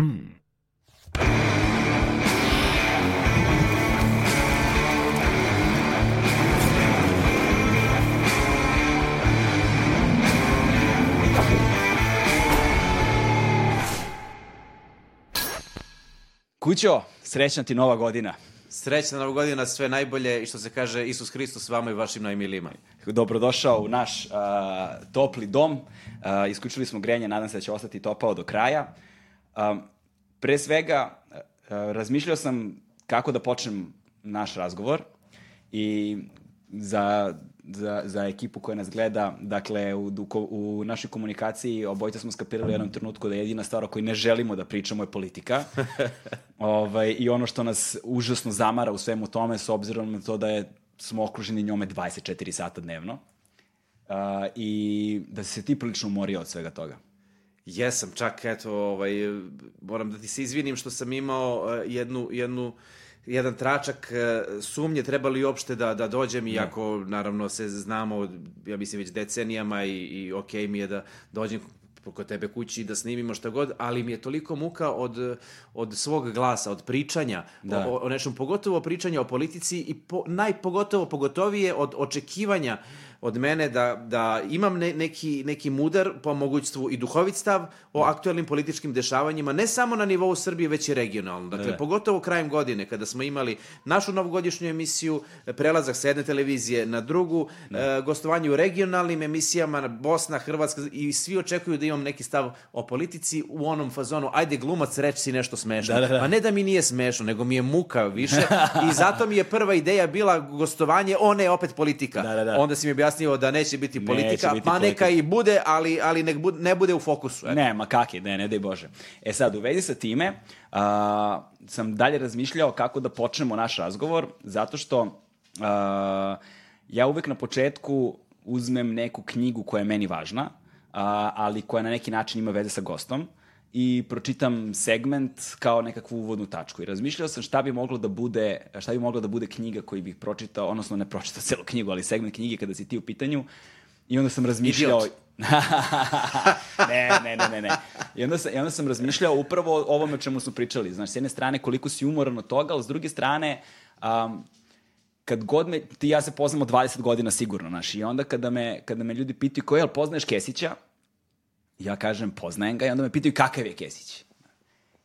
Kućo, srećna ti nova godina. Srećna nova godina, sve najbolje i što se kaže Isus Hristos vama i vašim najmilijima. Dobrodošao u naš uh, topli dom. Uh, isključili smo grenje, nadam se da će ostati topao do kraja. Um, pre svega, uh, razmišljao sam kako da počnem naš razgovor i za za, za ekipu koja nas gleda, dakle, u, u, našoj komunikaciji obojica smo skapirali u jednom trenutku da je jedina stvar o kojoj ne želimo da pričamo je politika. ovaj, I ono što nas užasno zamara u svemu tome, s obzirom na to da je, smo okruženi njome 24 sata dnevno. Uh, I da se ti prilično umorio od svega toga. Jesam, čak eto, ovaj, moram da ti se izvinim što sam imao uh, jednu, jednu jedan tračak e, sumnje treba li uopšte da, da dođem, da. iako naravno se znamo, ja mislim već decenijama i, i ok mi je da dođem kod tebe kući da snimimo šta god, ali mi je toliko muka od, od svog glasa, od pričanja da. o, o nečem, pogotovo pričanja o politici i po, najpogotovo, pogotovije od očekivanja uh, od mene da, da imam ne, neki, neki mudar po mogućstvu i duhovit stav o aktuelnim političkim dešavanjima, ne samo na nivou Srbije, već i regionalno. Dakle, ne. pogotovo krajem godine, kada smo imali našu novogodišnju emisiju, prelazak sa jedne televizije na drugu, e, gostovanje u regionalnim emisijama, Bosna, Hrvatska, i svi očekuju da imam neki stav o politici u onom fazonu, ajde glumac, reći si nešto smešno. Da, da, da. Pa ne da mi nije smešno, nego mi je muka više i zato mi je prva ideja bila gostovanje, o ne, opet politika. Da, da, da. Onda si mi objasnio da neće biti politika, neće biti pa politika. neka i bude, ali, ali nek bude, ne bude u fokusu. Eto. Ne, ma kaki, ne, ne daj Bože. E sad, u vezi sa time, uh, sam dalje razmišljao kako da počnemo naš razgovor, zato što uh, ja uvek na početku uzmem neku knjigu koja je meni važna, uh, ali koja na neki način ima veze sa gostom i pročitam segment kao nekakvu uvodnu tačku. I razmišljao sam šta bi moglo da bude, šta bi moglo da bude knjiga koju bih pročitao, odnosno ne pročitao celu knjigu, ali segment knjige kada si ti u pitanju. I onda sam razmišljao... ne, ne, ne, ne, ne. I onda, sam, I onda sam razmišljao upravo o ovome o čemu su pričali. Znaš, s jedne strane koliko si umoran od toga, ali s druge strane, um, kad god me, ti ja se poznamo 20 godina sigurno, znaš, i onda kada me, kada me ljudi pitaju ko je, ali poznaješ Kesića? Ja kažem poznajem ga i onda me pitaju kakav je Kesić.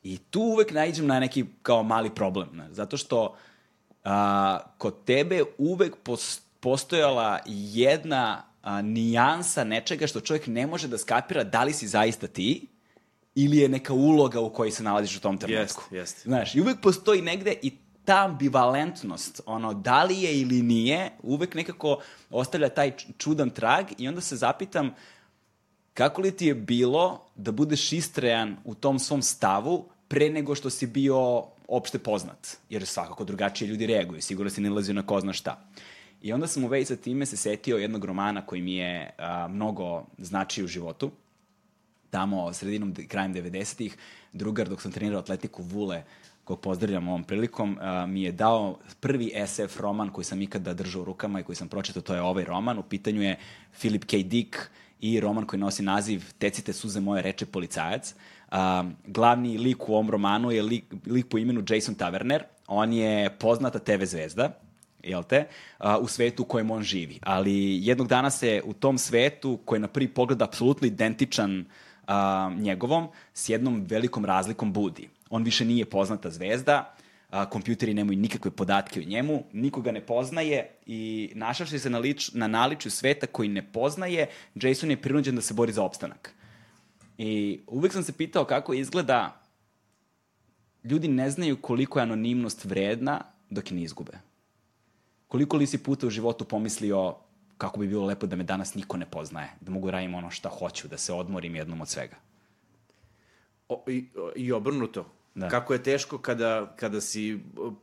I tu uvek najđem na neki kao mali problem, ne? zato što a, kod tebe uvek postojala jedna a, nijansa nečega što čovjek ne može da skapira da li si zaista ti ili je neka uloga u kojoj se nalaziš u tom trenutku. Jest, jest. Znaš, i uvek postoji negde i ta ambivalentnost, ono, da li je ili nije, uvek nekako ostavlja taj čudan trag i onda se zapitam, Kako li ti je bilo da budeš istrejan u tom svom stavu pre nego što si bio opšte poznat? Jer svakako drugačije ljudi reaguju, sigurno si ne nalazio na ko zna šta. I onda sam u vezi sa time se setio jednog romana koji mi je a, mnogo značio u životu. Tamo, sredinom, krajem 90-ih, drugar dok sam trenirao atletiku Vule, kog pozdravljam ovom prilikom, a, mi je dao prvi SF roman koji sam ikada držao u rukama i koji sam pročitao, to je ovaj roman. U pitanju je Philip K. Dick, i roman koji nosi naziv Tecite suze moje reče policajac. Uh, glavni lik u ovom romanu je lik, lik po imenu Jason Taverner. On je poznata TV zvezda, jel te, uh, u svetu u kojem on živi. Ali jednog dana se u tom svetu, koji je na prvi pogled apsolutno identičan uh, njegovom, s jednom velikom razlikom budi. On više nije poznata zvezda, a, kompjuteri nemaju nikakve podatke o njemu, nikoga ne poznaje i našavši se na, lič, na naličju sveta koji ne poznaje, Jason je prinuđen da se bori za opstanak. I uvek sam se pitao kako izgleda ljudi ne znaju koliko je anonimnost vredna dok je ne izgube. Koliko li si puta u životu pomislio kako bi bilo lepo da me danas niko ne poznaje, da mogu radim ono šta hoću, da se odmorim jednom od svega. O, i, I obrnuto. Da. Kako je teško kada, kada si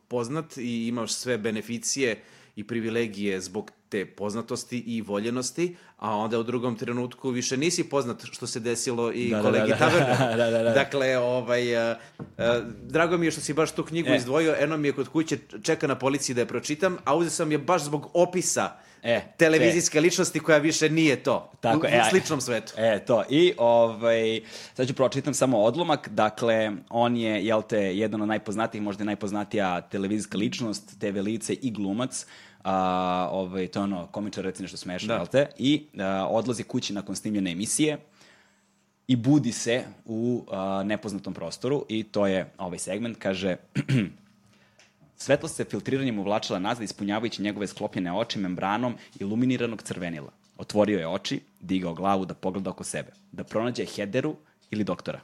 poznat i imaš sve beneficije i privilegije zbog te poznatosti i voljenosti, a onda u drugom trenutku više nisi poznat što se desilo i da, da kolegi da, da, da, da, da, da. Dakle, ovaj, a, a, drago mi je što si baš tu knjigu e. izdvojio, eno mi je kod kuće, čeka na policiji da je pročitam, a uzeo sam je baš zbog opisa E, televizijske ličnosti koja više nije to. Tako, u, e, u sličnom svetu. E, to. I, ovaj, sad ću pročitam samo odlomak. Dakle, on je, jel te, jedan od najpoznatijih, možda i najpoznatija televizijska ličnost, TV lice i glumac. A, ovaj, to je ono, komičar reci nešto smešno, Da. jel te? I a, odlazi kući nakon snimljene emisije i budi se u a, nepoznatom prostoru i to je ovaj segment, kaže Svetlost se filtriranjem uvlačila nazad, ispunjavajući njegove sklopljene oči membranom iluminiranog crvenila. Otvorio je oči, digao glavu da pogleda oko sebe, da pronađe Hederu ili doktora.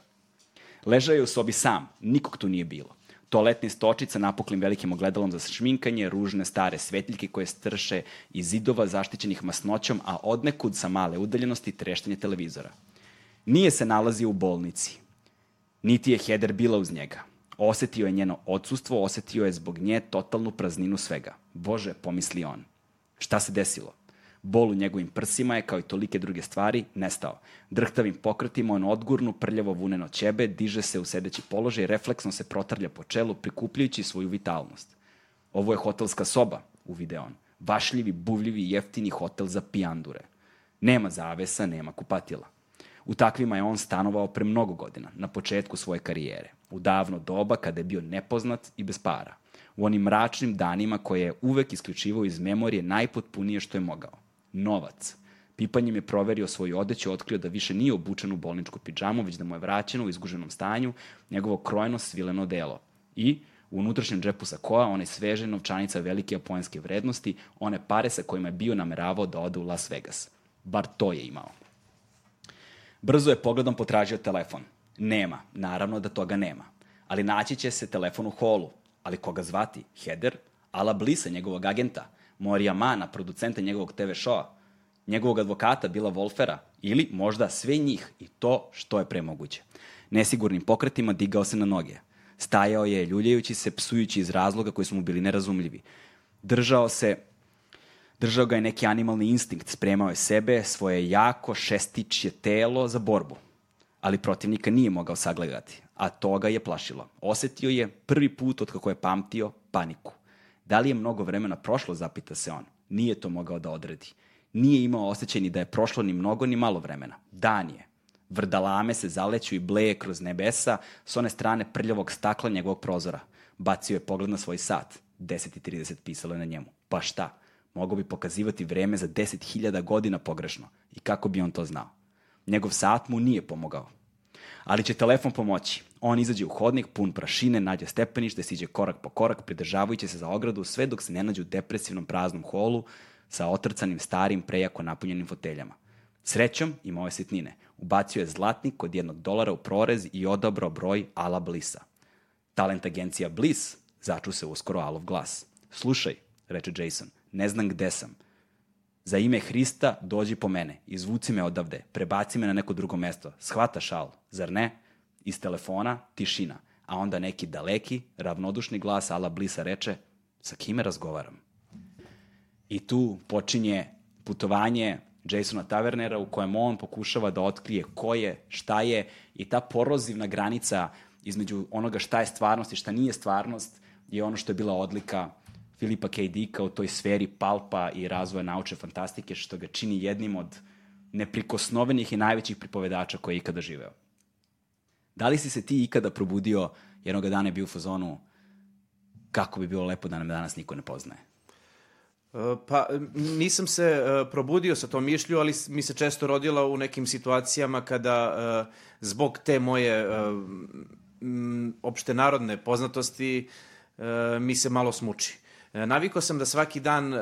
Ležao je u sobi sam, nikog tu nije bilo. Toaletni stočić sa napuklim velikim ogledalom za šminkanje, ružne stare svetiljke koje strše iz zidova zaštićenih masnoćom, a odnekud sa male udaljenosti treštanje televizora. Nije se nalazio u bolnici. Niti je Heder bila uz njega. Osetio je njeno odsustvo, osetio je zbog nje totalnu prazninu svega. Bože, pomisli on. Šta se desilo? Bol u njegovim prsima je, kao i tolike druge stvari, nestao. Drhtavim pokretima on odgurnu prljavo vuneno ćebe, diže se u sedeći položaj refleksno se protrlja po čelu, prikupljujući svoju vitalnost. Ovo je hotelska soba, uvide on. Vašljivi, buvljivi, jeftini hotel za pijandure. Nema zavesa, nema kupatila. U takvima je on stanovao pre mnogo godina, na početku svoje karijere, u davno doba kada je bio nepoznat i bez para, u onim mračnim danima koje je uvek isključivao iz memorije najpotpunije što je mogao. Novac. Pipanjem je proverio svoju odeću, otkrio da više nije obučen u bolničku pidžamu, već da mu je vraćeno u izguženom stanju njegovo krojeno svileno delo. I, u unutrašnjem džepu sakoa, one sveže novčanica velike japonske vrednosti, one pare sa kojima je bio nameravao da ode u Las Vegas. Bar to je imao. Brzo je pogledom potražio telefon. Nema, naravno da toga nema. Ali naći će se telefon u holu. Ali koga zvati? Heder? Ala Blisa, njegovog agenta? Morija Mana, producenta njegovog TV showa? Njegovog advokata Bila Wolfera? Ili možda sve njih i to što je premoguće. Nesigurnim pokretima digao se na noge. Stajao je, ljuljajući se, psujući iz razloga koji su mu bili nerazumljivi. Držao se Držao ga je neki animalni instinkt, spremao je sebe, svoje jako šestičje telo za borbu. Ali protivnika nije mogao sagledati, a to ga je plašilo. Osetio je prvi put od kako je pamtio paniku. Da li je mnogo vremena prošlo, zapita se on. Nije to mogao da odredi. Nije imao osjećaj ni da je prošlo ni mnogo ni malo vremena. Dan je. Vrdalame se zaleću i bleje kroz nebesa s one strane prljavog stakla njegovog prozora. Bacio je pogled na svoj sat. 10.30 pisalo je na njemu. Pa šta? Mogao bi pokazivati vreme za 10.000 godina pogrešno. I kako bi on to znao? Njegov sat mu nije pomogao. Ali će telefon pomoći. On izađe u hodnik, pun prašine, nađe stepenište, siđe korak po korak, pridržavajući se za ogradu, sve dok se ne nađe u depresivnom praznom holu sa otrcanim starim, prejako napunjenim foteljama. Srećom imao je sitnine. Ubacio je zlatnik od jednog dolara u prorez i odabrao broj Ala Blisa. Talent agencija Bliss začu se uskoro Alov glas. Slušaj, reče Jason, ne znam gde sam. Za ime Hrista dođi po mene, izvuci me odavde, prebaci me na neko drugo mesto. Shvata šal, zar ne? Iz telefona tišina, a onda neki daleki, ravnodušni glas Ala Blisa reče, sa kime razgovaram? I tu počinje putovanje Jasona Tavernera u kojem on pokušava da otkrije ko je, šta je i ta porozivna granica između onoga šta je stvarnost i šta nije stvarnost je ono što je bila odlika Filipa K. Dicka u toj sferi palpa i razvoja nauče fantastike, što ga čini jednim od neprikosnovenih i najvećih pripovedača koji je ikada živeo. Da li si se ti ikada probudio jednog dana je bio u fazonu kako bi bilo lepo da nam danas niko ne poznaje? E, Pa, nisam se e, probudio sa tom mišlju, ali mi se često rodila u nekim situacijama kada e, zbog te moje e, m, opšte narodne poznatosti mi se malo smuči. E, Navikao sam da svaki dan e,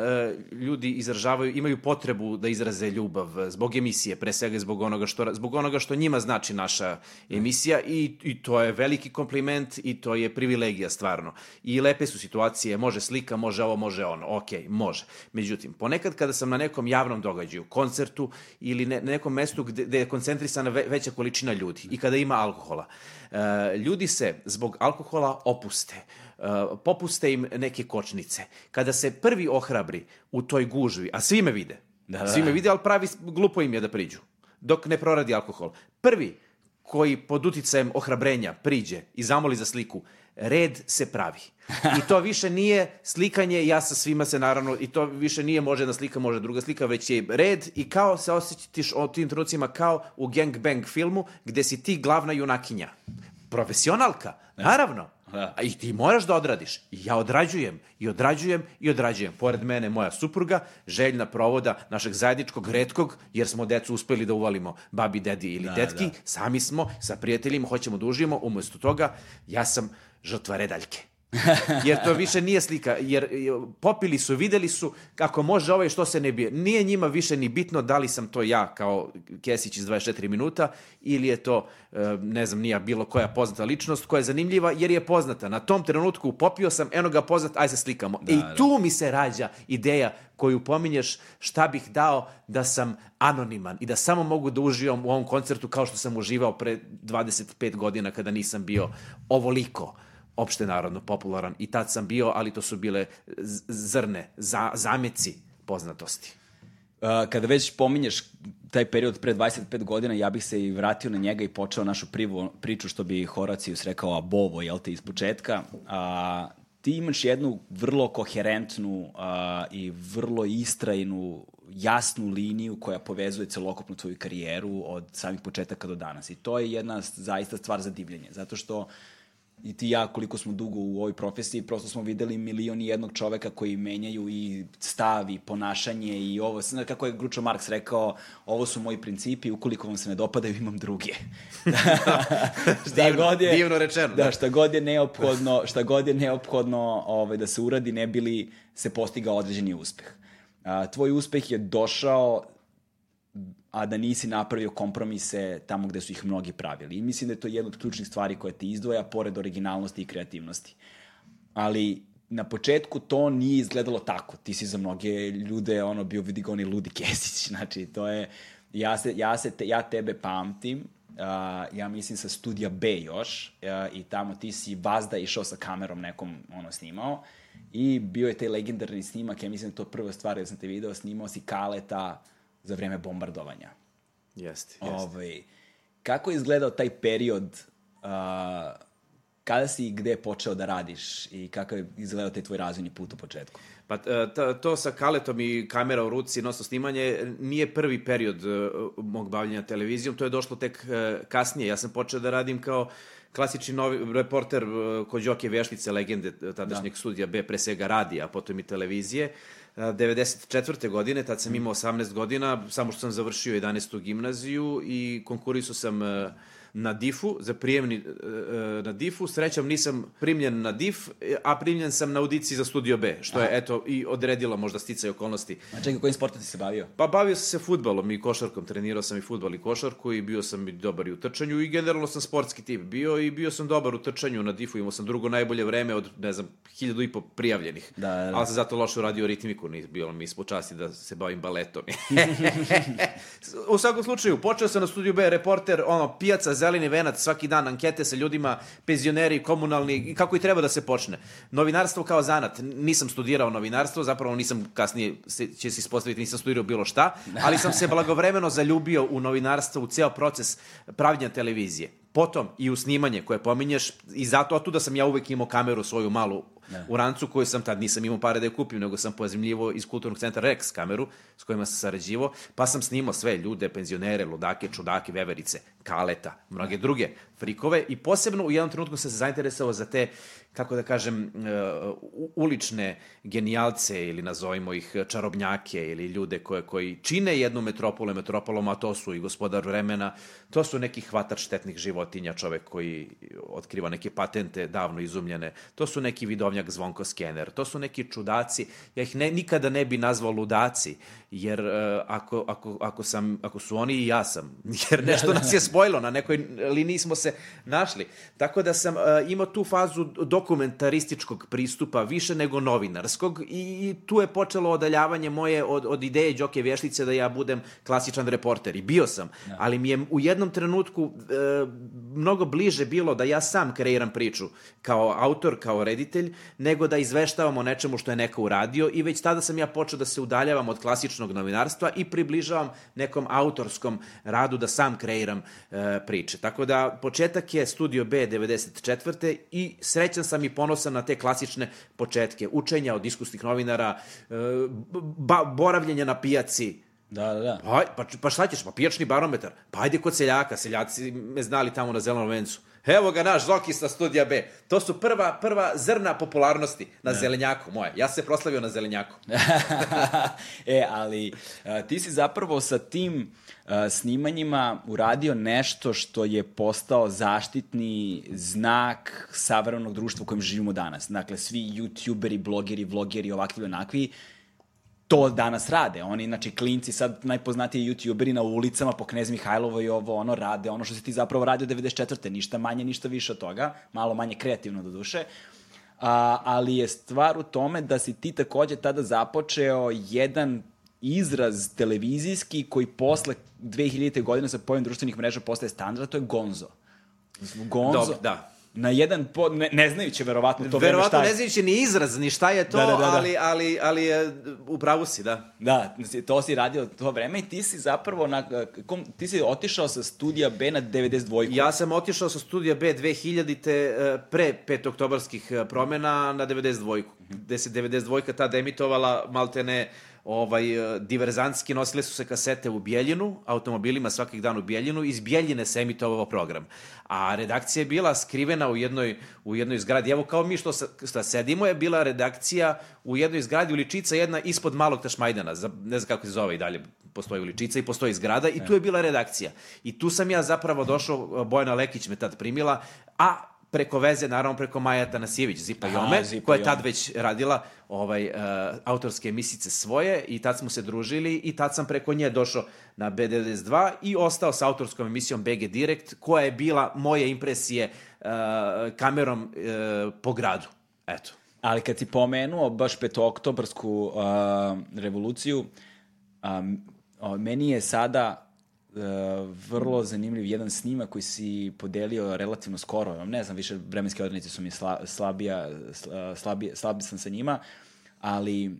ljudi izražavaju, imaju potrebu da izraze ljubav e, zbog emisije, pre svega zbog onoga što, zbog onoga što njima znači naša emisija i, i to je veliki kompliment i to je privilegija stvarno. I lepe su situacije, može slika, može ovo, može ono, ok, može. Međutim, ponekad kada sam na nekom javnom događaju, koncertu ili ne, na nekom mestu gde, gde je koncentrisana ve, veća količina ljudi i kada ima alkohola, e, ljudi se zbog alkohola opuste Uh, popuste im neke kočnice. Kada se prvi ohrabri u toj gužvi, a svi me vide, Da, da. svi me vide, ali pravi glupo im je da priđu, dok ne proradi alkohol. Prvi koji pod uticajem ohrabrenja priđe i zamoli za sliku, red se pravi. I to više nije slikanje, ja sa svima se naravno, i to više nije može jedna slika, može druga slika, već je red i kao se osjećatiš o tim trenucima kao u Gang Bang filmu, gde si ti glavna junakinja. Profesionalka, naravno. Da. I ti moraš da odradiš. I ja odrađujem, i odrađujem, i odrađujem. Pored mene moja supruga, željna provoda našeg zajedničkog redkog, jer smo decu uspeli da uvalimo babi, dedi ili Da, tetki, da. sami smo, sa prijateljima, hoćemo da uživamo, umesto toga, ja sam žrtva redaljke. jer to više nije slika, jer popili su, videli su kako može ovaj što se ne bije. Nije njima više ni bitno da li sam to ja kao Kesić iz 24 minuta ili je to, e, ne znam, nija bilo koja poznata ličnost koja je zanimljiva jer je poznata. Na tom trenutku popio sam, eno ga poznat, aj se slikamo. Da, I da. tu mi se rađa ideja koju pominješ šta bih dao da sam anoniman i da samo mogu da uživam u ovom koncertu kao što sam uživao pre 25 godina kada nisam bio ovoliko opšte narodno popularan i tad sam bio, ali to su bile zrne, za, zameci poznatosti. Kada već pominješ taj period pre 25 godina, ja bih se i vratio na njega i počeo našu privu, priču, što bi Horacijus rekao, a bovo, jel te, iz početka. A, ti imaš jednu vrlo koherentnu a, i vrlo istrajnu, jasnu liniju koja povezuje celokupnu tvoju karijeru od samih početaka do danas. I to je jedna zaista stvar za divljenje, zato što i ti ja koliko smo dugo u ovoj profesiji, prosto smo videli milion i jednog čoveka koji menjaju i stav i ponašanje i ovo, kako je Gručo Marks rekao, ovo su moji principi, ukoliko vam se ne dopadaju, imam druge. šta Divno- god je, divno rečeno, Da, da. šta god je neophodno, šta god je neophodno ovaj, da se uradi, ne bili se postigao određeni uspeh. A, tvoj uspeh je došao a da nisi napravio kompromise tamo gde su ih mnogi pravili. I mislim da je to jedna od ključnih stvari koja te izdvoja, pored originalnosti i kreativnosti. Ali na početku to nije izgledalo tako. Ti si za mnoge ljude ono bio vidi ga onaj ludi Kesić. Znači, to je... Ja, se, ja, se te, ja tebe pamtim, uh, ja mislim sa studija B još, uh, i tamo ti si vazda išao sa kamerom nekom ono snimao i bio je taj legendarni snimak, ja mislim da to prva stvar da sam te video, snimao si Kaleta za vreme bombardovanja. Jeste, jeste. Ovaj, kako je izgledao taj period uh, kada si i gde počeo da radiš i kako je izgledao taj tvoj razvojni put u početku? Pa e, ta, to sa kaletom i kamera u ruci, nosno snimanje, nije prvi period e, mog bavljenja televizijom, to je došlo tek e, kasnije. Ja sam počeo da radim kao klasični novi reporter kod Đoke Vještice, legende tadašnjeg da. studija B, pre svega radija, a potom i televizije. E, 94. godine, tad sam imao 18 godina, samo što sam završio 11. gimnaziju i konkurisao sam e, na DIF-u, za prijemni e, e, na DIF-u. Srećom nisam primljen na DIF, a primljen sam na audiciji za Studio B, što je, eto, i odredila možda sticaj okolnosti. A čekaj, kojim sportom si se bavio? Pa bavio sam se futbalom i košarkom, trenirao sam i futbal i košarku i bio sam i dobar i u trčanju i generalno sam sportski tip bio i bio sam dobar u trčanju na difu, imao sam drugo najbolje vreme od, ne znam, hiljadu i po prijavljenih. Da, da, da. Ali sam zato loše uradio ritmiku, ni bilo mi ispod časti da se bavim baletom. u svakom slučaju, počeo sam na studiju B, reporter, ono, pijaca, zeleni venac, svaki dan ankete sa ljudima, penzioneri, komunalni, kako i treba da se počne. Novinarstvo kao zanat, nisam studirao novinarstvo, zapravo nisam kasnije, će se ispostaviti, nisam studirao bilo šta, ali sam se blagovremeno zaljubio u novinarstvo, u ceo proces pravljenja televizije. Potom i u snimanje koje pominješ i zato otuda sam ja uvek imao kameru svoju malu Da. u rancu koju sam tad nisam imao pare da je kupim, nego sam pozemljivo iz kulturnog centra Rex kameru s kojima sam sarađivo, pa sam snimao sve ljude, penzionere, ludake, čudake, veverice, kaleta, mnoge druge frikove i posebno u jednom trenutku sam se zainteresovao za te, kako da kažem, uh, ulične genijalce ili nazovimo ih čarobnjake ili ljude koje, koji čine jednu metropolu metropolom, a to su i gospodar vremena, to su neki hvatač štetnih životinja, čovek koji otkriva neke patente davno izumljene, to su neki vidovnjak Zvonko Skener, to su neki čudaci, ja ih ne, nikada ne bi nazvao ludaci, jer uh, ako, ako, ako, sam, ako su oni i ja sam, jer nešto nas je spojilo, na nekoj liniji smo se našli. Tako da sam uh, imao tu fazu dokumentarističkog pristupa više nego novinarskog i, i tu je počelo odaljavanje moje od, od ideje Đoke Vještice da ja budem klasičan reporter i bio sam, ja. ali mi je u jednom trenutku e, mnogo bliže bilo da ja sam kreiram priču kao autor, kao reditelj nego da izveštavam o nečemu što je neko uradio i već tada sam ja počeo da se udaljavam od klasičnog novinarstva i približavam nekom autorskom radu da sam kreiram e, priče. Tako da početak je Studio B 94. i srećan sam i ponosan na te klasične početke. Učenja od iskusnih novinara, e, ba, boravljenja na pijaci, Da, da, da. Pa, pa, pa šta ćeš, pa pijačni barometar. Pa ajde kod seljaka, seljaci me znali tamo na zelenom vencu. Evo ga naš Zoki sa studija B. To su prva, prva zrna popularnosti na ne. zelenjaku moje. Ja se proslavio na zelenjaku. e, ali a, ti si zapravo sa tim snimanjima uradio nešto što je postao zaštitni znak savremenog društva u kojem živimo danas. Dakle, svi youtuberi, blogeri, vlogeri, ovakvi onakvi, to danas rade. Oni, znači, klinci sad najpoznatiji youtuberi na ulicama po Knez Mihajlovo i ovo, ono, rade ono što si ti zapravo radio 94. Ništa manje, ništa više od toga. Malo manje kreativno do duše. A, ali je stvar u tome da si ti takođe tada započeo jedan izraz televizijski koji posle 2000. godine sa pojem društvenih mreža postaje standard, to je Gonzo. Gonzo. Dob, da na jedan po, ne, ne znajući verovatno to verovatno ne znajući ni izraz ni šta je to, da, da, da, da. ali ali ali je u pravu si, da. Da, to si radio to vreme i ti si zapravo na kom, ti si otišao sa studija B na 92. Ja sam otišao sa studija B 2000-te eh, pre 5. oktobarskih eh, promena na 92. Gde se 92. tada emitovala maltene ovaj, e, diverzantski nosile su se kasete u Bijeljinu, automobilima svakih dan u Bijeljinu, iz Bijeljine se emitovao program. A redakcija je bila skrivena u jednoj, u jednoj zgradi. Evo kao mi što, što sedimo je bila redakcija u jednoj zgradi uličica jedna ispod malog Tašmajdana, ne znam kako se zove i dalje, postoji uličica i postoji zgrada i tu je bila redakcija. I tu sam ja zapravo došao, Bojana Lekić me tad primila, a preko veze, naravno preko Maja Tanasijević, Zipa Jome, Zipa koja je tad već radila ovaj, uh, autorske emisice svoje i tad smo se družili i tad sam preko nje došao na B92 i ostao sa autorskom emisijom BG Direct, koja je bila moje impresije uh, kamerom uh, po gradu. Eto. Ali kad si pomenuo baš petooktobarsku uh, revoluciju, um, meni je sada vrlo zanimljiv jedan snimak koji si podelio relativno skoro, ne znam, više vremenske odrenice su mi sla, slabija, slabije, slabi sam sa njima, ali uh,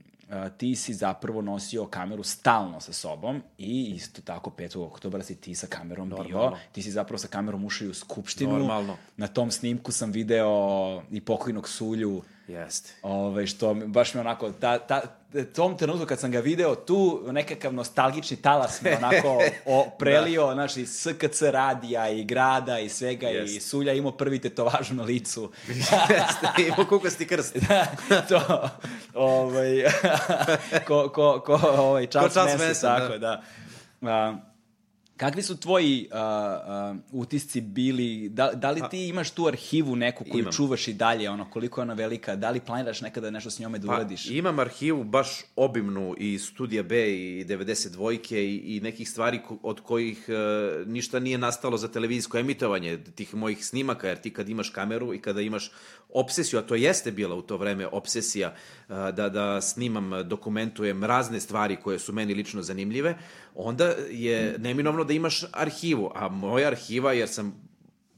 ti si zapravo nosio kameru stalno sa sobom i isto tako 5. oktobra si ti sa kamerom Normalno. bio. Ti si zapravo sa kamerom ušao u Skupštinu. Normalno. Na tom snimku sam video i pokojnog Sulju Jeste. Ove, što baš mi onako, ta, ta, tom trenutku kad sam ga video, tu nekakav nostalgični talas me onako o, prelio, da. znaš, i SKC radija i grada i svega Jeste. i Sulja imao prvi tetovažu na licu. Jeste, imao kukasti krst. da, to, ovaj, ko, ko, ko, ovaj, čas, ko čas mese, tako, da. da. Kakvi su tvoji uh, uh, utisci bili? Da, da li ti imaš tu arhivu neku koju imam. čuvaš i dalje, ono, koliko je ona velika? Da li planiraš nekada nešto s njome da pa, uradiš? Imam arhivu baš obimnu i Studija B i 92-ke i, i nekih stvari od kojih uh, ništa nije nastalo za televizijsko emitovanje tih mojih snimaka, jer ti kad imaš kameru i kada imaš obsesiju, a to jeste bila u to vreme obsesija uh, da, da snimam, dokumentujem razne stvari koje su meni lično zanimljive, onda je neminovno da imaš arhivu, a moja arhiva, jer sam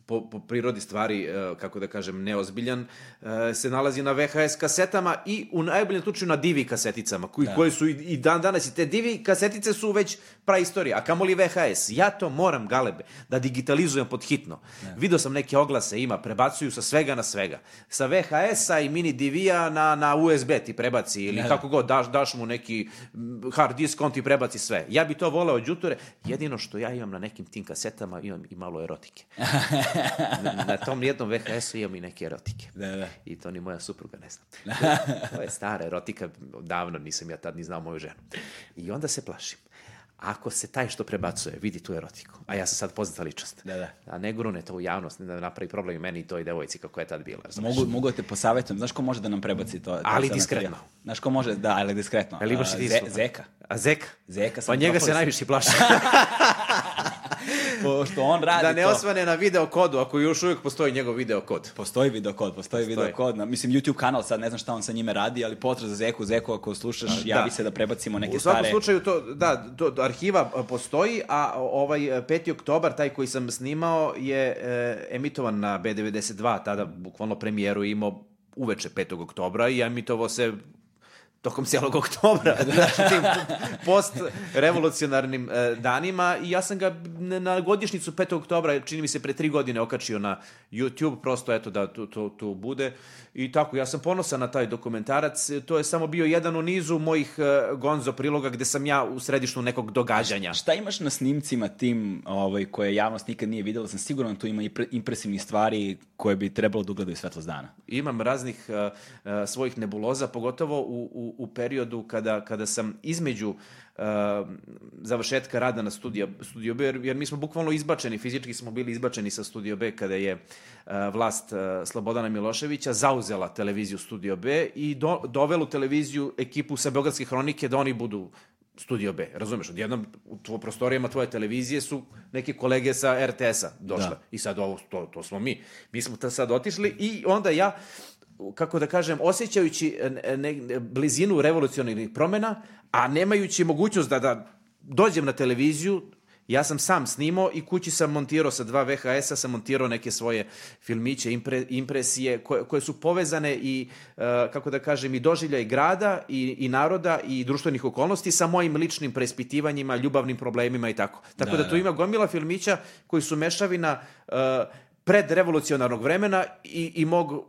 po, po prirodi stvari, e, kako da kažem, neozbiljan, e, se nalazi na VHS kasetama i u najboljem slučaju na divi kaseticama, koji, da. koje su i, i dan danas. I te divi kasetice su već praistorija, a kamoli VHS. Ja to moram, galebe, da digitalizujem pod hitno. Da. Video sam neke oglase, ima, prebacuju sa svega na svega. Sa VHS-a i mini DV-a na, na USB ti prebaci, ili da. kako god, daš, daš mu neki hard disk, on ti prebaci sve. Ja bi to voleo od juture. Jedino što ja imam na nekim tim kasetama, imam i malo erotike. na tom nijednom VHS-u imam i neke erotike. Da, da. I to ni moja supruga ne zna. To je stara erotika, davno nisam ja tad ni znao moju ženu. I onda se plašim. Ako se taj što prebacuje vidi tu erotiku, a ja sam sad poznata ličnost, da, da. a ne grune to u javnost, ne da napravi problem i meni i toj devojci kako je tad bila. Znaš. Mogu, mogu da te posavetujem, znaš ko može da nam prebaci to? Ali diskretno. Znaš ko može, da, ali diskretno. Ali imaš i Ze, Zeka. A Zeka? Zeka sam Pa njega se najviše plaša. Pošto on radi Da ne to. osvane na video kodu, ako još uvijek postoji njegov video kod. Postoji video kod, postoji, postoji. video kod. Na, mislim, YouTube kanal, sad ne znam šta on sa njime radi, ali potreba za Zeku, Zeku, ako slušaš, da. javi se da prebacimo neke stare... U svakom stare... slučaju, to, da, to, arhiva postoji, a ovaj 5. oktobar, taj koji sam snimao, je e, emitovan na B92, tada bukvalno premijeru imao uveče 5. oktobra i emitovo se tokom cijelog oktobra, znači tim post-revolucionarnim e, danima i ja sam ga na godišnicu 5. oktobra, čini mi se pre tri godine okačio na YouTube, prosto eto da to, to, to bude i tako, ja sam ponosan na taj dokumentarac, to je samo bio jedan u nizu mojih e, gonzo priloga gde sam ja u središtu nekog događanja. Šta imaš na snimcima tim ovaj, koje javnost nikad nije videla? Sam siguran da tu ima impresivnih stvari koje bi trebalo da ugledaju svetlost dana. Imam raznih uh, uh, svojih nebuloza, pogotovo u, u, u periodu kada, kada sam između uh, završetka rada na studija, Studio B, jer, jer mi smo bukvalno izbačeni, fizički smo bili izbačeni sa Studio B kada je uh, vlast uh, Slobodana Miloševića zauzela televiziju Studio B i do, dovelu televiziju ekipu sa Beogradske hronike da oni budu Studio B, razumeš, odjednom u tvo prostorijama tvoje televizije su neke kolege sa RTS-a došle da. i sad ovo, to, to smo mi. Mi smo sad otišli i onda ja, kako da kažem, osjećajući ne, ne, blizinu revolucionarnih promena, a nemajući mogućnost da, da dođem na televiziju, Ja sam sam snimao i kući sam montirao sa dva VHS-a, sam montirao neke svoje filmiće, impre, impresije koje, koje su povezane i, uh, kako da kažem, i doživljaj grada i, i naroda i društvenih okolnosti sa mojim ličnim preispitivanjima, ljubavnim problemima i tako. Tako da, da tu da. ima gomila filmića koji su mešavina uh, predrevolucionarnog vremena i, i mog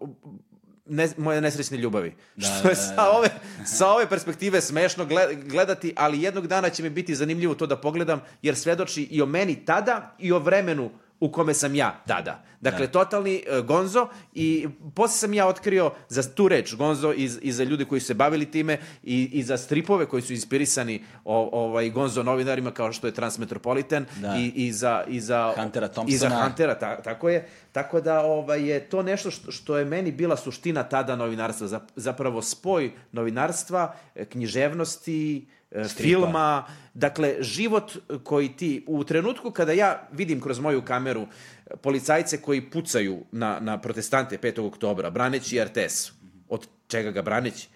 ne, moje nesrećne ljubavi. Da, što je da, da, sa, ove, sa ove perspektive smešno gledati, ali jednog dana će mi biti zanimljivo to da pogledam, jer svedoči i o meni tada i o vremenu u kome sam ja tada. Dakle, da. totalni uh, gonzo i posle sam ja otkrio za tu reč gonzo i, i za ljude koji su se bavili time i, i za stripove koji su inspirisani o, ovaj, gonzo novinarima kao što je Transmetropolitan da. i, i, za, i za Huntera Thompsona. I za Huntera, ta, tako je. Tako da ovaj, je to nešto što, što je meni bila suština tada novinarstva. Zapravo spoj novinarstva, književnosti, E, Stripa. filma, dakle, život koji ti, u trenutku kada ja vidim kroz moju kameru policajce koji pucaju na, na protestante 5. oktobra, braneći RTS, od čega ga braneći,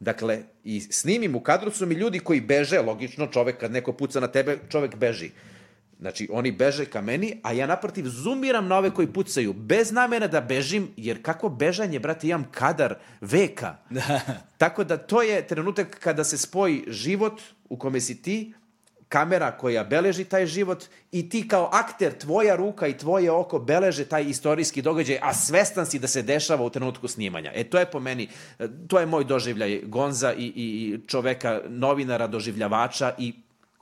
Dakle, i snimim u kadru su mi ljudi koji beže, logično, čovek kad neko puca na tebe, čovek beži. Znači, oni beže ka meni, a ja naprotiv zoomiram na ove koji pucaju, bez namene da bežim, jer kako bežanje, brate, imam kadar veka. Tako da to je trenutak kada se spoji život u kome si ti, kamera koja beleži taj život i ti kao akter, tvoja ruka i tvoje oko beleže taj istorijski događaj, a svestan si da se dešava u trenutku snimanja. E, to je po meni, to je moj doživljaj Gonza i, i čoveka, novinara, doživljavača i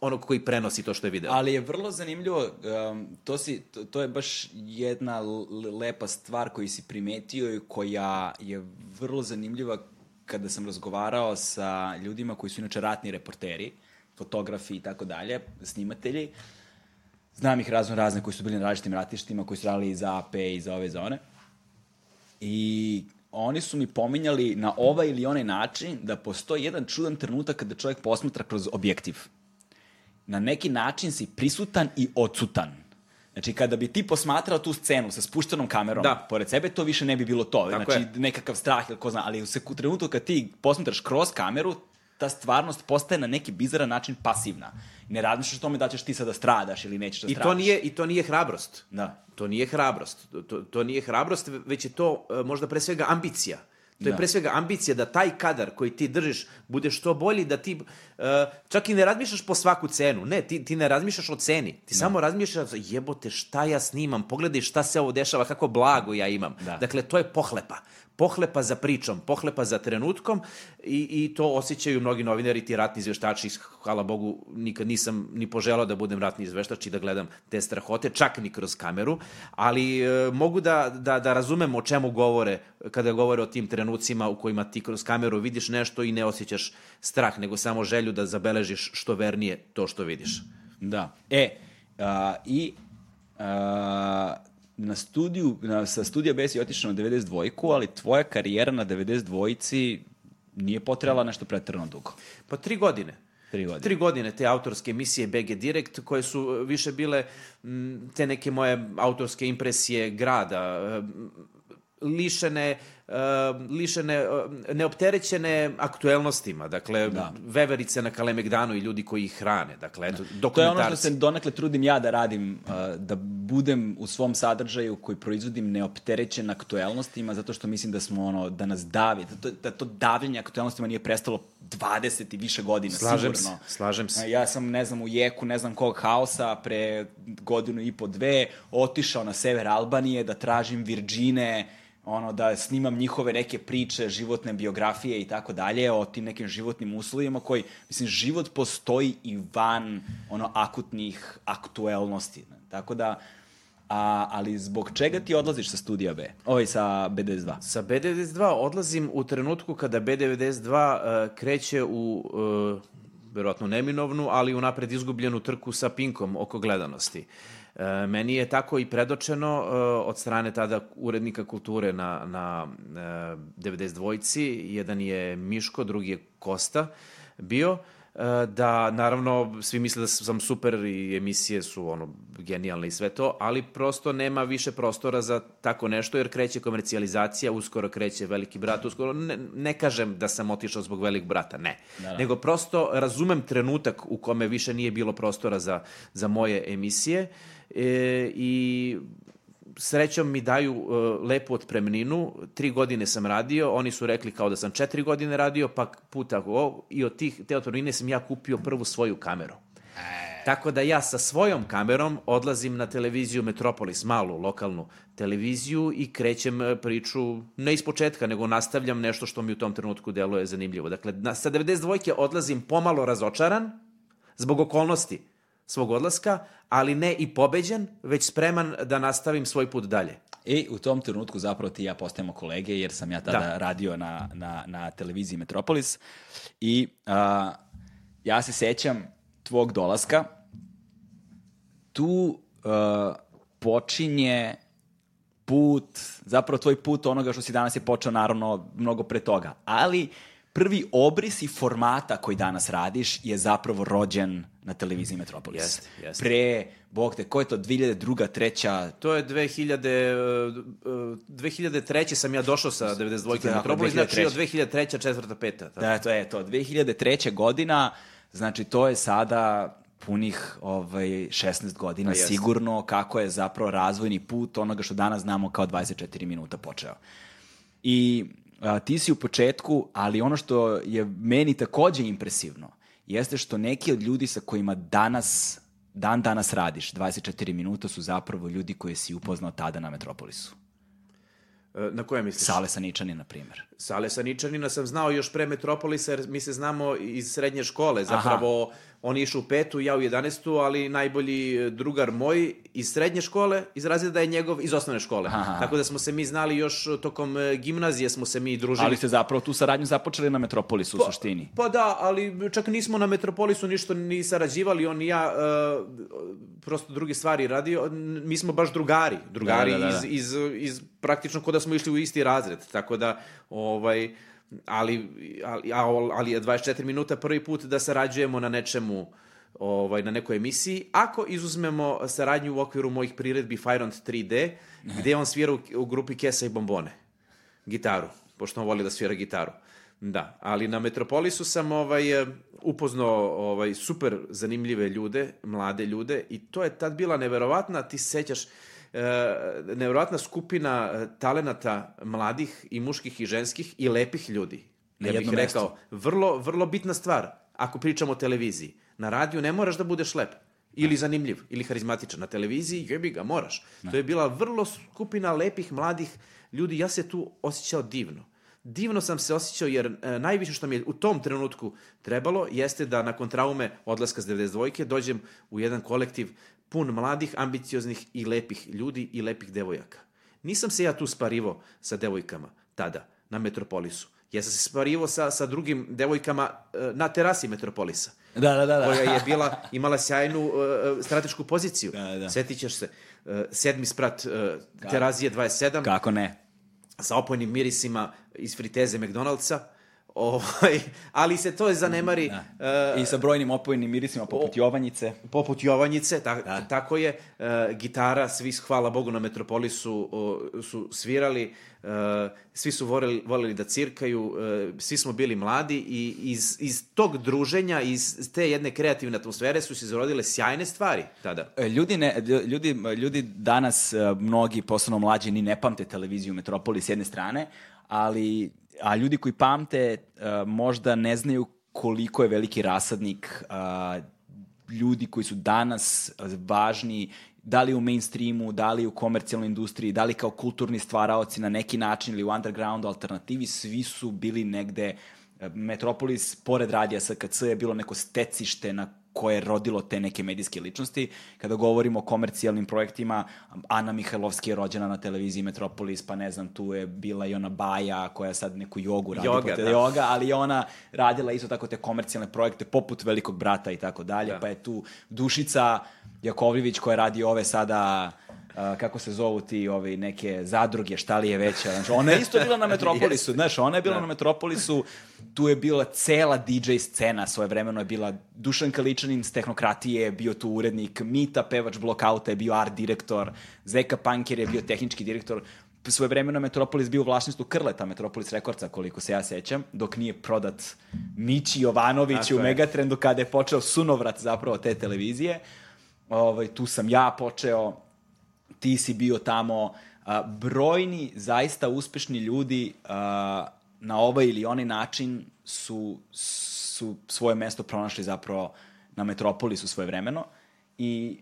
onog koji prenosi to što je video. Ali je vrlo zanimljivo, um, to, si, to, to je baš jedna lepa stvar koju si primetio i koja je vrlo zanimljiva kada sam razgovarao sa ljudima koji su inače ratni reporteri, fotografi i tako dalje, snimatelji. Znam ih razno razne koji su bili na različitim ratištima, koji su radili i za AP i za ove zone. I oni su mi pominjali na ovaj ili onaj način da postoji jedan čudan trenutak kada čovjek posmatra kroz objektiv na neki način si prisutan i odsutan. Znači, kada bi ti posmatrao tu scenu sa spuštenom kamerom da. pored sebe, to više ne bi bilo to. Tako znači, je. nekakav strah ili ko zna, ali u trenutku kad ti posmatraš kroz kameru, ta stvarnost postaje na neki bizaran način pasivna. Ne razmišljaš o tome da ćeš ti sada da stradaš ili nećeš da stradaš. I to nije, i to nije hrabrost. Da. To nije hrabrost. To, to nije hrabrost, već je to e, možda pre svega ambicija. To je da. pre svega ambicija da taj kadar koji ti držiš bude što bolji, da ti uh, čak i ne razmišljaš po svaku cenu. Ne, ti, ti ne razmišljaš o ceni. Ti da. samo razmišljaš, jebote, šta ja snimam, pogledaj šta se ovo dešava, kako blago ja imam. Da. Dakle, to je pohlepa pohlepa za pričom, pohlepa za trenutkom i, i to osjećaju mnogi novinari, ti ratni izveštači, hvala Bogu, nikad nisam ni poželao da budem ratni izveštač i da gledam te strahote, čak ni kroz kameru, ali e, mogu da, da, da razumem o čemu govore kada govore o tim trenucima u kojima ti kroz kameru vidiš nešto i ne osjećaš strah, nego samo želju da zabeležiš što vernije to što vidiš. Da. E, a, i a, na studiju, na, sa studija B si otišao na 92-ku, ali tvoja karijera na 92-ci nije potrela nešto pretrano dugo. Pa tri godine. Tri godine. Tri godine te autorske emisije BG Direct, koje su više bile m, te neke moje autorske impresije grada, lišene uh, lišene, uh, neopterećene aktuelnostima, dakle, da. veverice na Kalemegdanu i ljudi koji ih hrane, dakle, eto, dokumentarci. To je ono što se donekle trudim ja da radim, uh, da budem u svom sadržaju koji proizvodim neopterećen aktuelnostima, zato što mislim da smo ono, da nas davi, da to, da to davljenje aktuelnostima nije prestalo 20 i više godina, Slažem sigurno. se, slažem se. Ja sam, ne znam, u jeku, ne znam kog haosa, pre godinu i po dve, otišao na sever Albanije da tražim Virđine, ono, da snimam njihove neke priče, životne biografije i tako dalje, o tim nekim životnim uslovima koji, mislim, život postoji i van, ono, akutnih aktuelnosti. Tako da, a, ali zbog čega ti odlaziš sa studija B? Ovaj, sa B92. Sa B92 odlazim u trenutku kada B92 uh, kreće u, uh, verovatno neminovnu, ali unapred izgubljenu trku sa Pinkom oko gledanosti. E, meni je tako i predočeno e, od strane tada urednika kulture na, na e, 92-ci. Jedan je Miško, drugi je Kosta bio e, da naravno svi misle da sam super i emisije su ono genijalne i sve to, ali prosto nema više prostora za tako nešto jer kreće komercijalizacija, uskoro kreće veliki brat, uskoro ne, ne kažem da sam otišao zbog velikog brata, ne. Da, da. Nego prosto razumem trenutak u kome više nije bilo prostora za, za moje emisije e, i srećom mi daju uh, lepu otpremninu, tri godine sam radio, oni su rekli kao da sam četiri godine radio, pa puta o, i od tih, te otpremnine sam ja kupio prvu svoju kameru. E. Tako da ja sa svojom kamerom odlazim na televiziju Metropolis, malu lokalnu televiziju i krećem e, priču ne iz početka, nego nastavljam nešto što mi u tom trenutku deluje zanimljivo. Dakle, na, sa 92. odlazim pomalo razočaran zbog okolnosti svog odlaska, ali ne i pobeđen, već spreman da nastavim svoj put dalje. I u tom trenutku zapravo ti i ja postajemo kolege, jer sam ja tada da. radio na, na, na televiziji Metropolis. I a, ja se sećam tvog dolaska. Tu a, počinje put, zapravo tvoj put onoga što si danas je počeo naravno mnogo pre toga. Ali prvi obris i formata koji danas radiš je zapravo rođen na televiziji Metropolis. Jeste, jeste. Pre, bog te, ko je to, 2002. treća? To je 2000, uh, 2003. sam ja došao sa 92. na Metropolis, znači od 2003. četvrta, peta. Tako. Da, to je to. 2003. godina, znači to je sada punih ovaj, 16 godina pa sigurno kako je zapravo razvojni put onoga što danas znamo kao 24 minuta počeo. I a, ti si u početku, ali ono što je meni takođe impresivno, jeste što neki od ljudi sa kojima danas, dan danas radiš, 24 minuta, su zapravo ljudi koje si upoznao tada na Metropolisu. E, na koje misliš? Sale Saničani, na primjer. Sale Saničanina sam znao još pre Metropolisa, jer mi se znamo iz srednje škole. Zapravo, Aha. on išao u petu, ja u jedanestu, ali najbolji drugar moj iz srednje škole izrazio da je njegov iz osnovne škole. Aha. Tako da smo se mi znali još tokom e, gimnazije, smo se mi družili. Ali ste zapravo tu saradnju započeli na Metropolisu pa, u suštini. Pa da, ali čak nismo na Metropolisu ništa ni sarađivali, on i ja uh, prosto druge stvari radio. Mi smo baš drugari, drugari da, da, da, da. iz, iz, iz praktično kod da smo išli u isti razred. Tako da, ovaj, ali, ali, ali je 24 minuta prvi put da sarađujemo na nečemu ovaj, na nekoj emisiji. Ako izuzmemo saradnju u okviru mojih priredbi Fire on 3D, gde on svira u, u grupi Kesa i Bombone, gitaru, pošto on voli da svira gitaru. Da, ali na Metropolisu sam ovaj, upoznao ovaj, super zanimljive ljude, mlade ljude i to je tad bila neverovatna, ti sećaš, nevjerovatna skupina e, talenata mladih i muških i ženskih i lepih ljudi. Ja bih rekao, mesto. vrlo, vrlo bitna stvar ako pričamo o televiziji. Na radiju ne moraš da budeš lep ili zanimljiv ili harizmatičan. Na televiziji jebi ga, moraš. Ne. To je bila vrlo skupina lepih, mladih ljudi. Ja se tu osjećao divno. Divno sam se osjećao jer e, najviše što mi je u tom trenutku trebalo jeste da nakon traume odlaska s 92. dođem u jedan kolektiv pun mladih, ambicioznih i lepih ljudi i lepih devojaka. Nisam se ja tu sparivo sa devojkama tada, na Metropolisu. Ja sam se sparivo sa, sa drugim devojkama e, na terasi Metropolisa. Da, da, da. da. Koja je bila, imala sjajnu uh, stratešku poziciju. Da, da. Sjetit ćeš se. Uh, sedmi sprat uh, Terazije 27. Kako ne? Sa opojnim mirisima iz friteze McDonald'sa Ovaj, ali se to zanemari Da. I sa brojnim opojnim mirisima poput Jovanjice. poput Jovanjice, ta, tako je, e, gitara, svi, hvala Bogu, na Metropolisu su svirali, e, svi su voleli, voleli da cirkaju, svi smo bili mladi i iz, iz tog druženja, iz te jedne kreativne atmosfere su se zarodile sjajne stvari tada. E, Ljudi, ne, ljudi, ljudi danas, mnogi, posebno mlađi, ni ne pamte televiziju Metropoli s jedne strane, ali a ljudi koji pamte e, možda ne znaju koliko je veliki rasadnik a, ljudi koji su danas važni da li u mainstreamu, da li u komercijalnoj industriji, da li kao kulturni stvaraoci na neki način ili u undergroundu alternativi, svi su bili negde Metropolis, pored radija SKC, je bilo neko stecište na koje je rodilo te neke medijske ličnosti. Kada govorimo o komercijalnim projektima, Ana Mihajlovski je rođena na televiziji Metropolis, pa ne znam, tu je bila i ona Baja koja sad neku jogu radi. Joga, da. joga, ali ona radila isto tako te komercijalne projekte poput Velikog brata i tako dalje, Da. pa je tu Dušica Jakovljević koja radi ove sada a, kako se zovu ti ovi neke zadruge, šta li je veća. Znači, ona je isto bila na Metropolisu, znaš, ona je bila Da. na Metropolisu, tu je bila cela DJ scena, svoje vremeno je bila Dušan Kaličanin s Tehnokratije, bio tu urednik, Mita, pevač Blokauta je bio art direktor, Zeka Panker je bio tehnički direktor, svoje vremeno Metropolis bio u vlasništvu Krleta, Metropolis Rekordca, koliko se ja sećam, dok nije prodat Mići Jovanović u. Megatrendu, kada je počeo sunovrat zapravo te televizije. Ovaj, tu sam ja počeo, ti si bio tamo, brojni, zaista uspešni ljudi na ovaj ili onaj način su, su svoje mesto pronašli zapravo na Metropolisu svoje vremeno i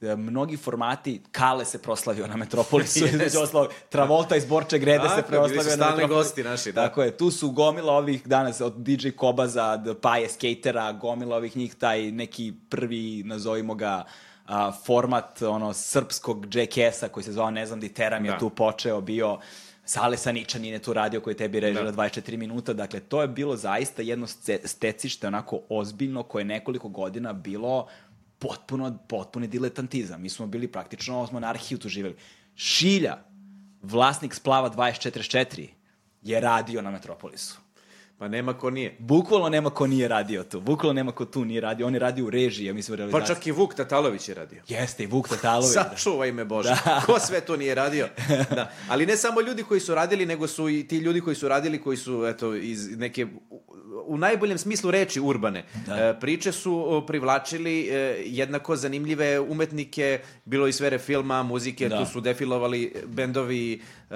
e, mnogi formati, Kale se proslavio na Metropolisu, između ostalog, Travolta iz Borče Grede se Tako proslavio na Metropolisu. gosti naši, da. Tako je, tu su gomila ovih danas, od DJ Kobaza, Paje Skatera, gomila ovih njih, taj neki prvi, nazovimo ga, a, format ono srpskog Jackass-a koji se zvao Ne znam di teram je Da. tu počeo, bio Sale Saničanin je tu radio koji je tebi režila Da. 24 minuta, dakle to je bilo zaista jedno stecište onako ozbiljno koje je nekoliko godina bilo potpuno, potpuni diletantizam. Mi smo bili praktično smo anarhiju tu živeli. Šilja, vlasnik splava 2044, je radio na Metropolisu. Pa nema ko nije. Bukvalno nema ko nije radio tu. Bukvalno nema ko tu nije radio. On je radio u režiji, ja mislim, u Pa realizaciji. čak i Vuk Tatalović je radio. Jeste, i Vuk Tatalović. da. Sačuvaj me Bože. Ko sve to nije radio? Da. Ali ne samo ljudi koji su radili, nego su i ti ljudi koji su radili, koji su eto, iz neke, u, najboljem smislu reči urbane. Da. E, priče su privlačili e, jednako zanimljive umetnike, bilo i sfere filma, muzike, Da. tu su defilovali bendovi, e,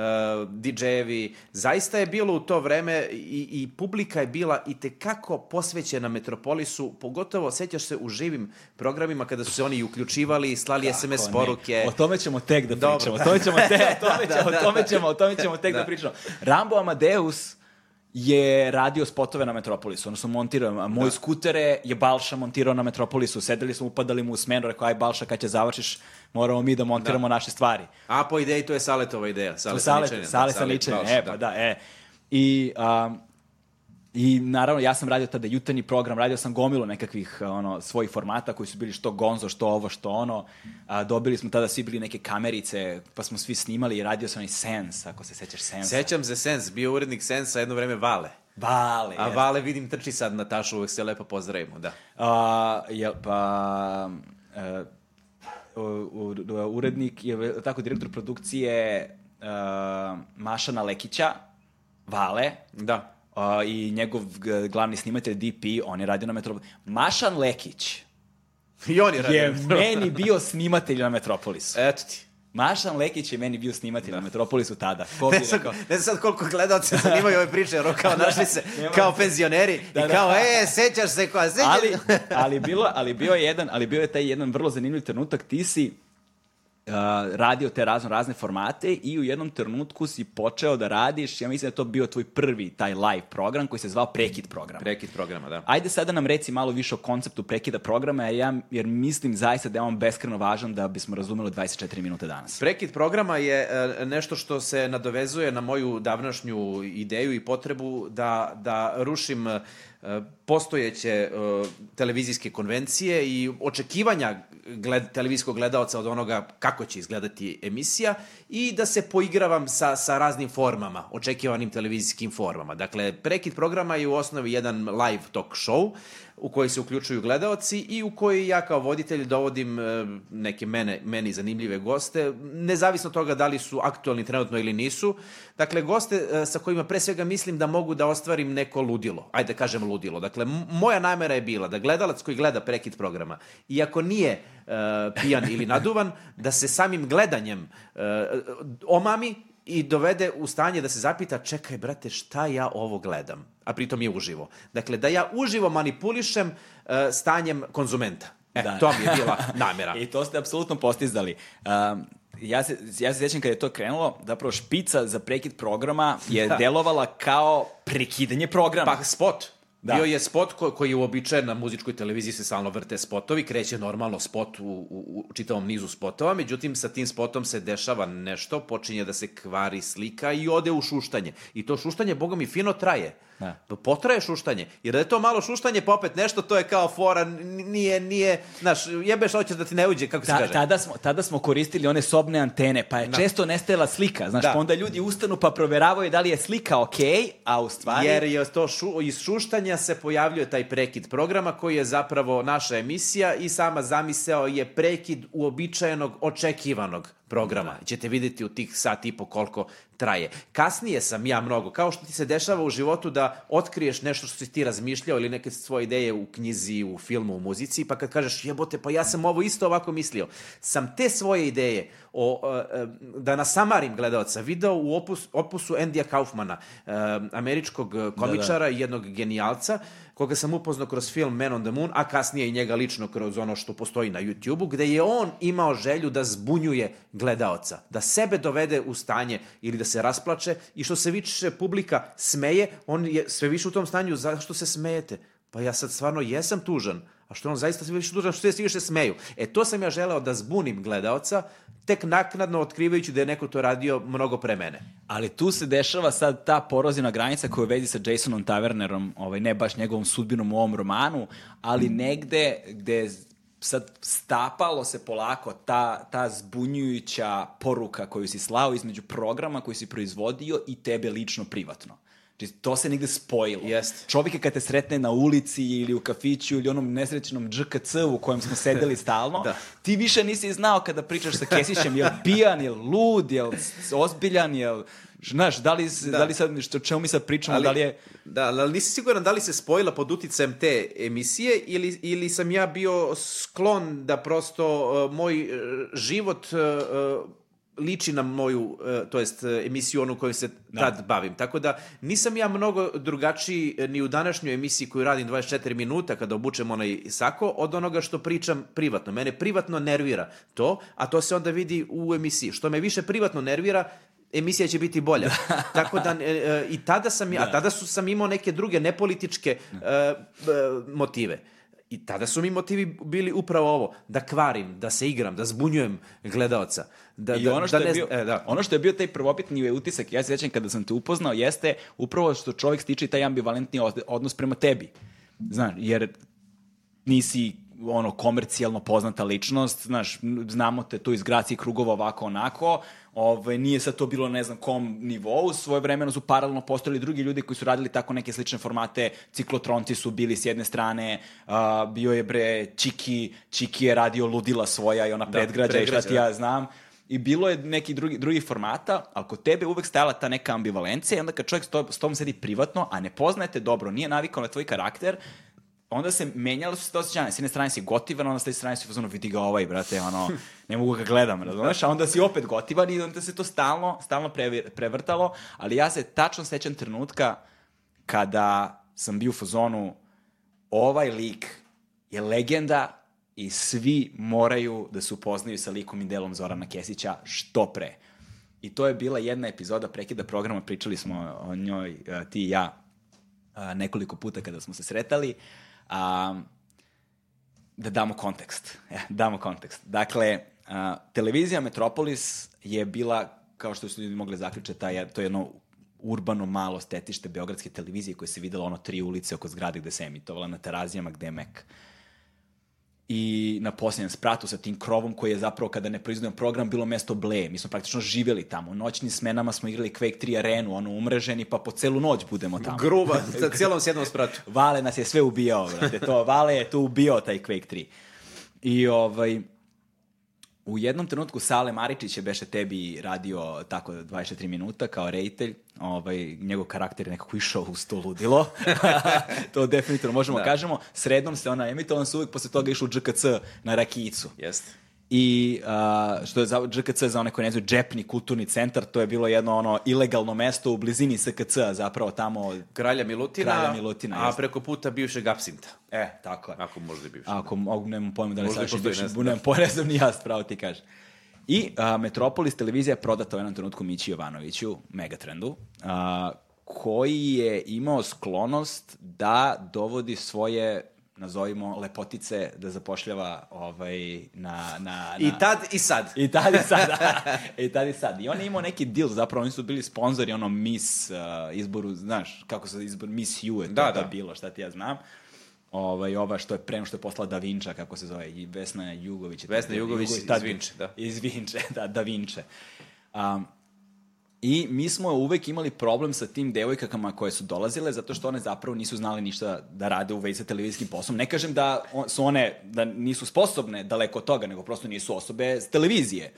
DJ-evi. Zaista je bilo u to vreme i, i publika je bila i tekako posvećena Metropolisu, pogotovo sećaš se u živim programima kada su se oni i uključivali, slali Kako SMS ne? poruke. O tome ćemo tek da Dobro, pričamo. da. O tome ćemo te, o tome Da, ćemo, da, o tome da. ćemo, o tome ćemo tek da, Da. pričamo. Rambo Amadeus je radio spotove na Metropolisu, odnosno montirao. A moj Da. skutere je Balša montirao na Metropolisu. Sedeli smo, upadali mu u smenu, rekao, aj Balša, kad će završiš, moramo mi da montiramo naše stvari. A po ideji to je Saletova ideja. To Sale sale, Saničanin, sale da, sa Sale ličenjem, Balša, e, pa da, e. I, um, I naravno, ja sam radio tada jutarnji program, radio sam gomilu nekakvih ono, svojih formata koji su bili što gonzo, što ovo, što ono. A, dobili smo tada svi bili neke kamerice, pa smo svi snimali i radio sam onaj Sens, ako se sećaš Sensa. Sećam se Sens, bio urednik Sensa jedno vreme Vale. Vale. A jeste. Vale vidim trči sad Natašu, uvek se lepo pozdravimo, da. A, jel, pa... e, u, u, urednik je, tako, direktor produkcije uh, Mašana Lekića, Vale, Da. Uh, i njegov glavni snimatelj DP, on je radio na Metropolisu. Mašan Lekić I on je radio. je meni bio snimatelj na Metropolisu. Eto ti. Mašan Lekić je meni bio snimatelj na Metropolisu tada. Ko bi Ne znam, rekao? ne znam sad koliko gledalci zanimaju ove priče, jer kao našli se nema- kao penzioneri Da, i da. kao, e, sećaš se, kao, sećaš ali, ali, bilo, ali bio je jedan, ali bio je taj jedan vrlo zanimljiv trenutak. Ti si uh, radio te razno razne formate i u jednom trenutku si počeo da radiš, ja mislim da je to bio tvoj prvi taj live program koji se zvao Prekid program. Prekid programa, da. Ajde sada nam reci malo više o konceptu prekida programa, jer, ja, jer mislim zaista da je on beskreno važan da bismo razumeli 24 minute danas. Prekid programa je e, nešto što se nadovezuje na moju davnašnju ideju i potrebu da, da rušim postojeće e, televizijske konvencije i očekivanja gled, televizijskog gledalca od onoga kako će izgledati emisija i da se poigravam sa, sa raznim formama, očekivanim televizijskim formama. Dakle, prekid programa je u osnovi jedan live talk show u koji se uključuju gledaoci i u koji ja kao voditelj dovodim e, neke mene, meni zanimljive goste, nezavisno toga da li su aktualni trenutno ili nisu. Dakle, goste e, sa kojima pre svega mislim da mogu da ostvarim neko ludilo. Ajde da kažem ludilo. Dakle, moja namera je bila da gledalac koji gleda prekid programa, iako nije uh, pijan ili naduvan, da se samim gledanjem uh, omami i dovede u stanje da se zapita, čekaj, brate, šta ja ovo gledam? A pritom je uživo. Dakle, da ja uživo manipulišem uh, stanjem konzumenta. E, da. to mi je bila namera. I to ste apsolutno postizali. Um, ja se, ja se sjećam kada je to krenulo, zapravo špica za prekid programa je da. delovala kao prekidanje programa. Pa spot. Da. Bio je spot ko, koji je uobičajen na muzičkoj televiziji se stalno vrte spotovi, kreće normalno spot u, u, u čitavom nizu spotova, međutim sa tim spotom se dešava nešto, počinje da se kvari slika i ode u šuštanje. I to šuštanje, boga mi, fino traje. Da. Pa potraje šuštanje. Jer da je to malo šuštanje, pa opet nešto, to je kao fora, nije, nije, znaš, jebeš, hoćeš da ti ne uđe, kako se Ta, kaže. Tada smo, tada smo koristili one sobne antene, pa je da. često nestajala slika, znaš, da. pa onda ljudi ustanu pa proveravaju da li je slika okej, okay, a u stvari... Jer je to šu, iz šuštanja se pojavljuje taj prekid programa koji je zapravo naša emisija i sama zamiseo je prekid uobičajenog, očekivanog programa. Da. Ćete videti u tih sat i po koliko traje. Kasnije sam ja mnogo, kao što ti se dešava u životu da otkriješ nešto što si ti razmišljao ili neke svoje ideje u knjizi, u filmu, u muzici, pa kad kažeš jebote, pa ja sam ovo isto ovako mislio. Sam te svoje ideje o, da nasamarim gledalca video u opus, opusu Endija Kaufmana, američkog komičara da, da. i jednog genijalca, koga sam upoznao kroz film Man on the Moon, a kasnije i njega lično kroz ono što postoji na YouTube-u, gde je on imao želju da zbunjuje gledaoca, da sebe dovede u stanje ili da se rasplače i što se više publika smeje, on je sve više u tom stanju, zašto se smejete? Pa ja sad stvarno jesam tužan, a što on zaista sve više tužan, što se više smeju. E, to sam ja želeo da zbunim gledaoca, tek naknadno otkrivajući da je neko to radio mnogo pre mene. Ali tu se dešava sad ta porozina granica koja vezi sa Jasonom Tavernerom, ovaj, ne baš njegovom sudbinom u ovom romanu, ali negde gde sad stapalo se polako ta, ta zbunjujuća poruka koju si slao između programa koji si proizvodio i tebe lično privatno. Znači, to se negde spojilo. Jeste. Čovjek je kad te sretne na ulici ili u kafiću ili onom nesrećenom džkc u kojem smo sedeli stalno, da. ti više nisi znao kada pričaš sa Kesićem, je pijan, je lud, je ozbiljan, je Znaš, da li, da. da li sad, što, čemu mi sad pričamo, ali, da li je... Da, ali nisi siguran da li se spojila pod uticajem te emisije ili, ili sam ja bio sklon da prosto uh, moj uh, život uh, liči na moju, uh, to jest emisiju onu koju se da. tad bavim. Tako da nisam ja mnogo drugačiji ni u današnjoj emisiji koju radim 24 minuta kada obučem onaj sako od onoga što pričam privatno. Mene privatno nervira to, a to se onda vidi u emisiji. Što me više privatno nervira, emisija će biti bolja. Tako da, e, e, i tada sam, da. a tada su, sam imao neke druge nepolitičke e, e, motive. I tada su mi motivi bili upravo ovo, da kvarim, da se igram, da zbunjujem gledaoca. Da, I da, ono, što da je bio, e, da. ono što je bio taj prvobitni utisak, ja se sjećam kada sam te upoznao, jeste upravo što čovjek stiče taj ambivalentni odnos prema tebi. Znaš, jer nisi ono komercijalno poznata ličnost, znaš, znamo te tu iz gracije krugova ovako onako, Ove, nije sad to bilo ne znam kom nivou, svoje vremeno su paralelno postojali drugi ljudi koji su radili tako neke slične formate, ciklotronci su bili s jedne strane, uh, bio je bre Čiki, Čiki je radio ludila svoja i ona da, predgrađa i šta ti ja da. znam. I bilo je neki drugi, drugi formata, ali kod tebe uvek stajala ta neka ambivalencija i onda kad čovjek s, to, s tom sedi privatno, a ne poznajete dobro, nije navikao na tvoj karakter, onda se menjalo su se to osjećanje. S jedne strane si gotivan, onda s te strane si fazonu, vidi ga ovaj, brate, ono, ne mogu ga gledam, razumeš? A onda si opet gotivan i onda se to stalno, stalno prevrtalo, ali ja se tačno sećam trenutka kada sam bio u fazonu, ovaj lik je legenda i svi moraju da se upoznaju sa likom i delom Zorana Kesića što pre. I to je bila jedna epizoda prekida programa, pričali smo o njoj, e, ti i ja, e, nekoliko puta kada smo se sretali. Uh, A, da damo kontekst. Ja, damo kontekst. Dakle, a, televizija Metropolis je bila, kao što su ljudi mogli zaključati, taj, to je jedno urbano malo stetište Beogradske televizije koje se videlo ono tri ulice oko zgrade gde se emitovala na terazijama gde je Mek i na posljednjem spratu sa tim krovom koji je zapravo kada ne proizvodimo program bilo mesto ble. Mi smo praktično živjeli tamo. U noćnim smenama smo igrali Quake 3 arenu, ono umreženi, pa po celu noć budemo tamo. Gruba, sa cijelom sjednom spratu. Vale nas je sve ubijao, brate. To, Vale je tu ubio taj Quake 3. I ovaj, u jednom trenutku Sale Maričić je beše tebi radio tako 24 minuta kao rejtelj. Ovaj, njegov karakter je nekako išao uz to ludilo. to definitivno možemo da. kažemo. Srednom se ona emitovala, on se uvijek posle toga išao u GKC na Rakijicu. Jeste i uh, što je za GKC za one koji ne znaju džepni kulturni centar, to je bilo jedno ono ilegalno mesto u blizini SKC, zapravo tamo Kralja Milutina, Kralja Milutina a jest. preko puta bivšeg Apsinta. E, tako je. Ako možda bivšeg. Ako mogu, nemam pojma da li sad bivši, nemam pojma, ne znam ni ja, spravo ti kažem. I uh, Metropolis televizija je prodata u jednom trenutku Mići Jovanoviću, Megatrendu, uh, koji je imao sklonost da dovodi svoje nazovimo lepotice da zapošljava ovaj na na na I tad i sad. I tad i sad. I tad i sad. I on je imao neki deal, zapravo oni su bili sponzori ono Miss uh, izboru, znaš, kako se izbor Miss You je da, to da. bilo, šta ti ja znam. Ovaj ova što je pre što je poslala Da Vinča, kako se zove, i Vesna Jugović. Vesna Jugović, Jugović iz Vinče, da. Iz Vinče, da, Da Vinče. Um, I mi smo uvek imali problem sa tim devojkama koje su dolazile zato što one zapravo nisu znale ništa da rade u vezi sa televizijskim poslom. Ne kažem da su one da nisu sposobne daleko od toga, nego prosto nisu osobe s televizije.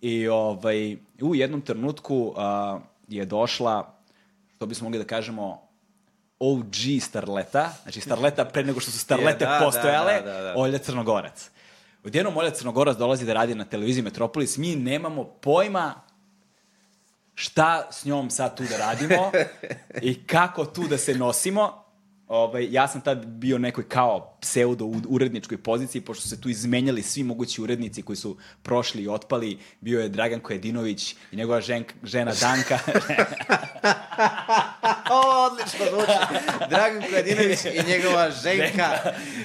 I ovaj, u jednom trenutku uh, je došla, što bismo mogli da kažemo, OG Starleta, znači Starleta pre nego što su Starlete da, postojale, da, da, da, da. Olja Crnogorac. Odjednom Olja Crnogorac dolazi da radi na televiziji Metropolis, mi nemamo pojma šta s njom sad tu da radimo i kako tu da se nosimo. Ovaj, ja sam tad bio nekoj kao pseudo uredničkoj poziciji, pošto se tu izmenjali svi mogući urednici koji su prošli i otpali. Bio je Dragan Kojedinović i njegova žen, žena Danka. o, odlično zvuči. Dragan Kojedinović i njegova ženka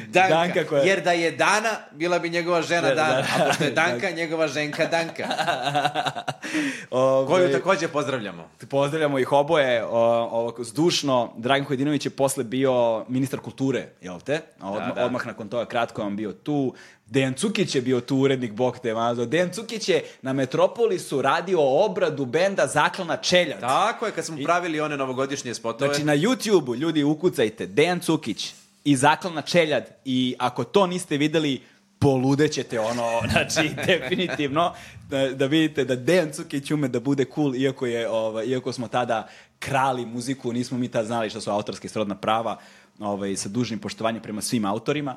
Danka. Danka koja... Jer da je Dana, bila bi njegova žena da, Dana. Da, a pošto je Danka, njegova ženka Danka. Ove, Koju takođe pozdravljamo. Pozdravljamo ih oboje. O, ovako, zdušno. Dragan Kojedinović je posle bio ministar kulture, jel te? Odmah, da, da. odmah nakon toga kratko on bio tu. Dejan Cukić je bio tu urednik Bog te mazo. Dejan Cukić je na Metropolisu radio obradu benda Zaklana Čeljad. Tako je, kad smo I, pravili one novogodišnje spotove. Znači na YouTube-u, ljudi, ukucajte Dejan Cukić i Zaklana Čeljad i ako to niste videli, poludećete ono, znači definitivno da, da vidite da Dejan Cukić ume da bude cool iako je ovaj iako smo tada krali muziku, nismo mi tad znali šta su autorske srodna prava, ovaj sa dužnim poštovanjem prema svim autorima.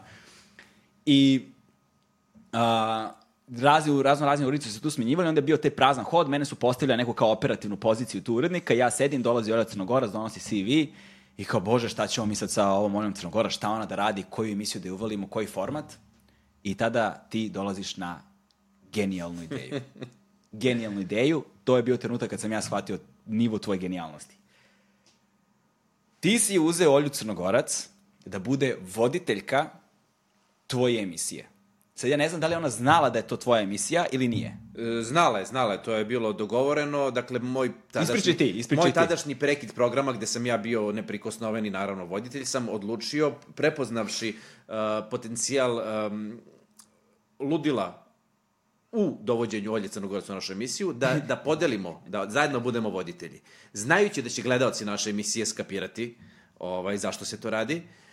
I a, razni, razno razni urednici su tu smenjivali, onda je bio te prazan hod, mene su postavili neku kao operativnu poziciju tu urednika, ja sedim, dolazi Olja Crnogora, donosi CV i kao, bože, šta ćemo mi sad sa ovom Oljom Crnogora, šta ona da radi, koju emisiju da je uvalimo, koji format? I tada ti dolaziš na genijalnu ideju. genijalnu ideju, to je bio trenutak kad sam ja shvatio nivo tvoje genijalnosti. Ti si uzeo Olju Crnogorac da bude voditeljka tvoje emisije. Sad ja ne znam da li ona znala da je to tvoja emisija ili nije. E, znala je, znala je, to je bilo dogovoreno. Dakle, moj tadašnji, ispriči ti, ispriči moj tadašnji prekid programa gde sam ja bio neprikosnoveni, naravno, voditelj, sam odlučio, prepoznavši uh, potencijal um, ludila u dovođenju Olje Crnogoraca u našu emisiju, da, da podelimo, da zajedno budemo voditelji. Znajući da će gledalci naše emisije skapirati ovaj, zašto se to radi, uh,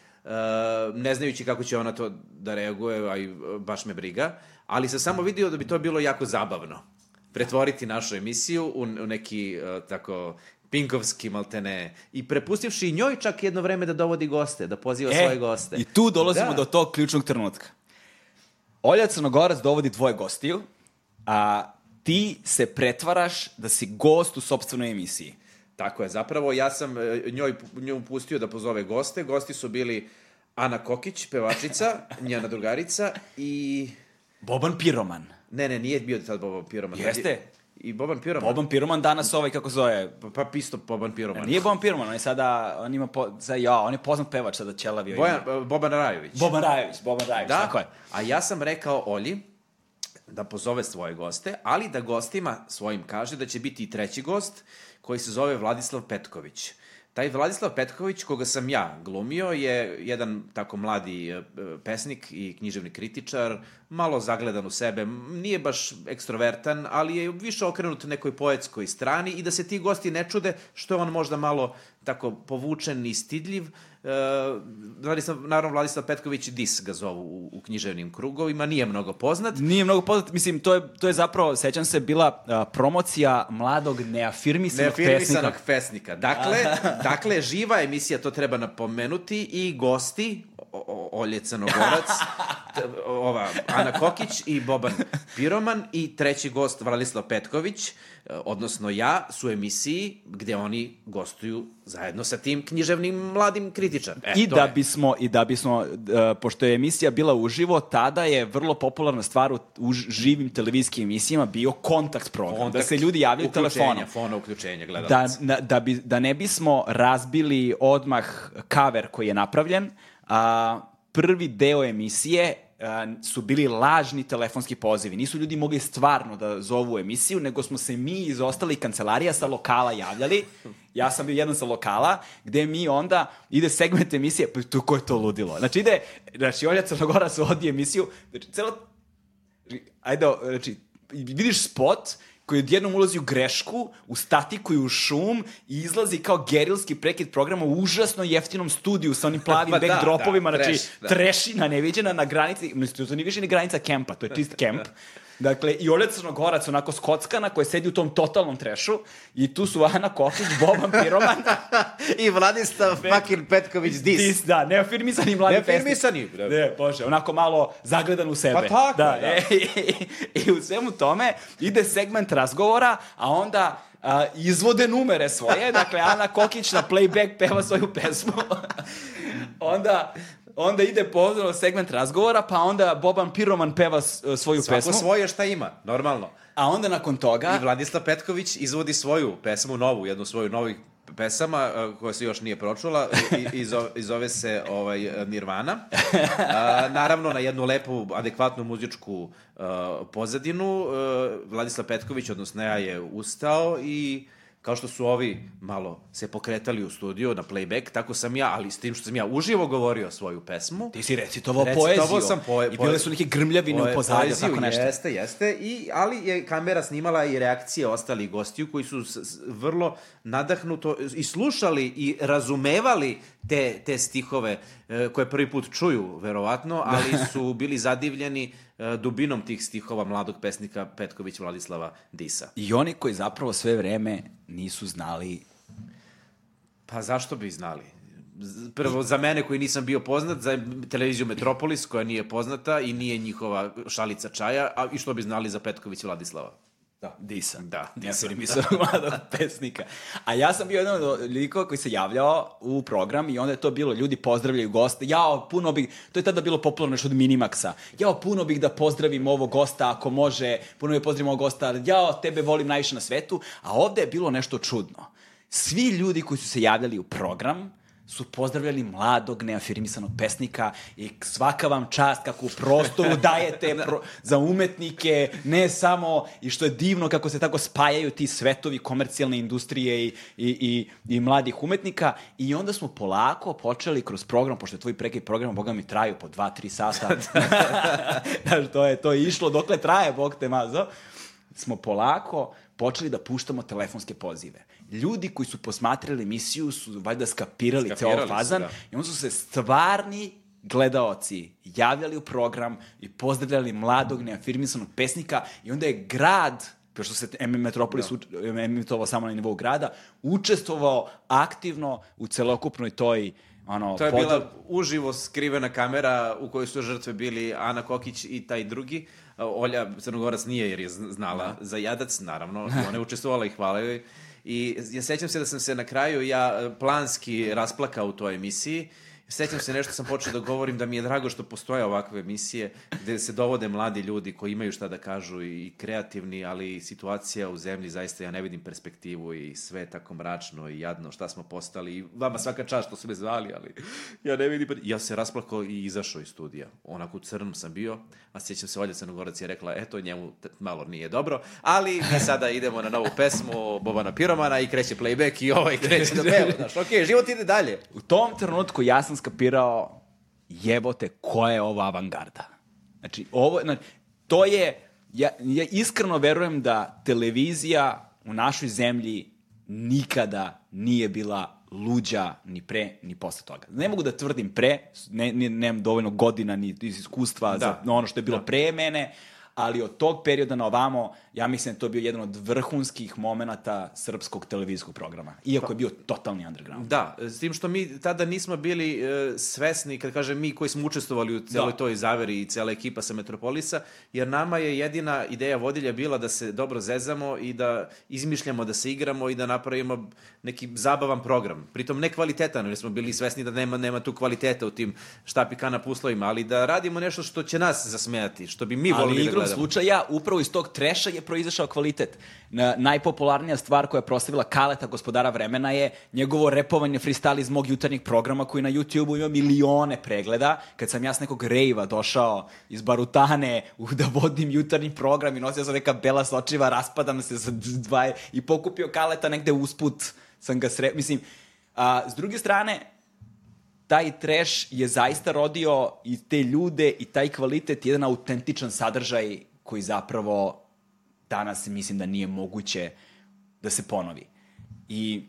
ne znajući kako će ona to da reaguje, a i baš me briga, ali sam samo vidio da bi to bilo jako zabavno. Pretvoriti našu emisiju u, u neki uh, tako pinkovski maltene i prepustivši njoj čak jedno vreme da dovodi goste, da poziva e, svoje goste. I tu dolazimo da. do tog ključnog trenutka. Olja Crnogorac dovodi dvoje gostiju, a ti se pretvaraš da si gost u sobstvenoj emisiji. Tako je, zapravo ja sam e, njoj, nju pustio da pozove goste. Gosti su bili Ana Kokić, pevačica, njena drugarica i... Boban Piroman. Ne, ne, nije bio tad Boban Piroman. Jeste. I Boban Piroman. Boban Piroman danas ovaj, kako zove? Pa, pa pisto Boban Piroman. Nije Boban Piroman, on je sada, on ima, po, sada, ja, on je poznat pevač sada Čelavio. Bojan, ima. Boban Rajović. Boban Rajović, Boban Rajović, da? tako je. A ja sam rekao Olji, da pozove svoje goste, ali da gostima svojim kaže da će biti i treći gost koji se zove Vladislav Petković. Taj Vladislav Petković, koga sam ja glumio, je jedan tako mladi e, pesnik i književni kritičar, malo zagledan u sebe, nije baš ekstrovertan, ali je više okrenut nekoj poetskoj strani i da se ti gosti ne čude što je on možda malo tako povučen i stidljiv, Uh, Vladislav, naravno Vladislav Petković Dis ga zovu u, u književnim krugovima, nije mnogo poznat. Nije mnogo poznat, mislim, to je, to je zapravo, sećam se, bila uh, promocija mladog neafirmisanog, neafirmisanog pesnika. pesnika. Dakle, dakle, živa emisija, to treba napomenuti, i gosti, Olje Crnogorac, ova Ana Kokić i Boban Piroman i treći gost Vladislav Petković, e, odnosno ja, su emisiji gde oni gostuju zajedno sa tim književnim mladim kritičarom. E, I, da je. bismo, I da bismo, uh, pošto je emisija bila uživo, tada je vrlo popularna stvar u, u živim televizijskim emisijama bio kontakt program, da kontakt, da se ljudi javljaju telefonom. Fona uključenja, gledalac. Da, da, bi, da ne bismo razbili odmah kaver koji je napravljen, a, prvi deo emisije a, su bili lažni telefonski pozivi. Nisu ljudi mogli stvarno da zovu emisiju, nego smo se mi iz ostalih kancelarija sa lokala javljali. Ja sam bio jedan sa lokala, gde mi onda ide segment emisije, pa to ko je to ludilo? Znači ide, znači Olja Crnogora se vodi emisiju, znači celo, ajde, znači, vidiš spot, koji odjednom ulazi u grešku, u statiku i u šum i izlazi kao gerilski prekid programa u užasno jeftinom studiju sa onim plavim pa backdropovima, da, da, znači trash, da. trešina neviđena na granici, mislim, to nije više ni granica kempa, to je čist kemp. Dakle, i Olja Crnogorac, onako skockana, koja sedi u tom totalnom trešu, i tu su Ana Kokić, Boban Piroman. I Vladislav Pet... fucking Petković Dis. Dis, da, neafirmisani mladi Neafirmisani. Da. Ne, bože, onako malo zagledan u sebe. Pa tako, da. da. E, i, I u svemu tome ide segment razgovora, a onda a, izvode numere svoje, dakle Ana Kokić na playback peva svoju pesmu. onda onda ide pozorno segment razgovora, pa onda Boban Piroman peva svoju Svako pesmu. Svako svoje šta ima, normalno. A onda nakon toga... I Vladislav Petković izvodi svoju pesmu, novu, jednu svoju novih pesama koja se još nije pročula i, i, zove, i zove se ovaj, Nirvana. A, naravno, na jednu lepu, adekvatnu muzičku uh, pozadinu uh, Vladislav Petković, odnosno ja, je ustao i kao što su ovi malo se pokretali u studiju na playback, tako sam ja, ali s tim što sam ja uživo govorio svoju pesmu. Ti si recitovao poeziju. sam poe, I bile su neke grmljavine poe, u pozadju, tako nešto. Jeste, jeste. I, ali je kamera snimala i reakcije ostalih gostiju koji su s, s, vrlo nadahnuto i slušali i razumevali te, te stihove e, koje prvi put čuju, verovatno, ali su bili zadivljeni dubinom tih stihova mladog pesnika Petković Vladislava Disa. I oni koji zapravo sve vreme nisu znali... Pa zašto bi znali? Prvo, za mene koji nisam bio poznat, za televiziju Metropolis koja nije poznata i nije njihova šalica čaja, a i što bi znali za Petković Vladislava? Da. Disa. Da, Disa. Ja mislio mladog pesnika. A ja sam bio jedan od likova koji se javljao u program i onda je to bilo, ljudi pozdravljaju goste. Jao, puno bih, to je tada bilo popularno nešto od Minimaxa. Jao, puno bih da pozdravim ovog gosta ako može, puno bih da pozdravim ovog gosta, jao, tebe volim najviše na svetu. A ovde je bilo nešto čudno. Svi ljudi koji su se javljali u program, su pozdravljali mladog, neafirmisanog pesnika i svaka vam čast kako u prostoru dajete pro, za umetnike, ne samo, i što je divno kako se tako spajaju ti svetovi komercijalne industrije i, i, i, i mladih umetnika. I onda smo polako počeli kroz program, pošto je tvoj preki program, boga mi traju po dva, tri sata, znaš, to je, to je išlo dokle traje, bog te mazo, smo polako počeli da puštamo telefonske pozive ljudi koji su posmatrali emisiju su valjda skapirali, skapirali ceo fazan da. i onda su se stvarni gledaoci javljali u program i pozdravljali mladog neafirmisanog pesnika i onda je grad pošto se MM Metropolis da. emitovao samo na nivou grada, učestvovao aktivno u celokupnoj toj ono, to je pod... bila uživo skrivena kamera u kojoj su žrtve bili Ana Kokić i taj drugi. Olja Crnogorac nije jer je znala da. za jadac, naravno. Ona je učestvovala i hvala joj. I ja sećam se da sam se na kraju ja e, planski rasplakao u toj emisiji, sećam se nešto sam počeo da govorim da mi je drago što postoje ovakve emisije gde se dovode mladi ljudi koji imaju šta da kažu i kreativni, ali situacija u zemlji zaista ja ne vidim perspektivu i sve je tako mračno i jadno šta smo postali i vama svaka čast što su me zvali, ali ja ne vidim. Ja se rasplakao i izašao iz studija. Onako u crnom sam bio, a sjećam se Olja Crnogorac je rekla, eto njemu malo nije dobro, ali mi sada idemo na novu pesmu Bobana Piromana i kreće playback i ovaj kreće da peva. Znaš, okej, okay, život ide dalje. U tom trenutku ja sam skapirao jebote, koja je ova avangarda. Znači, ovo, znači, to je, ja, ja iskreno verujem da televizija u našoj zemlji nikada nije bila luđa ni pre, ni posle toga. Ne mogu da tvrdim pre, ne, ne, nemam dovoljno godina ni iz iskustva da. za ono što je bilo da. pre mene, ali od tog perioda na ovamo, ja mislim da to bio jedan od vrhunskih momenta srpskog televizijskog programa. Iako pa, je bio totalni underground. Da, s tim što mi tada nismo bili e, svesni, kad kažem mi koji smo učestvovali u celoj da. toj zaveri i cela ekipa sa Metropolisa, jer nama je jedina ideja vodilja bila da se dobro zezamo i da izmišljamo, da se igramo i da napravimo neki zabavan program. Pritom ne kvalitetan, jer smo bili svesni da nema, nema tu kvaliteta u tim štapikana puslovima, ali da radimo nešto što će nas zasmejati, što bi mi volili da igrom slučaja, upravo iz tog treša je proizašao kvalitet. Na, najpopularnija stvar koja je proslavila Kaleta, gospodara vremena, je njegovo repovanje freestyle iz mog jutarnjeg programa koji na YouTube-u ima milione pregleda. Kad sam ja s nekog rejva došao iz Barutane u, da vodim jutarnji program i nosio sam neka bela sočiva, raspadam se za dva i pokupio Kaleta negde usput sam ga sre... Mislim, a, s druge strane, taj trash je zaista rodio i te ljude i taj kvalitet, jedan autentičan sadržaj koji zapravo danas mislim da nije moguće da se ponovi. I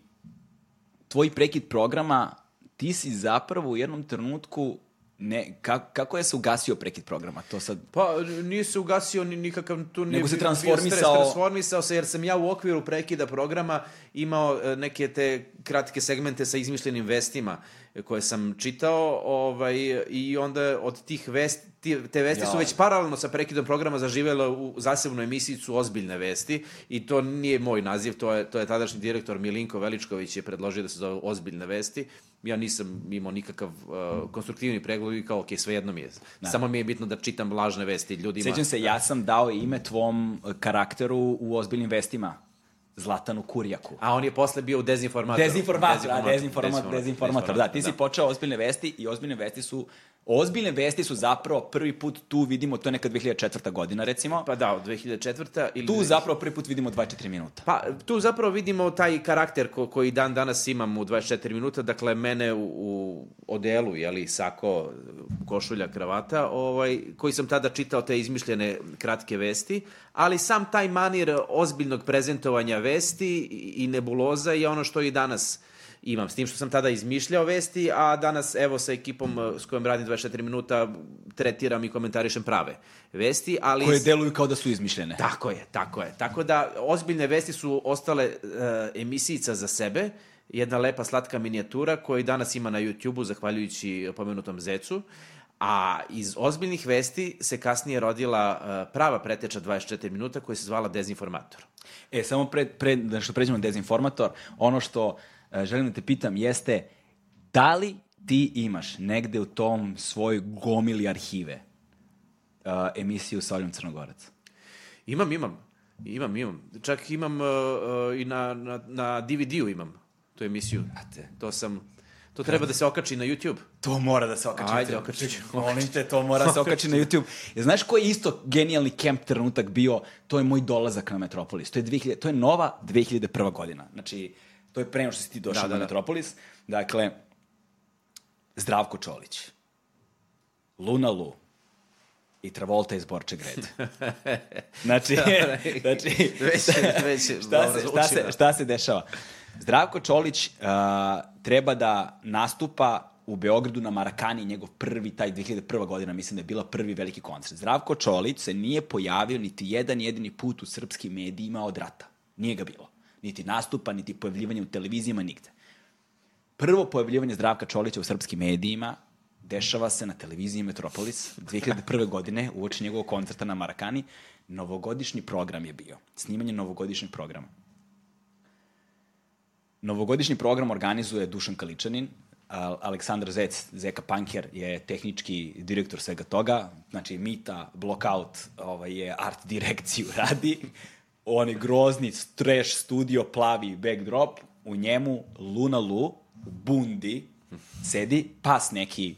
tvoj prekid programa, ti si zapravo u jednom trenutku Ne, kako, kako je se ugasio prekid programa? To sad... Pa, nije se ugasio ni nikakav... Tu Nego se transformisao... Stres, transformisao se, jer sam ja u okviru prekida programa imao e, neke te kratke segmente sa izmišljenim vestima koje sam čitao ovaj, i onda od tih vesti, te vesti ja. su već paralelno sa prekidom programa zaživele u zasebnu emisijicu Ozbiljne vesti i to nije moj naziv, to je, to je tadašnji direktor Milinko Veličković je predložio da se zove Ozbiljne vesti. Ja nisam imao nikakav uh, konstruktivni pregled i kao, ok, svejedno mi je. Da. Samo mi je bitno da čitam lažne vesti ljudima. Sećam se, ja sam dao ime tvom karakteru u Ozbiljnim vestima Zlatanu Kurjaku. A on je posle bio u dezinformatoru. Dezinformator, da, dezinformator, dezinformator, da. Ti da. si počeo ozbiljne vesti i ozbiljne vesti su Ozbiljne vesti su zapravo prvi put tu vidimo, to je neka 2004. godina recimo. Pa da, od 2004. Ili tu zapravo prvi put vidimo 24 minuta. Pa tu zapravo vidimo taj karakter ko, koji dan danas imam u 24 minuta, dakle mene u, u odelu, jeli, sako, košulja, kravata, ovaj, koji sam tada čitao te izmišljene kratke vesti, ali sam taj manir ozbiljnog prezentovanja vesti i nebuloza je ono što i danas imam. S tim što sam tada izmišljao vesti, a danas evo sa ekipom eh, s kojom radim 24 minuta tretiram i komentarišem prave vesti, ali... Koje deluju kao da su izmišljene. Tako je, tako je. Tako da ozbiljne vesti su ostale uh, emisijica za sebe, jedna lepa slatka minijatura koju danas ima na YouTube-u zahvaljujući pomenutom Zecu. A iz ozbiljnih vesti se kasnije rodila uh, prava preteča 24 minuta koja se zvala Dezinformator. E, samo pre, pre, da što pređemo na Dezinformator, ono što želim da te pitam jeste da li ti imaš negde u tom svoj gomili arhive uh, emisiju sa Oljom Crnogorac? Imam, imam. Imam, imam. Čak imam uh, uh, i na, na, na DVD-u imam tu emisiju. Ate. To sam... To treba da se okači na YouTube. To mora da se okači. Ajde, okači. Molim te, to mora da se okači na YouTube. Ja, znaš koji je isto genijalni kemp trenutak bio? To je moj dolazak na Metropolis. To je, 2000, to je nova 2001. godina. Znači, To je pre što si ti došao da, da, da. Metropolis. Dakle, Zdravko Čolić, Luna Lu i Travolta iz Borče Gred. Znači, znači već, već, šta, se, šta, se, šta se dešava? Zdravko Čolić uh, treba da nastupa u Beogradu na Marakani, njegov prvi, taj 2001. godina, mislim da je bila prvi veliki koncert. Zdravko Čolić se nije pojavio niti jedan jedini put u srpskim medijima od rata. Nije ga bilo niti nastupa, niti pojavljivanja u televizijama, nigde. Prvo pojavljivanje Zdravka Čolića u srpskim medijima dešava se na televiziji Metropolis 2001. godine, uoči njegovog koncerta na Marakani. Novogodišnji program je bio. Snimanje novogodišnjeg programa. Novogodišnji program organizuje Dušan Kaličanin, Aleksandar Zec, Zeka Panker, je tehnički direktor svega toga. Znači, Mita, Blockout, ovaj, je art direkciju radi. On je grozni trash studio, plavi backdrop. U njemu Luna Lu, bundi, sedi, pas neki,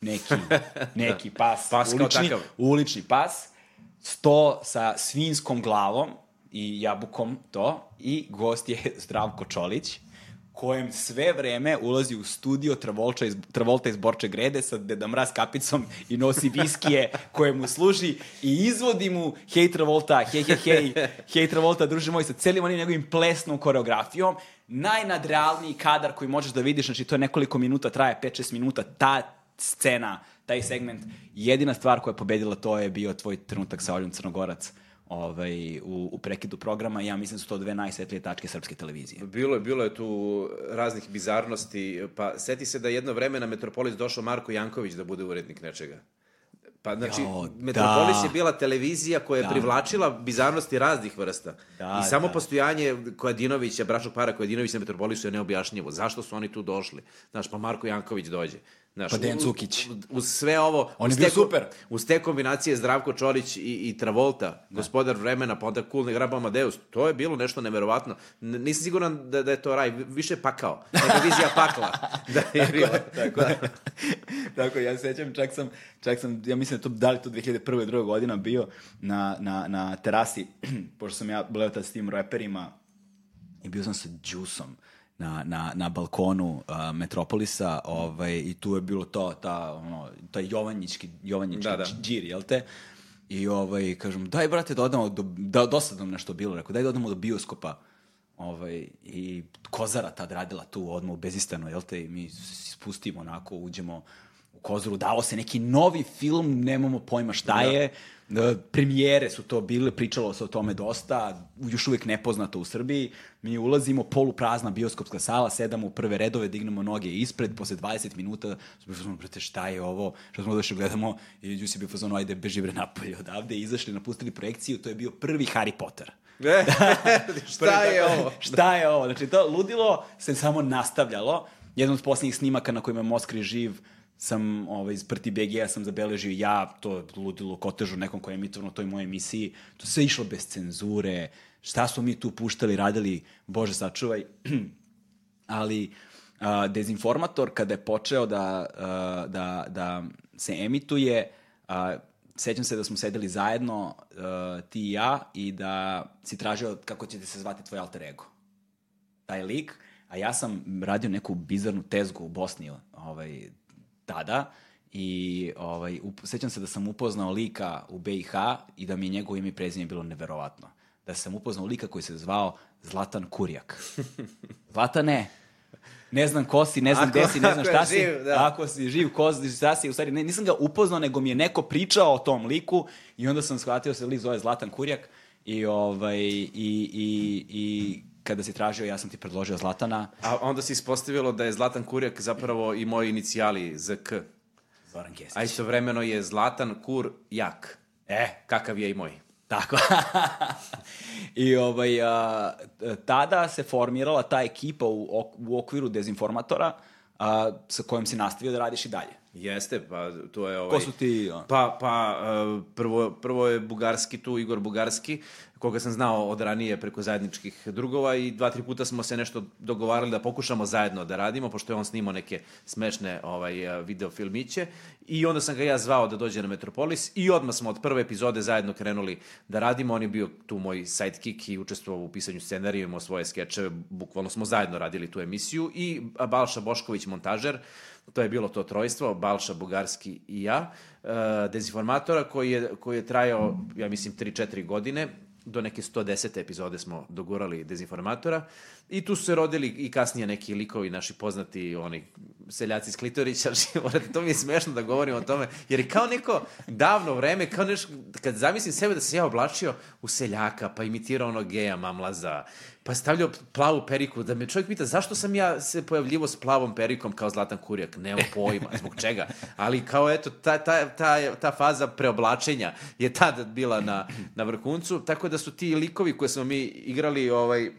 neki, neki pas, Pas ulični, ulični pas, sto sa svinskom glavom i jabukom to i gost je Zdravko Čolić kojem sve vreme ulazi u studio Travolta iz, Travolta iz Borče Grede sa Deda Mraz kapicom i nosi viskije koje mu služi i izvodi mu hej Travolta, hej, hej, hej, hej Travolta, druže moj, sa celim onim njegovim plesnom koreografijom. Najnadrealniji kadar koji možeš da vidiš, znači to je nekoliko minuta, traje 5-6 minuta, ta scena, taj segment, jedina stvar koja je pobedila to je bio tvoj trenutak sa Oljom Crnogorac ovaj, u, u prekidu programa i ja mislim da su to dve najsvetlije tačke srpske televizije. Bilo je, bilo je tu raznih bizarnosti, pa seti se da je jedno vreme na Metropolis došao Marko Janković da bude urednik nečega. Pa znači, Jao, Metropolis da. je bila televizija koja je Da. privlačila bizarnosti raznih vrsta. Da, I samo da. postojanje Kojadinovića, bračnog para Kojadinović na Metropolisu je neobjašnjivo. Zašto su oni tu došli? Znaš, pa Marko Janković dođe. Znaš, Pa Dejan Cukić. Uz sve ovo... On je bio te super. Uz te kombinacije Zdravko Čorić i, i Travolta, gospodar vremena, pa onda cool Negraba Amadeus, to je bilo nešto neverovatno. N- nisam siguran da, da je to raj, više pakao. Televizija pakla. Da je bilo. tako, tako, ja se sećam, čak sam, čak sam, ja mislim da to, da li to 2001. i druga godina bio na, na, na terasi, pošto sam ja bleo tad s tim reperima i bio sam sa džusom na, na, na balkonu uh, Metropolisa ovaj, i tu je bilo to, ta, ono, taj Jovanjički, Jovanjički Da, da. džir, jel te? I ovaj, kažem, daj brate da odemo, do, da, dosadno nam nešto bilo, rekao, daj da odemo do bioskopa. Ovaj, I Kozara tad radila tu odmah u Bezistanu, jel te? I mi se spustimo onako, uđemo u Kozaru, dao se neki novi film, nemamo pojma šta je. Da. Premijere su to bile, pričalo se o tome dosta, još uvijek nepoznato u Srbiji. Mi ulazimo, poluprazna bioskopska sala, sedamo u prve redove, dignemo noge ispred, posle 20 minuta, smo brate, šta je ovo? Što smo došli, gledamo i Đusi bio fazonu, ajde, beži bre napolje odavde, izašli, napustili projekciju, to je bio prvi Harry Potter. E, šta je ovo? Šta je ovo? Znači, to ludilo se samo nastavljalo. Jedan od posljednjih snimaka na kojima je Moskri živ sam ovaj, iz Prti BG-a sam zabeležio ja, to ludilo kotežu nekom koji je emitovano u toj mojoj emisiji. To sve išlo bez cenzure. Šta smo mi tu puštali, radili, Bože sačuvaj. Ali a, dezinformator kada je počeo da, a, da, da se emituje, a, sećam se da smo sedeli zajedno, a, ti i ja, i da si tražio kako će ti se zvati tvoj alter ego. Taj lik, a ja sam radio neku bizarnu tezgu u Bosni ovaj, tada, i ovaj, up, sećam se da sam upoznao lika u BiH i da mi je njegovo ime i prezime bilo neverovatno. Da sam upoznao lika koji se zvao Zlatan Kurjak. Zlatane, ne znam ko si, ne znam Ako- gde si, ne znam šta si. živ, da. Ako si živ, ko si, šta si, u stvari, ne, nisam ga upoznao, nego mi je neko pričao o tom liku i onda sam shvatio se lik zove Zlatan Kurjak i, ovaj, i, i, i kada si tražio, ja sam ti predložio Zlatana, A onda se ispostavilo da je Zlatan Kurjak zapravo i moji inicijali ZK. Zoran Kesić. A istovremeno je Zlatan Kur Jak. E, Kakav je i moj. Tako. I ovaj, a, tada se formirala ta ekipa u, u okviru dezinformatora a, sa kojom si nastavio da radiš i dalje. Jeste, pa to je ovaj... Ko su ti? a? Pa, pa uh, prvo, prvo je Bugarski tu, Igor Bugarski, koga sam znao od ranije preko zajedničkih drugova i dva, tri puta smo se nešto dogovarali da pokušamo zajedno da radimo, pošto je on snimao neke smešne ovaj, videofilmiće i onda sam ga ja zvao da dođe na Metropolis i odmah smo od prve epizode zajedno krenuli da radimo, on je bio tu moj sidekick i učestvovao u pisanju scenarija, imao svoje skečeve, bukvalno smo zajedno radili tu emisiju i Balša Bošković montažer, to je bilo to trojstvo, Balša, Bugarski i ja, e, dezinformatora koji je, koji je trajao, ja mislim, 3-4 godine, do neke 110. epizode smo dogurali dezinformatora i tu su se rodili i kasnije neki likovi naši poznati, oni seljaci iz Klitorića, morate, to mi je smešno da govorim o tome, jer je kao neko davno vreme, kao nešto, kad zamislim sebe da se ja oblačio u seljaka, pa imitirao ono geja mamlaza, pa stavljao plavu periku, da me čovjek pita zašto sam ja se pojavljivo s plavom perikom kao Zlatan Kurjak, nema pojma, zbog čega, ali kao eto, ta, ta, ta, ta faza preoblačenja je tada bila na, na vrhuncu, tako da su ti likovi koje smo mi igrali, ovaj, eh,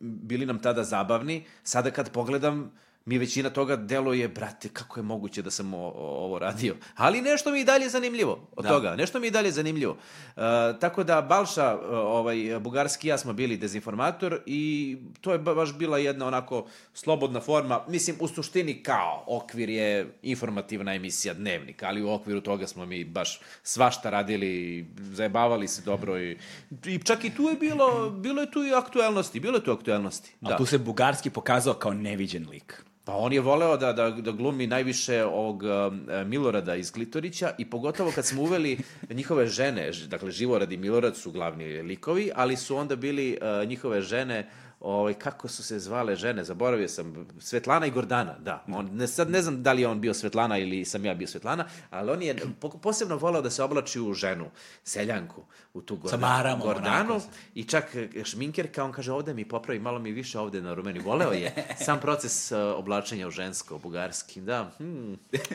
bili nam tada zabavni, sada kad pogledam, mi većina toga deluje, brate, kako je moguće da sam o, o, ovo radio. Ali nešto mi i dalje zanimljivo od Da. toga. Nešto mi i dalje zanimljivo. Uh, tako da Balša, uh, ovaj, Bugarski i ja smo bili dezinformator i to je ba- baš bila jedna onako slobodna forma. Mislim, u suštini kao okvir je informativna emisija dnevnika, ali u okviru toga smo mi baš svašta radili, zajebavali se dobro i, i čak i tu je bilo, bilo je tu i aktuelnosti, bilo je tu aktuelnosti. Da. tu se Bugarski pokazao kao neviđen lik. Pa on je voleo da, da, da glumi najviše ovog um, Milorada iz Glitorića i pogotovo kad smo uveli njihove žene, dakle Živorad i Milorad su glavni likovi, ali su onda bili uh, njihove žene Ovaj, kako su se zvale žene, zaboravio sam, Svetlana i Gordana, da. On, ne, sad ne znam da li je on bio Svetlana ili sam ja bio Svetlana, ali on je po, posebno volao da se oblači u ženu, seljanku, u tu Gordanu. maramom, Gordanu onako. i čak e, šminkerka, on kaže ovde mi popravi, malo mi više ovde na rumeni. Voleo je sam proces uh, oblačenja u žensko, bugarski, da. Hmm.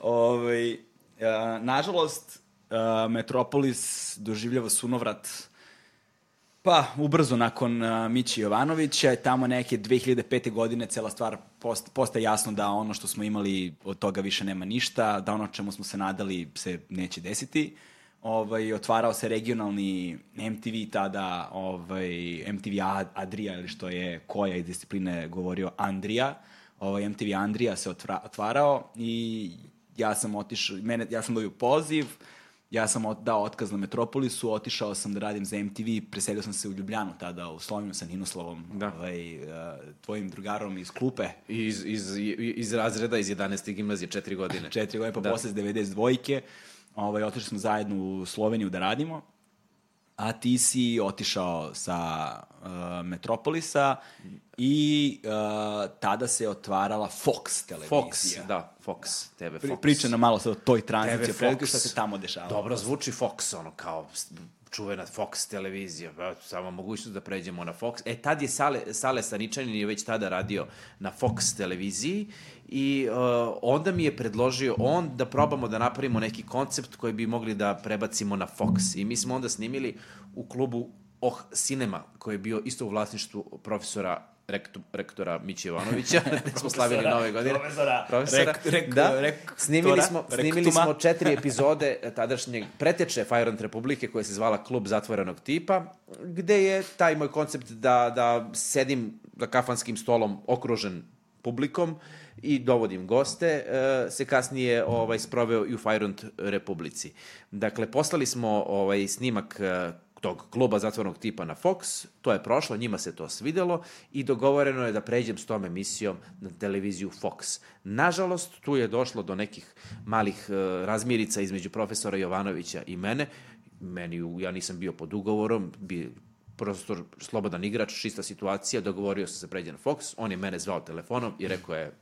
Ovaj, uh, nažalost, uh, Metropolis doživljava sunovrat Pa, ubrzo nakon uh, Mići Jovanovića, tamo neke 2005. godine cela stvar post, postaje jasno da ono što smo imali od toga više nema ništa, da ono čemu smo se nadali se neće desiti. Ovaj, otvarao se regionalni MTV tada, ovaj, MTV Ad- Adria, ili što je koja iz discipline govorio Andrija. Ovaj, MTV Andrija se otvarao i ja sam otišao, mene, ja sam dobio poziv, Ja sam od, dao otkaz na Metropolisu, otišao sam da radim za MTV, preselio sam se u Ljubljanu tada, u Sloveniju sa Ninoslavom, Da. ovaj, uh, tvojim drugarom iz klupe. Iz, iz, iz razreda iz 11. gimnazije, četiri godine. Četiri godine, pa Da. posle 92. Ovaj, otišli smo zajedno u Sloveniju da radimo, a ti si otišao sa uh, Metropolisa i uh, tada se otvarala Fox televizija. Fox, da, Fox, TV Pri, Fox. priča nam malo sad o toj tranziciji, TV Fox. šta se tamo dešavalo. Dobro zvuči Fox, ono kao čuvena Fox televizija, pa, samo mogućnost da pređemo na Fox. E, tad je Sale, Sale Staničanin je već tada radio na Fox televiziji i uh, onda mi je predložio on da probamo da napravimo neki koncept koji bi mogli da prebacimo na Fox. I mi smo onda snimili u klubu Oh Cinema, koji je bio isto u vlasništvu profesora rektu, rektora Miće Jovanovića, gde smo slavili nove godine. profesora, profesora. rek- rek- da. rektora, snimili smo, snimili rektuma. smo četiri epizode tadašnjeg preteče Fajrant Republike koja se zvala Klub zatvorenog tipa, gde je taj moj koncept da, da sedim za kafanskim stolom okružen publikom i dovodim goste, e, se kasnije ovaj sproveo i u Fajrant Republici. Dakle, poslali smo ovaj snimak e, tog kluba zatvornog tipa na Fox, to je prošlo, njima se to svidelo i dogovoreno je da pređem s tom emisijom na televiziju Fox. Nažalost, tu je došlo do nekih malih e, razmirica između profesora Jovanovića i mene. Meni, ja nisam bio pod ugovorom, bi prostor slobodan igrač, čista situacija, dogovorio sam se pređe na Fox, on je mene zvao telefonom i rekao je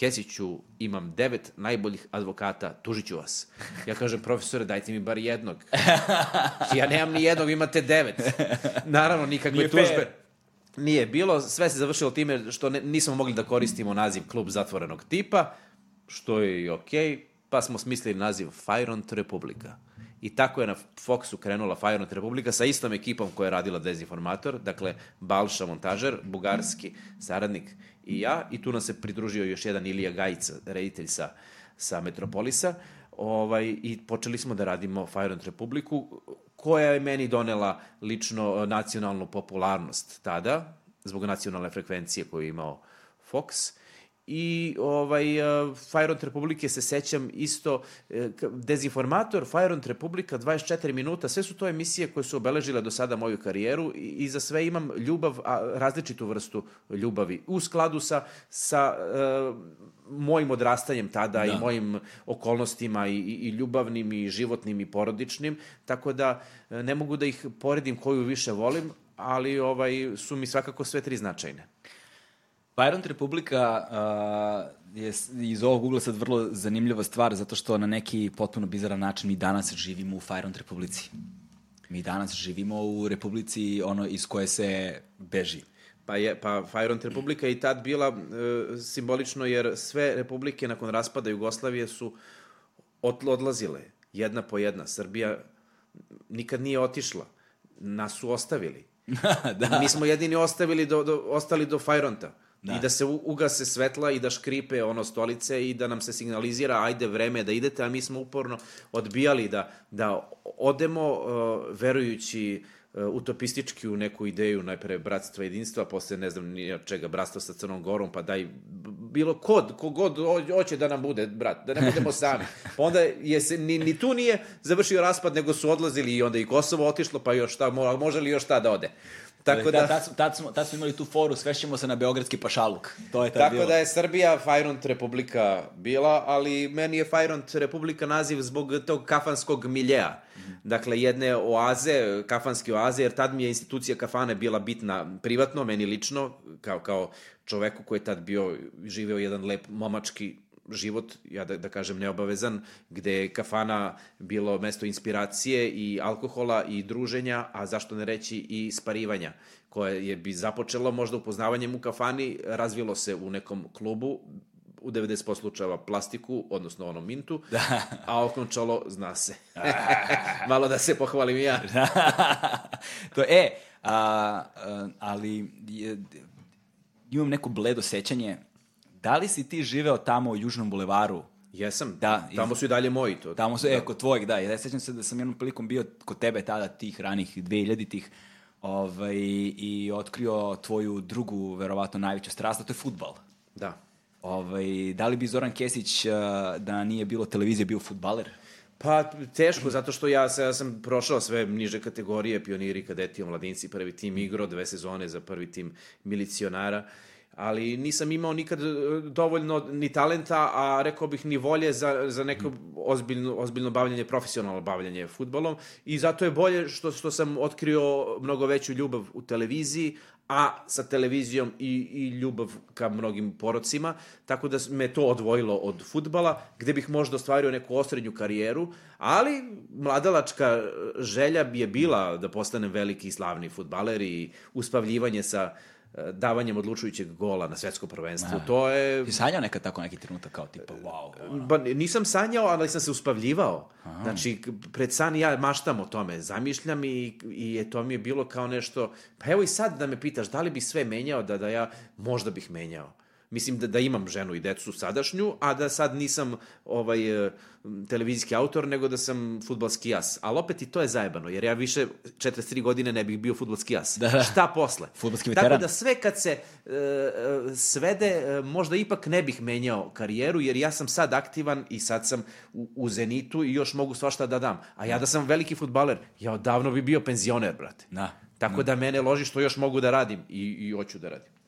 Kesiću, imam devet najboljih advokata, tužit ću vas. Ja kažem, profesore, dajte mi bar jednog. Ja nemam ni jednog, imate devet. Naravno, nikakve Nije fair. tužbe. Nije bilo, sve se završilo time što ne, nismo mogli da koristimo naziv klub zatvorenog tipa, što je i okej, pa smo smislili naziv Fajront Republika. I tako je na Foxu krenula Fajront Republika sa istom ekipom koja je radila Dezinformator, dakle Balša montažer, bugarski saradnik i ja, i tu nam se pridružio još jedan Ilija Gajica, reditelj sa, sa Metropolisa, ovaj, i počeli smo da radimo Fajront Republiku, koja je meni donela lično e, nacionalnu popularnost tada, zbog nacionalne frekvencije koju je imao Fox. I ovaj, uh, Fajront Republike se sećam isto, e, k- Dezinformator, Fajront Republika, 24 minuta, sve su to emisije koje su obeležile do sada moju karijeru i, i za sve imam ljubav, a, različitu vrstu ljubavi, u skladu sa, sa uh, mojim odrastanjem tada da. i mojim okolnostima i, i, i ljubavnim i životnim i porodičnim, tako da ne mogu da ih poredim koju više volim, ali ovaj su mi svakako sve tri značajne. Fajront Republika uh, je iz ovog ugla sad vrlo zanimljiva stvar, zato što na neki potpuno bizaran način mi danas živimo u Fajront Republici. Mi danas živimo u Republici ono iz koje se beži. Pa je pa Fajront Republika je i tad bila e, simbolično jer sve republike nakon raspada Jugoslavije su od, odlazile jedna po jedna. Srbija nikad nije otišla. Nas su ostavili. da. Mi smo jedini ostavili do, do, ostali do Fajronta. Da. I da se ugase svetla i da škripe ono stolice i da nam se signalizira ajde vreme da idete, a mi smo uporno odbijali da, da odemo uh, verujući uh, utopistički u neku ideju najpre bratstva jedinstva, posle ne znam ni od čega bratstva sa Crnom Gorom, pa daj bilo kod, kogod ho- hoće da nam bude brat, da ne budemo sami. Pa onda je se, ni, ni tu nije završio raspad, nego su odlazili i onda i Kosovo otišlo, pa još šta, mo- može li još šta da ode. Tako da, tad, smo- tad, smo, tad smo imali tu foru, svešćemo se na beogradski pašaluk. To je tad Tako bilo. da je Srbija Fajront Republika bila, ali meni je Fajront Republika naziv zbog tog kafanskog miljeja. Dakle, jedne oaze, kafanske oaze, jer tad mi je institucija kafane bila bitna privatno, meni lično, kao, kao čoveku koji je tad bio, živeo jedan lep momački život, ja da, da kažem neobavezan, gde je kafana bilo mesto inspiracije i alkohola i druženja, a zašto ne reći i sparivanja, koje je bi započelo možda upoznavanjem u kafani, razvilo se u nekom klubu, u 90% slučajeva plastiku, odnosno onom mintu, da. a okončalo zna se. Malo da se pohvalim ja. to e, a, a, ali je, imam neko bledo sećanje. Da li si ti živeo tamo u Južnom bulevaru? Jesam, Da, tamo su i dalje moji. To, Tamo su, da. e, kod tvojeg, da. Ja sećam se da sam jednom prilikom bio kod tebe tada, tih ranih 2000-ih, ovaj, i otkrio tvoju drugu, verovatno najveću strast, a to je futbal. Da. Ovaj, da li bi Zoran Kesić, a, da nije bilo televizije, bio futbaler? Pa teško, zato što ja, ja sam prošao sve niže kategorije, pioniri, kadeti, omladinci, prvi tim igro, dve sezone za prvi tim milicionara, ali nisam imao nikad e, dovoljno ni talenta, a rekao bih ni volje za, za neko ozbiljno, ozbiljno bavljanje, profesionalno bavljanje futbolom. I zato je bolje što, što sam otkrio mnogo veću ljubav u televiziji, a sa televizijom i, i ljubav ka mnogim porocima, tako da me to odvojilo od futbala, gde bih možda ostvario neku osrednju karijeru, ali mladalačka želja bi je bila da postanem veliki i slavni futbaler i uspavljivanje sa e, davanjem odlučujućeg gola na svetskom prvenstvu. To je... Ti sanjao nekad tako neki trenutak kao tipa, wow, ono. Ba, nisam sanjao, ali sam se uspavljivao. Aha. Znači, pred san ja maštam o tome, zamišljam i, i je, to mi je bilo kao nešto... Pa evo i sad da me pitaš, da li bi sve menjao, da, da ja možda bih menjao. Mislim da, da imam ženu i decu sadašnju, a da sad nisam ovaj, e, televizijski autor, nego da sam futbalski jas. Ali opet i to je zajebano, jer ja više 43 godine ne bih bio futbalski jas. Da, da. Šta posle? Fudbalski Tako veteran. da sve kad se e, svede, možda ipak ne bih menjao karijeru, jer ja sam sad aktivan i sad sam u, u Zenitu i još mogu svašta da dam. A ja da sam veliki futbaler, ja odavno bi bio penzioner, brate. Da. Tako da mene loži što još mogu da radim i, i hoću da radim.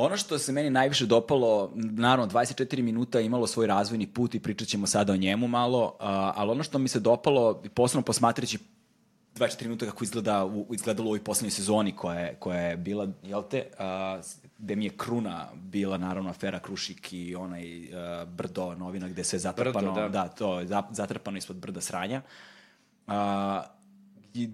Ono što se meni najviše dopalo, naravno 24 minuta je imalo svoj razvojni put i pričat ćemo sada o njemu malo, ali ono što mi se dopalo, posebno posmatrajući 24 minuta kako izgleda, u, izgledalo u ovoj poslednjoj sezoni koja je, koja je bila, jel te, a, gde mi je kruna bila naravno afera Krušik i onaj a, brdo novina gde je sve zatrpano, Brdo, da. da, to je za- zatrpano ispod brda sranja. A,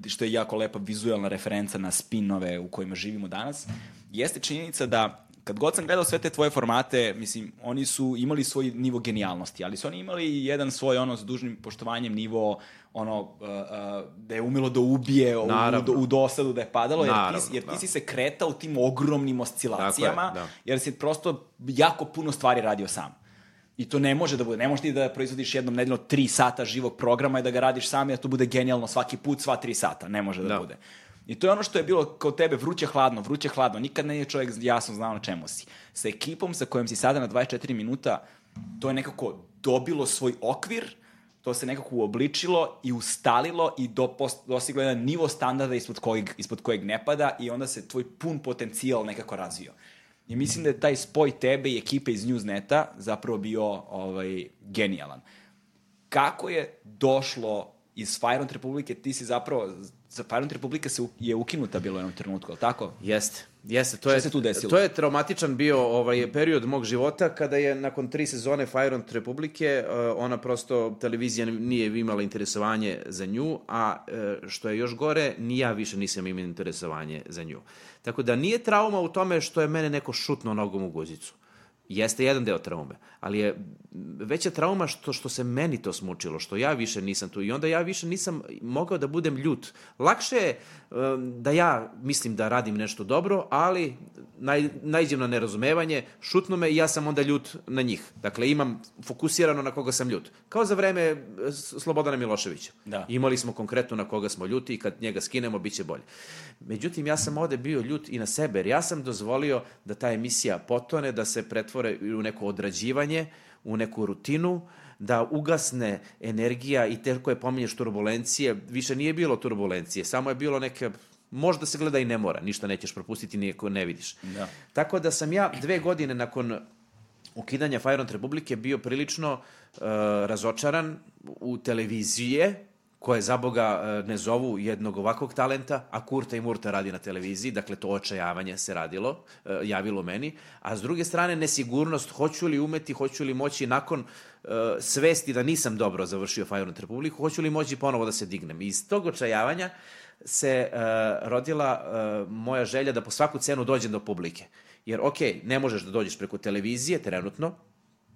što je jako lepa vizualna referenca na spinove u kojima živimo danas, jeste činjenica da kad god sam gledao sve te tvoje formate, mislim, oni su imali svoj nivo genijalnosti, ali su oni imali jedan svoj, ono, s dužnim poštovanjem nivo, ono, uh, uh, da je umelo da ubije u, u, u dosadu, da je padalo, jer, Naravno, ti, jer ti da. si se kretao tim ogromnim oscilacijama, Tako je, da. jer si prosto jako puno stvari radio sam. I to ne može da bude. Ne možeš ti da proizvodiš jednom nedeljno tri sata živog programa i da ga radiš sam i da to bude genijalno svaki put, sva tri sata. Ne može da, Da. bude. I to je ono što je bilo kod tebe vruće hladno, vruće hladno. Nikad nije čovjek jasno znao na čemu si. Sa ekipom sa kojom si sada na 24 minuta, to je nekako dobilo svoj okvir, to se nekako uobličilo i ustalilo i do, post, dostiglo jedan nivo standarda ispod kojeg, ispod kojeg ne pada i onda se tvoj pun potencijal nekako razvio. I mislim da je taj spoj tebe i ekipe iz Newsneta zapravo bio ovaj, genijalan. Kako je došlo iz Fajront Republike, ti si zapravo, za Fajront Republike se je ukinuta bilo u jednom trenutku, ali tako? Jeste. Jeste, to Šta je, se tu desilo? To je traumatičan bio ovaj period mog života kada je nakon tri sezone Fajront Republike uh, ona prosto televizija nije imala interesovanje za nju, a uh, što je još gore, ni ja više nisam imao interesovanje za nju. Tako da nije trauma u tome što je mene neko šutno nogom u guzicu. Jeste jedan deo traume, ali je veća trauma što, što se meni to smučilo, što ja više nisam tu i onda ja više nisam mogao da budem ljut. Lakše je um, da ja mislim da radim nešto dobro, ali naj, najđem na nerazumevanje, šutnu me i ja sam onda ljut na njih. Dakle, imam fokusirano na koga sam ljut. Kao za vreme e, Slobodana Miloševića. Da. Imali smo konkretno na koga smo ljuti i kad njega skinemo, bit će bolje. Međutim, ja sam ovde bio ljut i na sebe, jer ja sam dozvolio da ta emisija potone, da se pretvore u neko odrađivanje, u neku rutinu, da ugasne energija i te koje pominješ turbulencije, više nije bilo turbulencije, samo je bilo neke možda se gleda i ne mora, ništa nećeš propustiti nijeko ne vidiš. Da. Tako da sam ja dve godine nakon ukidanja Fajront Republike bio prilično uh, razočaran u televizije, koje za Boga uh, ne zovu jednog ovakvog talenta, a Kurta i Murta radi na televiziji, dakle to očajavanje se radilo, uh, javilo meni, a s druge strane nesigurnost, hoću li umeti, hoću li moći nakon uh, svesti da nisam dobro završio Fajront Republiku, hoću li moći ponovo da se dignem. I iz tog očajavanja se uh, rodila uh, moja želja da po svaku cenu dođem do publike. Jer, ok, ne možeš da dođeš preko televizije trenutno,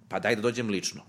pa daj da dođem lično.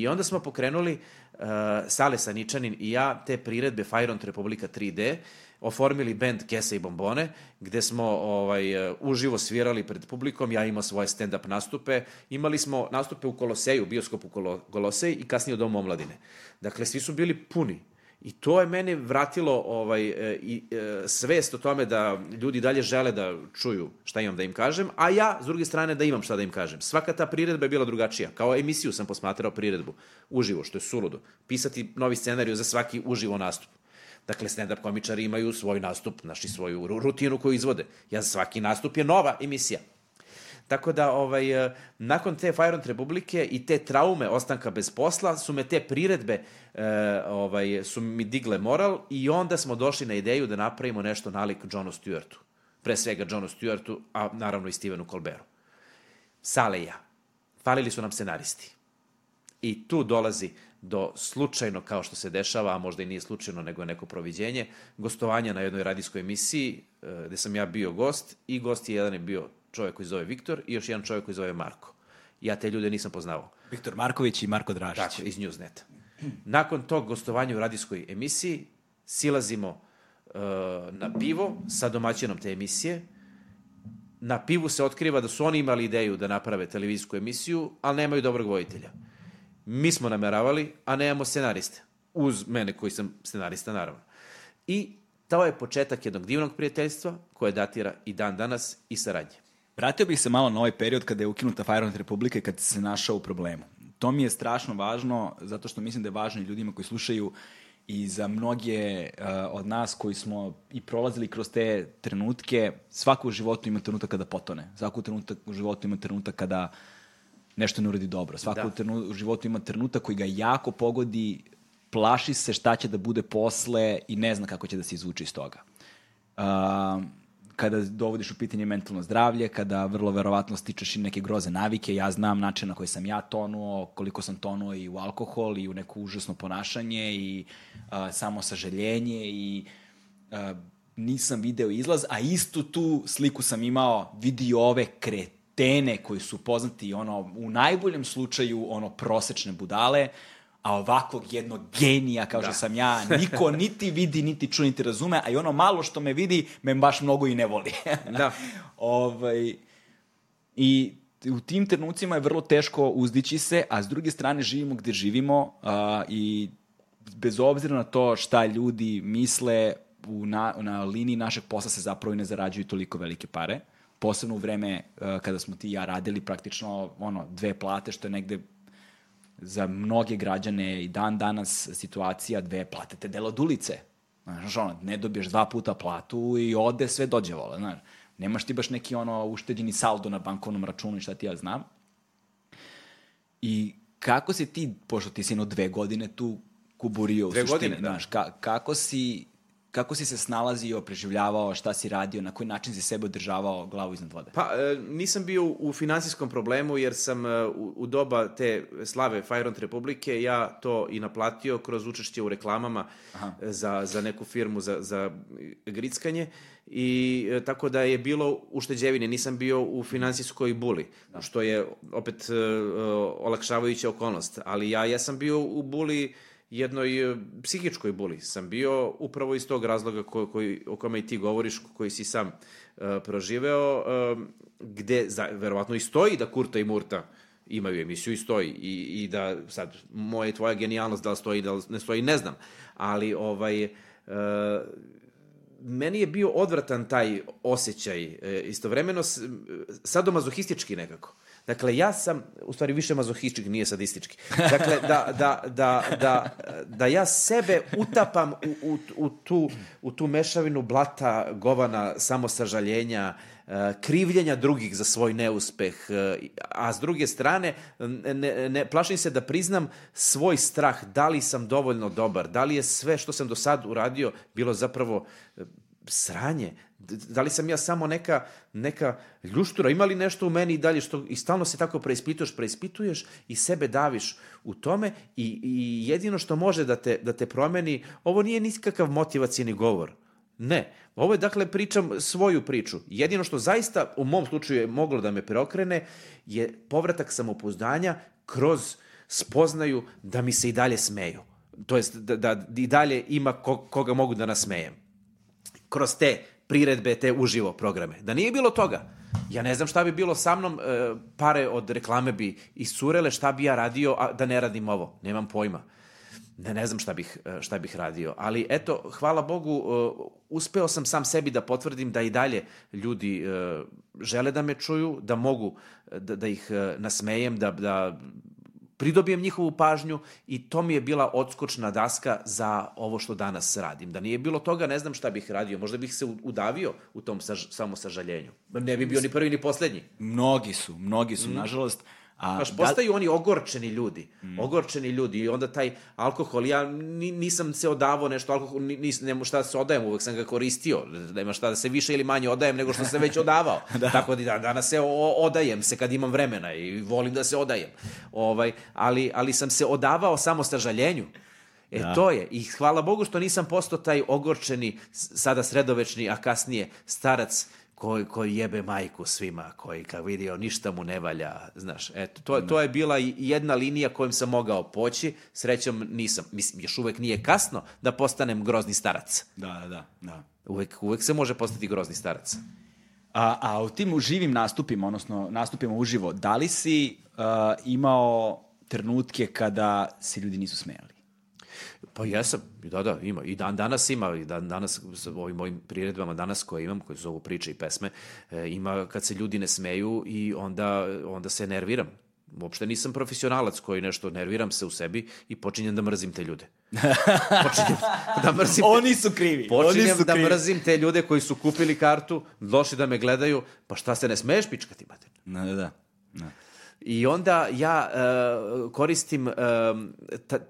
I onda smo pokrenuli uh, Sale Saničanin i ja te priredbe Fajront Republika 3D, oformili band Kese i Bombone, gde smo ovaj, uh, uživo svirali pred publikom, ja imao svoje stand-up nastupe, imali smo nastupe u Koloseju, bioskopu Kolo, Kolosej i kasnije u Domu omladine. Dakle, svi su bili puni. I to je meni vratilo ovaj, e, i, e, svest o tome da ljudi dalje žele da čuju šta imam da im kažem, a ja, s druge strane, da imam šta da im kažem. Svaka ta priredba je bila drugačija. Kao emisiju sam posmatrao priredbu uživo, što je suludo. Pisati novi scenariju za svaki uživo nastup. Dakle, stand-up komičari imaju svoj nastup, naši svoju rutinu koju izvode. Ja za svaki nastup je nova emisija. Tako da, ovaj, e, nakon te Fajront Republike i te traume ostanka bez posla, su me te priredbe e, ovaj, su mi digle moral i onda smo došli na ideju da napravimo nešto nalik Johnu Stewartu. Pre svega Johnu Stewartu, a naravno i Stevenu Colbertu. Sale i ja. Falili su nam scenaristi. I tu dolazi do slučajno, kao što se dešava, a možda i nije slučajno, nego je neko proviđenje, gostovanja na jednoj radijskoj emisiji, e, gde sam ja bio gost i gost je jedan je bio čovjek koji zove Viktor i još jedan čovjek koji zove Marko. Ja te ljude nisam poznavao. Viktor Marković i Marko Dražić. Tako, iz Newsneta. Nakon tog gostovanja u radijskoj emisiji silazimo uh, na pivo sa domaćinom te emisije. Na pivu se otkriva da su oni imali ideju da naprave televizijsku emisiju, ali nemaju dobrog vojitelja. Mi smo nameravali, a nemamo scenariste. Uz mene koji sam scenarista, naravno. I to je početak jednog divnog prijateljstva koje datira i dan danas i saradnje. Vratio bih se malo na ovaj period kada je ukinuta Fajront Republika i kad se našao u problemu. To mi je strašno važno, zato što mislim da je važno i ljudima koji slušaju i za mnoge uh, od nas koji smo i prolazili kroz te trenutke, svako u životu ima trenutak kada potone. Svako trenutak, u životu ima trenutak kada nešto ne uradi dobro. Svako da. u, trenu, u životu ima trenutak koji ga jako pogodi, plaši se šta će da bude posle i ne zna kako će da se izvuče iz toga. Uh, kada dovodiš u pitanje mentalno zdravlje, kada vrlo verovatno stičeš i neke groze navike, ja znam način na koji sam ja tonuo, koliko sam tonuo i u alkohol i u neko užasno ponašanje i a, samo sažaljenje i a, nisam video izlaz, a istu tu sliku sam imao, vidio ove kretene koji su poznati ono, u najboljem slučaju ono prosečne budale, a ovakvog jednog genija kao da. što sam ja, niko niti vidi, niti čuje, niti razume, a i ono malo što me vidi, me baš mnogo i ne voli. da. ovaj, I u tim trenucima je vrlo teško uzdići se, a s druge strane živimo gde živimo uh, i bez obzira na to šta ljudi misle, u na, na liniji našeg posla se zapravo i ne zarađuju toliko velike pare. Posebno u vreme uh, kada smo ti i ja radili praktično ono, dve plate, što je negde za mnoge građane i dan danas situacija dve platete delo od ulice. Znaš, ono, ne dobiješ dva puta platu i ode sve dođe vola, znaš. Nemaš ti baš neki ono ušteđeni saldo na bankovnom računu i šta ti ja znam. I kako si ti, pošto ti si jedno dve godine tu kuburio u dve suštine, godine, da. znaš, ka, kako si kako si se snalazio, preživljavao, šta si radio, na koji način si sebe održavao glavu iznad vode? Pa, e, nisam bio u finansijskom problemu jer sam e, u, doba te slave Fajront Republike ja to i naplatio kroz učešće u reklamama Aha. za, za neku firmu za, za grickanje i e, tako da je bilo ušteđevine, nisam bio u finansijskoj buli, da. što je opet e, olakšavajuća okolnost, ali ja, ja sam bio u buli jednoj e, psihičkoj buli sam bio upravo iz tog razloga ko, koji, o kome i ti govoriš, koji si sam uh, proživeo, uh, gde za, verovatno i stoji da Kurta i Murta imaju emisiju i stoji i, i da sad moja i tvoja genijalnost da li stoji da li ne stoji ne znam, ali ovaj uh, meni je bio odvratan taj osjećaj, istovremeno sadomazohistički nekako. Dakle, ja sam, u stvari više mazohistički, nije sadistički. Dakle, da, da, da, da, da ja sebe utapam u, u, u, tu, u tu mešavinu blata, govana, samosažaljenja, e, krivljenja drugih za svoj neuspeh, e, a s druge strane, ne, ne, plašim se da priznam svoj strah, da li sam dovoljno dobar, da li je sve što sam do sad uradio bilo zapravo e, sranje, da li sam ja samo neka, neka ljuštura, ima li nešto u meni i dalje što, i stalno se tako preispituješ, preispituješ i sebe daviš u tome i, i jedino što može da te, da te promeni, ovo nije nikakav motivacijni govor. Ne, ovo je dakle pričam svoju priču. Jedino što zaista u mom slučaju je moglo da me preokrene je povratak samopouzdanja kroz spoznaju da mi se i dalje smeju. To jest da, da i dalje ima ko, koga mogu da nasmejem. Kroz te priredbe, te uživo programe. Da nije bilo toga, ja ne znam šta bi bilo sa mnom, e, pare od reklame bi iscurele, šta bi ja radio a da ne radim ovo. Nemam pojma. Ne, ne znam šta bih, e, šta bih radio. Ali eto, hvala Bogu, uh, uspeo sam sam sebi da potvrdim da i dalje ljudi uh, žele da me čuju, da mogu da, da ih nasmejem, da, da pridobijem njihovu pažnju i to mi je bila odskočna daska za ovo što danas radim. Da nije bilo toga, ne znam šta bih radio. Možda bih se udavio u tom saž, samosažaljenju. Ne bi bio ni prvi ni poslednji. Mnogi su, mnogi su, mm. nažalost. A, Paš, postaju da... oni ogorčeni ljudi. Mm. Ogorčeni ljudi. I onda taj alkohol, ja nisam se odavao nešto alkohol, nis, nema šta da se odajem, uvek sam ga koristio. Nema šta da se više ili manje odajem nego što sam već odavao. da. Tako da danas se o, odajem se kad imam vremena i volim da se odajem. Ovaj, ali, ali sam se odavao samo sa žaljenju. E da. to je. I hvala Bogu što nisam postao taj ogorčeni, sada sredovečni, a kasnije starac koji, koji jebe majku svima, koji kad vidio ništa mu ne valja, znaš, eto, to, to je bila jedna linija kojom sam mogao poći, srećom nisam, mislim, još uvek nije kasno da postanem grozni starac. Da, da, da. da. Uvek, uvek se može postati grozni starac. A, a u tim živim nastupima, odnosno nastupima uživo, da li si uh, imao trenutke kada se ljudi nisu smejali? Pa jesam, da, da, ima. I dan danas ima, i dan danas sa ovim mojim priredbama danas koje imam, koje zovu priče i pesme, e, ima kad se ljudi ne smeju i onda, onda se nerviram. Uopšte nisam profesionalac koji nešto nerviram se u sebi i počinjem da mrzim te ljude. počinjem da mrzim... Oni su krivi. Počinjem Oni su da krivi. mrzim te ljude koji su kupili kartu, došli da me gledaju, pa šta se ne smeješ pička ti, mater? Da, da, da. I onda ja uh, koristim uh,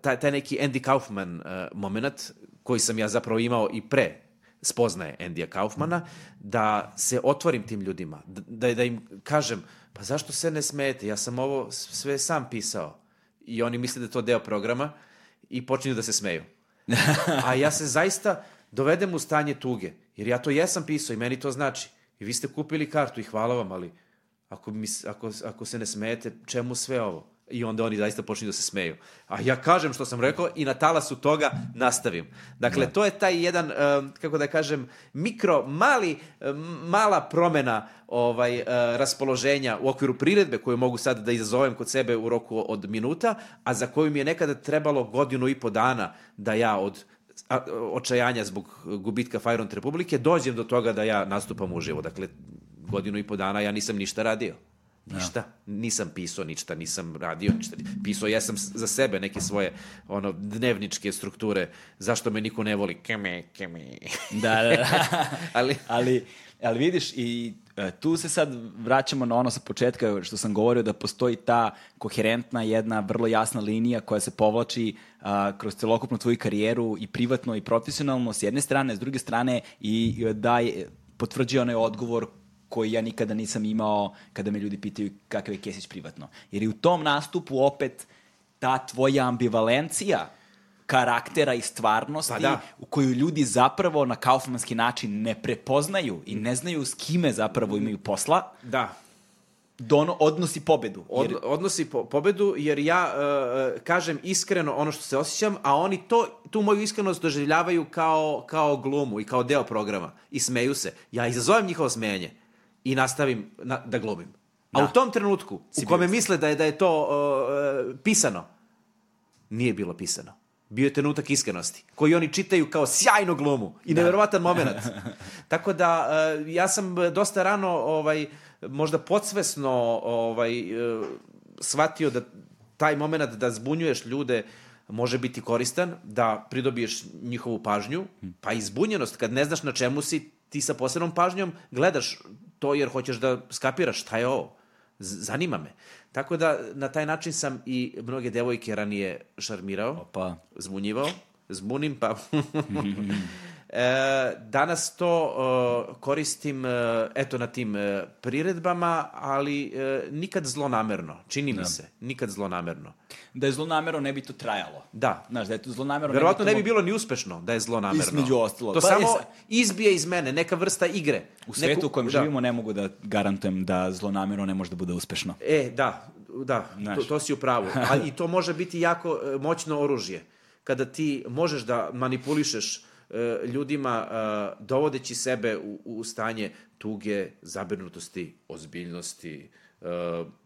taj, taj neki Andy Kaufman uh, moment koji sam ja zapravo imao i pre spoznaje Andija Kaufmana, da se otvorim tim ljudima, da, da im kažem, pa zašto se ne smete, ja sam ovo sve sam pisao. I oni misle da je to deo programa i počinju da se smeju. A ja se zaista dovedem u stanje tuge, jer ja to jesam pisao i meni to znači. I vi ste kupili kartu i hvala vam, ali ako, mi, ako, ako se ne smete, čemu sve ovo? I onda oni zaista počinju da se smeju. A ja kažem što sam rekao i na talasu toga nastavim. Dakle, da. to je taj jedan, kako da kažem, mikro, mali, mala promena ovaj, raspoloženja u okviru priredbe koju mogu sad da izazovem kod sebe u roku od minuta, a za koju mi je nekada trebalo godinu i po dana da ja od očajanja zbog gubitka Fajront Republike dođem do toga da ja nastupam uživo. Dakle, godinu i po dana ja nisam ništa radio. Da. Ništa. Ja. Nisam pisao ništa, nisam radio ništa. Pisao jesam za sebe neke svoje ono dnevničke strukture. Zašto me niko ne voli? Keme, keme. Da, da, da. ali... ali, ali vidiš i E, Tu se sad vraćamo na ono sa početka što sam govorio da postoji ta koherentna jedna vrlo jasna linija koja se povlači a, kroz celokupnu tvoju karijeru i privatno i profesionalno s jedne strane, s druge strane i i daje, potvrđuje onaj odgovor koji ja nikada nisam imao kada me ljudi pitaju kakav je Kesić privatno. Jer i u tom nastupu opet ta tvoja ambivalencija karaktera i stvarnosti Pa da. u koju ljudi zapravo na kaufmanski način ne prepoznaju i ne znaju s kime zapravo imaju posla, Da, dono, odnosi pobedu. Od, Jer, odnosi po, pobedu, jer ja e, kažem iskreno ono što se osjećam, a oni to, tu moju iskrenost doživljavaju kao, kao glumu i kao deo programa i smeju se. Ja izazovem njihovo smenje i nastavim na, da glumim. A Da. u tom trenutku, u kome misle da je, da je to e, pisano, nije bilo pisano. Bio je trenutak iskrenosti, koji oni čitaju kao sjajnu glumu i neverovatan moment. Tako da, e, ja sam dosta rano, ovaj, možda podsvesno ovaj, e, shvatio da taj moment da zbunjuješ ljude može biti koristan, da pridobiješ njihovu pažnju, pa i zbunjenost, kad ne znaš na čemu si, ti sa posebnom pažnjom gledaš to jer hoćeš da skapiraš šta je ovo. Z- Zanima me. Tako da na taj način sam i mnoge devojke ranije šarmirao, pa, zbunjivao, zbunim, pa... e, danas to e, koristim, e, eto, na tim e, priredbama, ali e, nikad zlonamerno, čini mi se, nikad zlonamerno. da je zlonamerno ne bi to trajalo. Da. Znaš, da je to zlonamerno... Verovatno ne bi mo- bilo ni uspešno da je zlonamerno. Između ostalog. To Pa, samo e, sad- izbije iz mene, neka vrsta igre. U svetu u kojem da. živimo ne mogu da garantujem da zlonamerno ne može da bude uspešno. E, da, da, Znaš. to, to si u pravu. A i to može biti jako e, moćno oružje. Kada ti možeš da manipulišeš ljudima e, dovodeći sebe u, u stanje tuge, zabrinutosti, ozbiljnosti, e,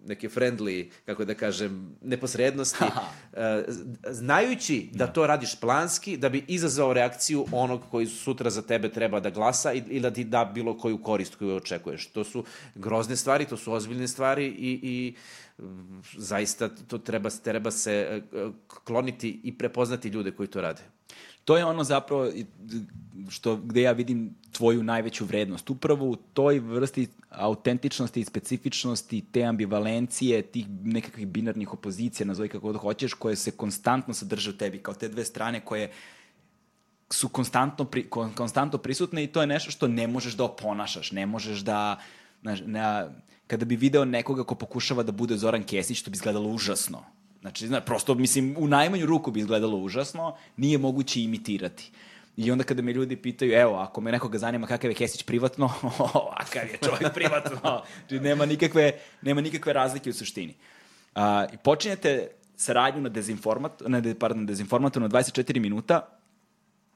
neke friendly, kako da kažem, neposrednosti, e, znajući da to radiš planski, da bi izazvao reakciju onog koji sutra za tebe treba da glasa ili da ti da bilo koju korist koju očekuješ. To su grozne stvari, to su ozbiljne stvari i, i zaista to treba, treba se e, kloniti i prepoznati ljude koji to rade. To je ono zapravo što, gde ja vidim tvoju najveću vrednost. Upravo u toj vrsti autentičnosti i specifičnosti, te ambivalencije, tih nekakvih binarnih opozicija, nazovi kako god hoćeš, koje se konstantno sadrže u tebi, kao te dve strane koje su konstantno, pri, kon, konstantno prisutne i to je nešto što ne možeš da oponašaš, ne možeš da... Znaš, na, kada bi video nekoga ko pokušava da bude Zoran Kesić, to bi izgledalo užasno. Znači, zna, prosto, mislim, u najmanju ruku bi izgledalo užasno, nije moguće imitirati. I onda kada me ljudi pitaju, evo, ako me nekoga zanima kakav je Kesić privatno, ovakav je čovjek privatno. Znači, nema nikakve, nema nikakve razlike u suštini. A, i počinjete saradnju na dezinformat, de- pardon, dezinformatu na 24 minuta,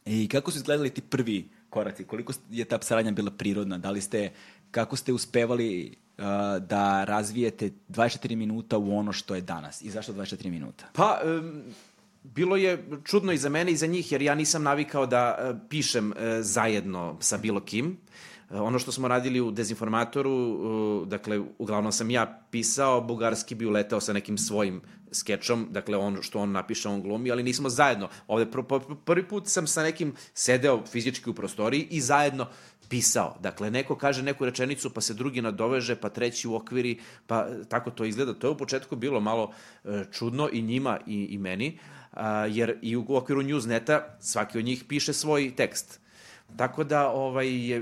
I kako su izgledali ti prvi koraci? Koliko je ta saradnja bila prirodna? Da li ste, kako ste uspevali uh, da razvijete 24 minuta u ono što je danas? I zašto 24 minuta? Pa, em, bilo je čudno i za mene i za njih, jer ja nisam navikao da e, pišem e, zajedno sa bilo kim. E, Ono što smo radili u dezinformatoru, dakle, uglavnom sam ja pisao, bugarski bi uletao sa nekim svojim skečom, dakle, on, što on napiše, on glumi, ali nismo zajedno. Ovde pr pr prvi put sam sa nekim sedeo fizički u prostoriji i zajedno pisao. Dakle, neko kaže neku rečenicu, pa se drugi nadoveže, pa treći u okviri, pa tako to izgleda. To je u početku bilo malo e, čudno i njima i, i meni, jer i u okviru Newsneta svaki od njih piše svoj tekst. Tako da ovaj, je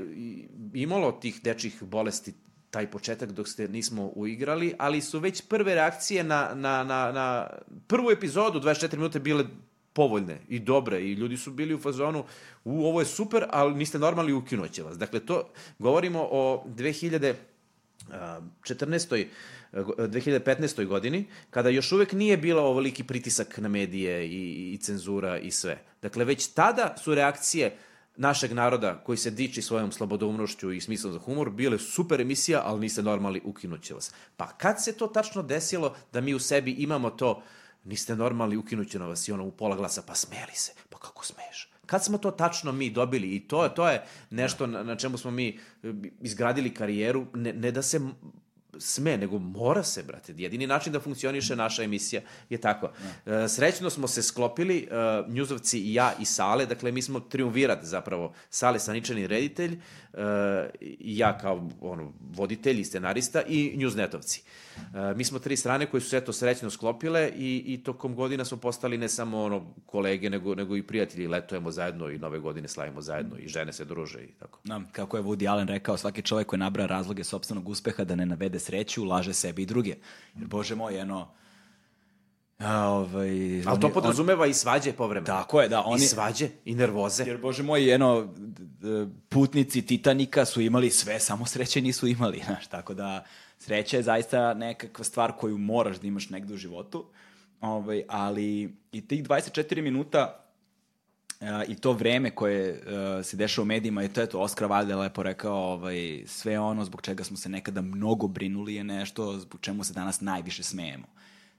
imalo tih dečih bolesti taj početak dok ste nismo uigrali, ali su već prve reakcije na, na, na, na prvu epizodu 24 minute bile povoljne i dobre i ljudi su bili u fazonu u ovo je super, ali niste normalni ukinuće vas. Dakle, to govorimo o 2000 14. 2015. godini, kada još uvek nije bilo ovoliki pritisak na medije i, i cenzura i sve. Dakle, već tada su reakcije našeg naroda koji se diči svojom slobodoumnošću i smislom za humor, bile super emisija, ali niste normalni, ukinuće vas. Pa kad se to tačno desilo da mi u sebi imamo to, niste normalni, ukinuće na vas i ono u pola glasa, pa smeli se, pa kako smeješ? Kad smo to tačno mi dobili i to, to je nešto na, na čemu smo mi e, izgradili karijeru, ne, ne da se sme, nego mora se, brate. Jedini način da funkcioniše naša emisija je tako. E, srećno smo se sklopili, e, Njuzovci i ja i Sale, dakle mi smo triumvirat zapravo. Sale saničani reditelj, ja kao ono, voditelj i scenarista i Njuznetovci. E, mi smo tri strane koje su se eto srećno sklopile i, i tokom godina smo postali ne samo ono kolege, nego, nego i prijatelji. Letujemo zajedno i nove godine slavimo zajedno i žene se druže i tako. Da, kako je Woody Allen rekao, svaki čovjek koji nabra razloge sobstvenog uspeha da ne navede sreću, laže sebi i druge. Jer, bože moj, eno, a, ovaj, Ali to oni- podrazumeva i svađe povremeno. Tako je, da, oni- I svađe, i nervoze. Jer, bože moj, eno, putnici Titanika su imali sve, samo sreće nisu imali, znaš, tako da sreća je zaista nekakva stvar koju moraš da imaš negde u životu, ovaj, ali i tih 24 minuta a, i to vreme koje a, se dešava u medijima, i to je to, Oskar je lepo rekao, ovaj, sve ono zbog čega smo se nekada mnogo brinuli je nešto zbog čemu se danas najviše smejemo.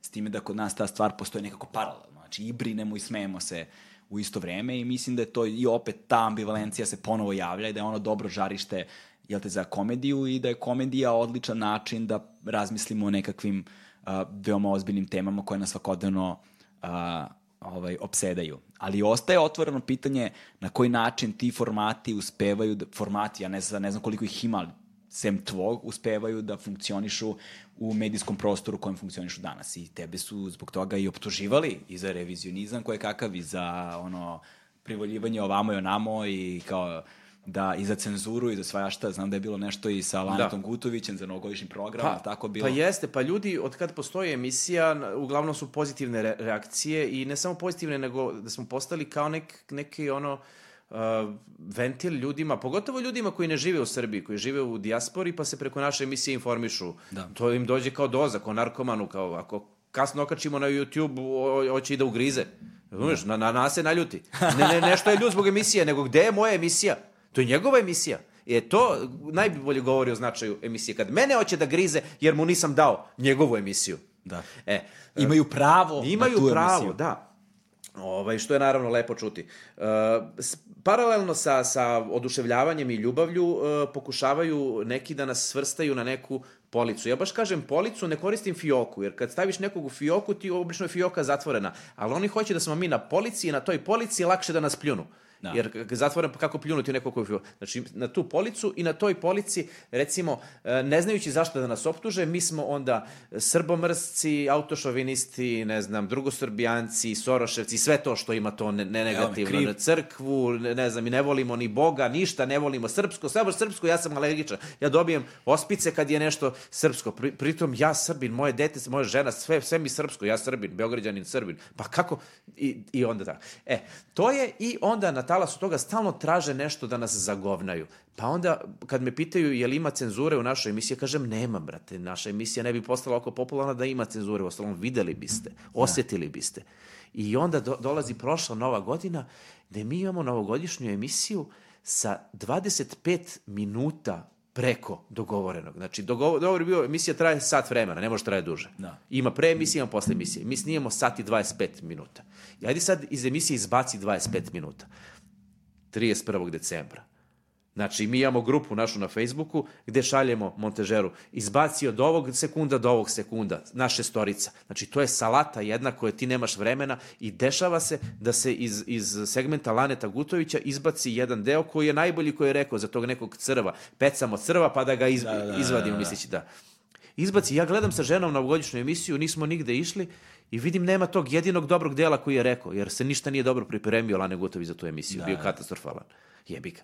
S time da kod nas ta stvar postoji nekako paralelno. Znači i brinemo i smejemo se u isto vreme i mislim da je to i opet ta ambivalencija se ponovo javlja i da je ono dobro žarište jel te, za komediju i da je komedija odličan način da razmislimo o nekakvim a, veoma ozbiljnim temama koje nas svakodnevno a, ovaj, opsedaju. Ali ostaje otvoreno pitanje na koji način ti formati uspevaju, da, formati, ja ne znam, ne znam koliko ih ima, sem tvog, uspevaju da funkcionišu u medijskom prostoru u kojem funkcionišu danas. I tebe su zbog toga i optuživali i za revizionizam koje kakav i za ono privoljivanje ovamo i onamo i kao da i za cenzuru i za svašta, znam da je bilo nešto i sa Lanetom Gutovićem za novogodišnji program, pa, tako bilo. Pa jeste, pa ljudi, od kad postoji emisija, uglavnom su pozitivne re reakcije i ne samo pozitivne, nego da smo postali kao nek, neki ono, uh, ventil ljudima, pogotovo ljudima koji ne žive u Srbiji, koji žive u dijaspori, pa se preko naše emisije informišu. Da. To im dođe kao doza, kao narkomanu, kao ako kasno okačimo na YouTube, hoće i da ugrize. Razumeš, na, na nas se naljuti. Ne, ne, nešto je ljud zbog emisije, nego gde je moja emisija? To je njegova emisija. E, to najbolje govori o značaju emisije. Kad mene hoće da grize, jer mu nisam dao njegovu emisiju. Da. E, Imaju pravo Imaju na tu pravo, emisiju. da. Ovaj, što je naravno lepo čuti. Uh, s- paralelno sa, sa oduševljavanjem i ljubavlju uh, pokušavaju neki da nas svrstaju na neku policu. Ja baš kažem policu, ne koristim fioku, jer kad staviš nekog u fioku, ti obično je fioka zatvorena. Ali oni hoće da smo mi na polici i na toj polici je lakše da nas pljunu. Da. Jer k- zatvoren, pa kako pljunuti koji je fioku? Znači, na tu policu i na toj polici, recimo, e, ne znajući zašto da nas optuže, mi smo onda srbomrsci, autošovinisti, ne znam, drugosrbijanci, soroševci, sve to što ima to ne, ne negativno, kriv. na crkvu, ne, ne znam, i ne volimo ni Boga, ništa, ne volimo srpsko, samo srpsko, ja sam alergičan. Ja dobijem ospice kad je nešto srpsko. Pri, pritom ja srbin, moje dete, moja žena, sve, sve mi srpsko, ja srbin, beograđanin srbin. Pa kako? I, i onda tako. E, to je i onda na talasu toga stalno traže nešto da nas zagovnaju. Pa onda, kad me pitaju je li ima cenzure u našoj emisiji, ja kažem nema, brate, naša emisija ne bi postala oko popularna da ima cenzure, u ostalom videli biste, osjetili biste. I onda do, dolazi prošla nova godina, gde mi imamo novogodišnju emisiju sa 25 minuta preko dogovorenog. Znači, dogovor, dogovor je bio, emisija traje sat vremena, ne može traje duže. Da. Ima pre emisije, ima posle emisije. Mi snijemo sat i 25 minuta. I ajde sad iz emisije izbaci 25 minuta. 31. decembra. Znači, mi imamo grupu našu na Facebooku gde šaljemo montažeru. Izbaci od ovog sekunda do ovog sekunda, naše storica. Znači, to je salata jedna koja ti nemaš vremena i dešava se da se iz, iz segmenta Laneta Gutovića izbaci jedan deo koji je najbolji koji je rekao za tog nekog crva. Pecamo crva pa da ga iz, Da, da, da, izvadimo, da. misleći da. Izbaci, ja gledam sa ženom na ovogodišnju emisiju, nismo nigde išli i vidim nema tog jedinog dobrog dela koji je rekao, jer se ništa nije dobro pripremio Lane Gutović za tu emisiju, Da, bio da. katastrofalan. Jebi ga.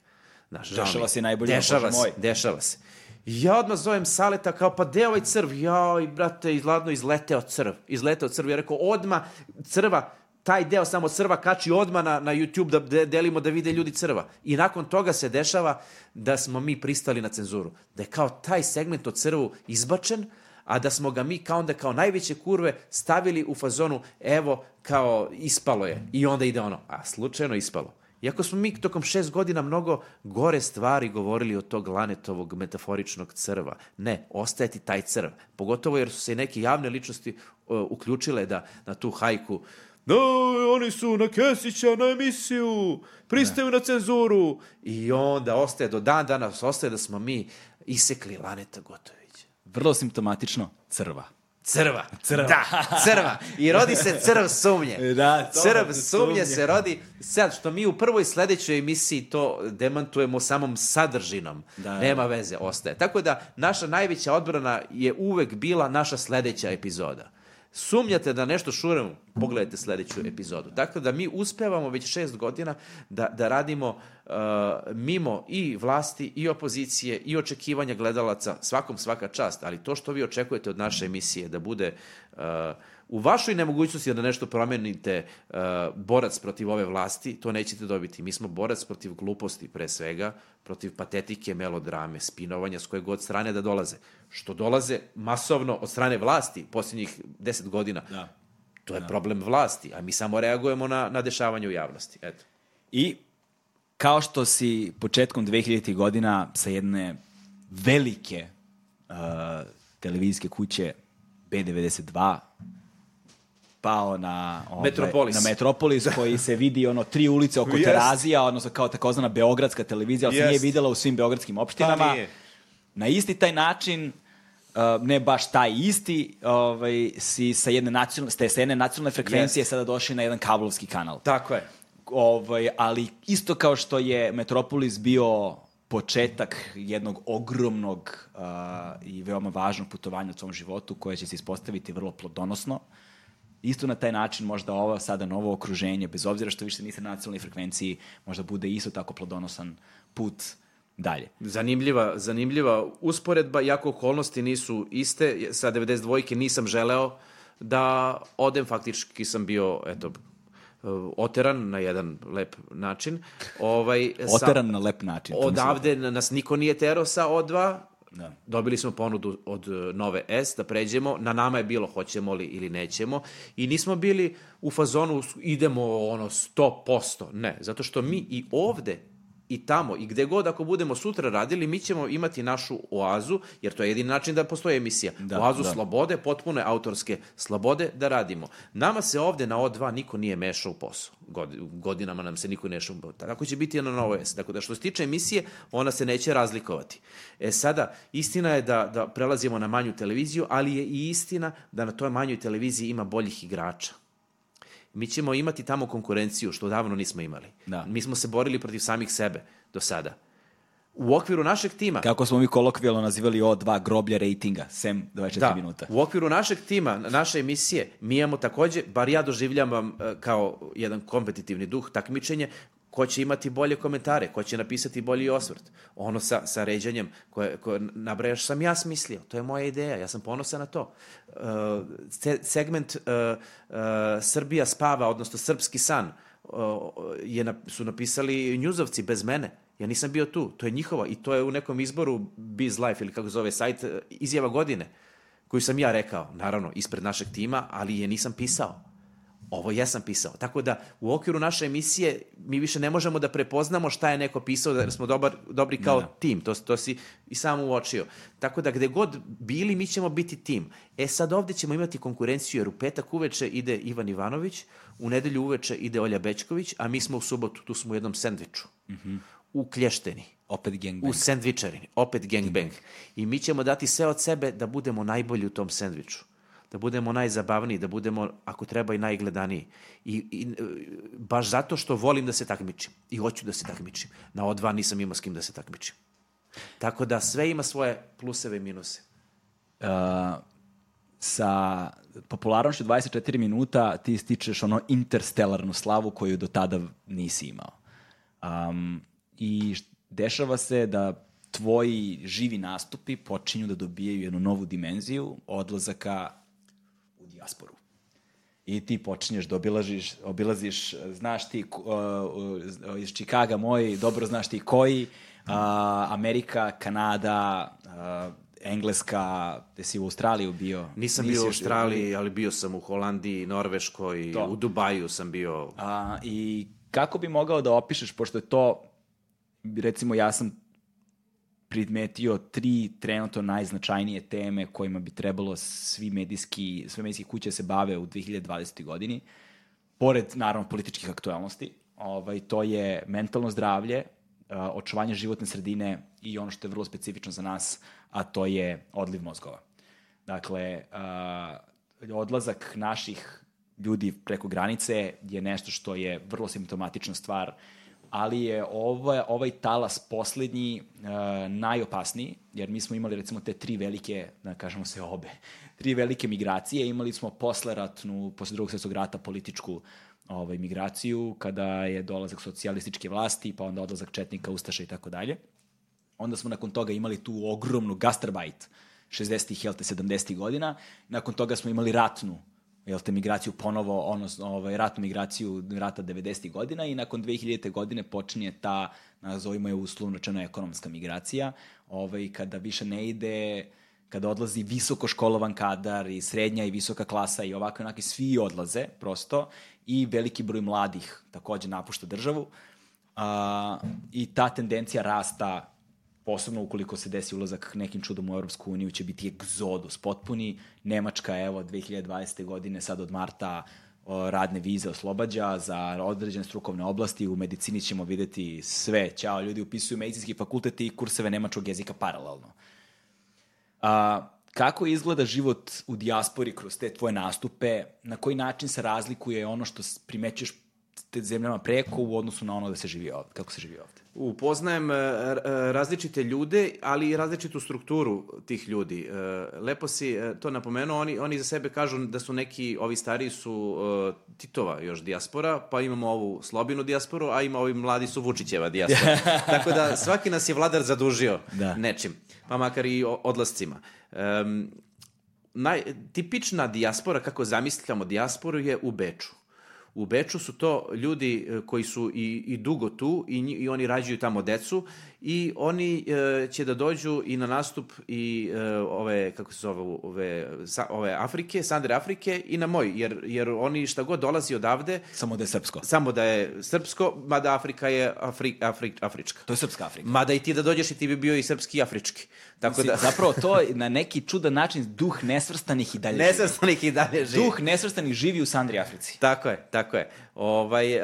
Znaš, Dešava se najbolje, Dešava se, moj. dešava se. I ja odmah zovem Saleta kao, pa gde ovaj crv? Jao, brate, izladno izleteo crv. Izleteo crv. Ja rekao, odmah crva, taj deo samo crva kači odmah na, na YouTube da de- delimo da vide ljudi crva. I nakon toga se dešava da smo mi pristali na cenzuru. Da je kao taj segment o crvu izbačen, a da smo ga mi kao onda kao najveće kurve stavili u fazonu evo kao ispalo je i onda ide ono, a slučajno ispalo. Iako smo mi tokom šest godina mnogo gore stvari govorili od tog lanetovog metaforičnog crva. Ne, ostaje ti taj crv. Pogotovo jer su se neke javne ličnosti uh, uključile da na tu hajku No, oni su na Kesića, na emisiju, pristaju na cenzuru. I onda ostaje, do dan danas ostaje da smo mi isekli Laneta Gotovića. Vrlo simptomatično, crva. Crva. Crva. Da, crva. I rodi se crv sumnje. Da, to, crv sumnje. sumnje se rodi. Sad, što mi u prvoj sledećoj emisiji to demantujemo samom sadržinom. Da. Nema veze, ostaje. Tako da, naša najveća odbrana je uvek bila naša sledeća epizoda. Sumnjate da nešto šuramo, pogledajte sledeću epizodu. Dakle, da mi uspevamo već šest godina da, da radimo uh, mimo i vlasti, i opozicije, i očekivanja gledalaca, svakom svaka čast, ali to što vi očekujete od naše emisije, da bude uh, u vašoj nemogućnosti da nešto promenite uh, borac protiv ove vlasti, to nećete dobiti. Mi smo borac protiv gluposti pre svega, protiv patetike, melodrame, spinovanja s koje god strane da dolaze. Što dolaze masovno od strane vlasti posljednjih deset godina. Da. To je problem vlasti, a mi samo reagujemo na, na dešavanje u javnosti. Eto. I kao što si početkom 2000. godina sa jedne velike uh, televizijske kuće B92 pao na ovaj, Metropolis. na Metropolis koji se vidi ono tri ulice oko Jest. Terazija, odnosno kao takozvana beogradska televizija, ali se Jest. nije videla u svim beogradskim opštinama. Pa. Na isti taj način uh, ne baš taj isti, ovaj, si sa jedne nacionalne, ste sa jedne nacionalne frekvencije Jest. sada došli na jedan kablovski kanal Tako je. ovaj, ali isto kao što je Metropolis bio početak jednog ogromnog uh, i veoma važnog putovanja u svom životu koje će se ispostaviti vrlo plodonosno. Isto na taj način možda ovo sada novo okruženje, bez obzira što više niste na nacionalnoj frekvenciji, možda bude isto tako plodonosan put dalje. Zanimljiva, zanimljiva usporedba, jako okolnosti nisu iste. Sa 92-ke nisam želeo da odem, faktički sam bio, eto, oteran na jedan lep način. Ovaj, sa- Oteran na lep način. Odavde nas niko nije terao sa O2. Da. Dobili smo ponudu od e, Nove S da pređemo. Na nama je bilo hoćemo li ili nećemo. I nismo bili u fazonu idemo ono 100%. Ne, zato što mi i ovde i tamo i gde god ako budemo sutra radili, mi ćemo imati našu oazu, jer to je jedini način da postoji emisija. Da, oazu da. slobode, potpune autorske slobode da radimo. Nama se ovde na O2 niko nije mešao u posao. God- Godinama nam se niko ne mešao u posao. Tako će biti na Novo S. Dakle, da što se tiče emisije, ona se neće razlikovati. E sada, istina je da, da prelazimo na manju televiziju, ali je i istina da na toj manjoj televiziji ima boljih igrača. Mi ćemo imati tamo konkurenciju, što davno nismo imali. Da. Mi smo se borili protiv samih sebe do sada. U okviru našeg tima... Kako smo mi kolokvijalno nazivali O2 groblja rejtinga, sem 24 Da, minuta. u okviru našeg tima, naše emisije, mi imamo takođe, bar ja doživljavam e, kao jedan kompetitivni duh takmičenje, ko će imati bolje komentare, ko će napisati bolji osvrt. Ono sa, sa ređanjem koje, koje nabrajaš sam ja smislio. To je moja ideja, ja sam ponosan na to. Uh, se, segment uh, uh, Srbija spava, odnosno Srpski san, uh, je, su napisali njuzovci bez mene. Ja nisam bio tu, to je njihova i to je u nekom izboru Biz Life ili kako zove sajt, izjava godine koju sam ja rekao, naravno, ispred našeg tima, ali je nisam pisao. Ovo jesam pisao. Tako da u okviru naše emisije mi više ne možemo da prepoznamo šta je neko pisao, da smo dobar, dobri kao Da. tim. To, to si i sam uočio. Tako da gde god bili, mi ćemo biti tim. E sad ovde ćemo imati konkurenciju, jer u petak uveče ide Ivan Ivanović, u nedelju uveče ide Olja Bečković, a mi smo u subotu, tu smo u jednom sendviču. U Klješteni. Opet gangbang. U sendvičarini, opet gangbang. I mi ćemo dati sve od sebe da budemo najbolji u tom sendviču. Da budemo najzabavniji, da budemo, ako treba, i najgledaniji. I, i e, baš zato što volim da se takmičim. I hoću da se takmičim. Na O2 nisam imao s kim da se takmičim. Tako da sve ima svoje pluseve i minuse. uh, sa popularnošću 24 minuta ti stičeš ono interstelarnu slavu koju do tada nisi imao. Um, I dešava se da tvoji živi nastupi počinju da dobijaju jednu novu dimenziju odlazaka dijasporu. I ti počinješ da obilaziš, obilaziš znaš ti, uh, iz Čikaga moj, dobro znaš ti koji, uh, Amerika, Kanada, uh, Engleska, gde si u Australiju bio? Nisam Nisi bio u Australiji, ali bio sam u Holandiji, Norveškoj, To. u Dubaju sam bio. A, I kako bi mogao da opišeš, pošto je to, recimo ja sam primetio tri trenutno najznačajnije teme kojima bi trebalo svi medijski, sve medijski kuće se bave u 2020. godini, pored, naravno, političkih aktualnosti, ovaj, to je mentalno zdravlje, očuvanje životne sredine i ono što je vrlo specifično za nas, a to je odliv mozgova. Dakle, uh, odlazak naših ljudi preko granice je nešto što je vrlo simptomatična stvar, ali je ovaj, ovaj talas poslednji uh, najopasniji, jer mi smo imali recimo te tri velike, da kažemo se obe, tri velike migracije, imali smo posleratnu, posle drugog svetskog rata političku ovaj, migraciju, kada je dolazak socijalističke vlasti, pa onda odlazak Četnika, Ustaša i tako dalje. Onda smo nakon toga imali tu ogromnu gastarbajt 60-ih, jel te, 70-ih godina. Nakon toga smo imali ratnu jel te, migraciju ponovo, ono, ovaj, ratnu migraciju rata 90. godina i nakon 2000. godine počinje ta, nazovimo je uslovno rečeno, ekonomska migracija, ovaj, kada više ne ide, kada odlazi visoko školovan kadar i srednja i visoka klasa i ovako onaki svi odlaze prosto i veliki broj mladih takođe napušta državu a, i ta tendencija rasta posebno ukoliko se desi ulazak nekim čudom u Europsku uniju, će biti egzodus potpuni. Nemačka, evo, 2020. godine, sad od marta, radne vize oslobađa za određene strukovne oblasti. U medicini ćemo videti sve. Ćao, ljudi upisuju medicinski fakultet i kurseve nemačkog jezika paralelno. A, kako izgleda život u dijaspori kroz te tvoje nastupe? Na koji način se razlikuje ono što primećuješ te zemljama preko u odnosu na ono da se živi ovde, kako se živi ovde? Upoznajem e, e, različite ljude, ali i različitu strukturu tih ljudi. E, lepo si to napomenuo, oni, oni za sebe kažu da su neki, ovi stariji su Titova još dijaspora, pa imamo ovu Slobinu dijasporu, a ima ovi mladi su Vučićeva dijaspora. Tako da svaki nas je vladar zadužio da. nečim, pa makar i odlascima. Um, naj, tipična dijaspora, kako zamišljamo dijasporu, je u Beču. U Beču su to ljudi e, koji su i, i dugo tu i, i oni rađuju tamo decu i oni e, će da dođu i na nastup i e, ove, kako se zove, ove, sa, ove Afrike, Sandre Afrike i na moj, jer, jer oni šta god dolazi odavde... Samo da je srpsko. Samo da je srpsko, mada Afrika je Afri, Afri, afrička. To je srpska Afrika. Mada i ti da dođeš i ti bi bio i srpski i afrički. Tako da... Zapravo to na neki čudan način duh nesvrstanih i dalje nesvrstanih i dalje živi. Duh nesvrstanih živi u Sandri Africi. Tako je, tako je. Ovaj, e,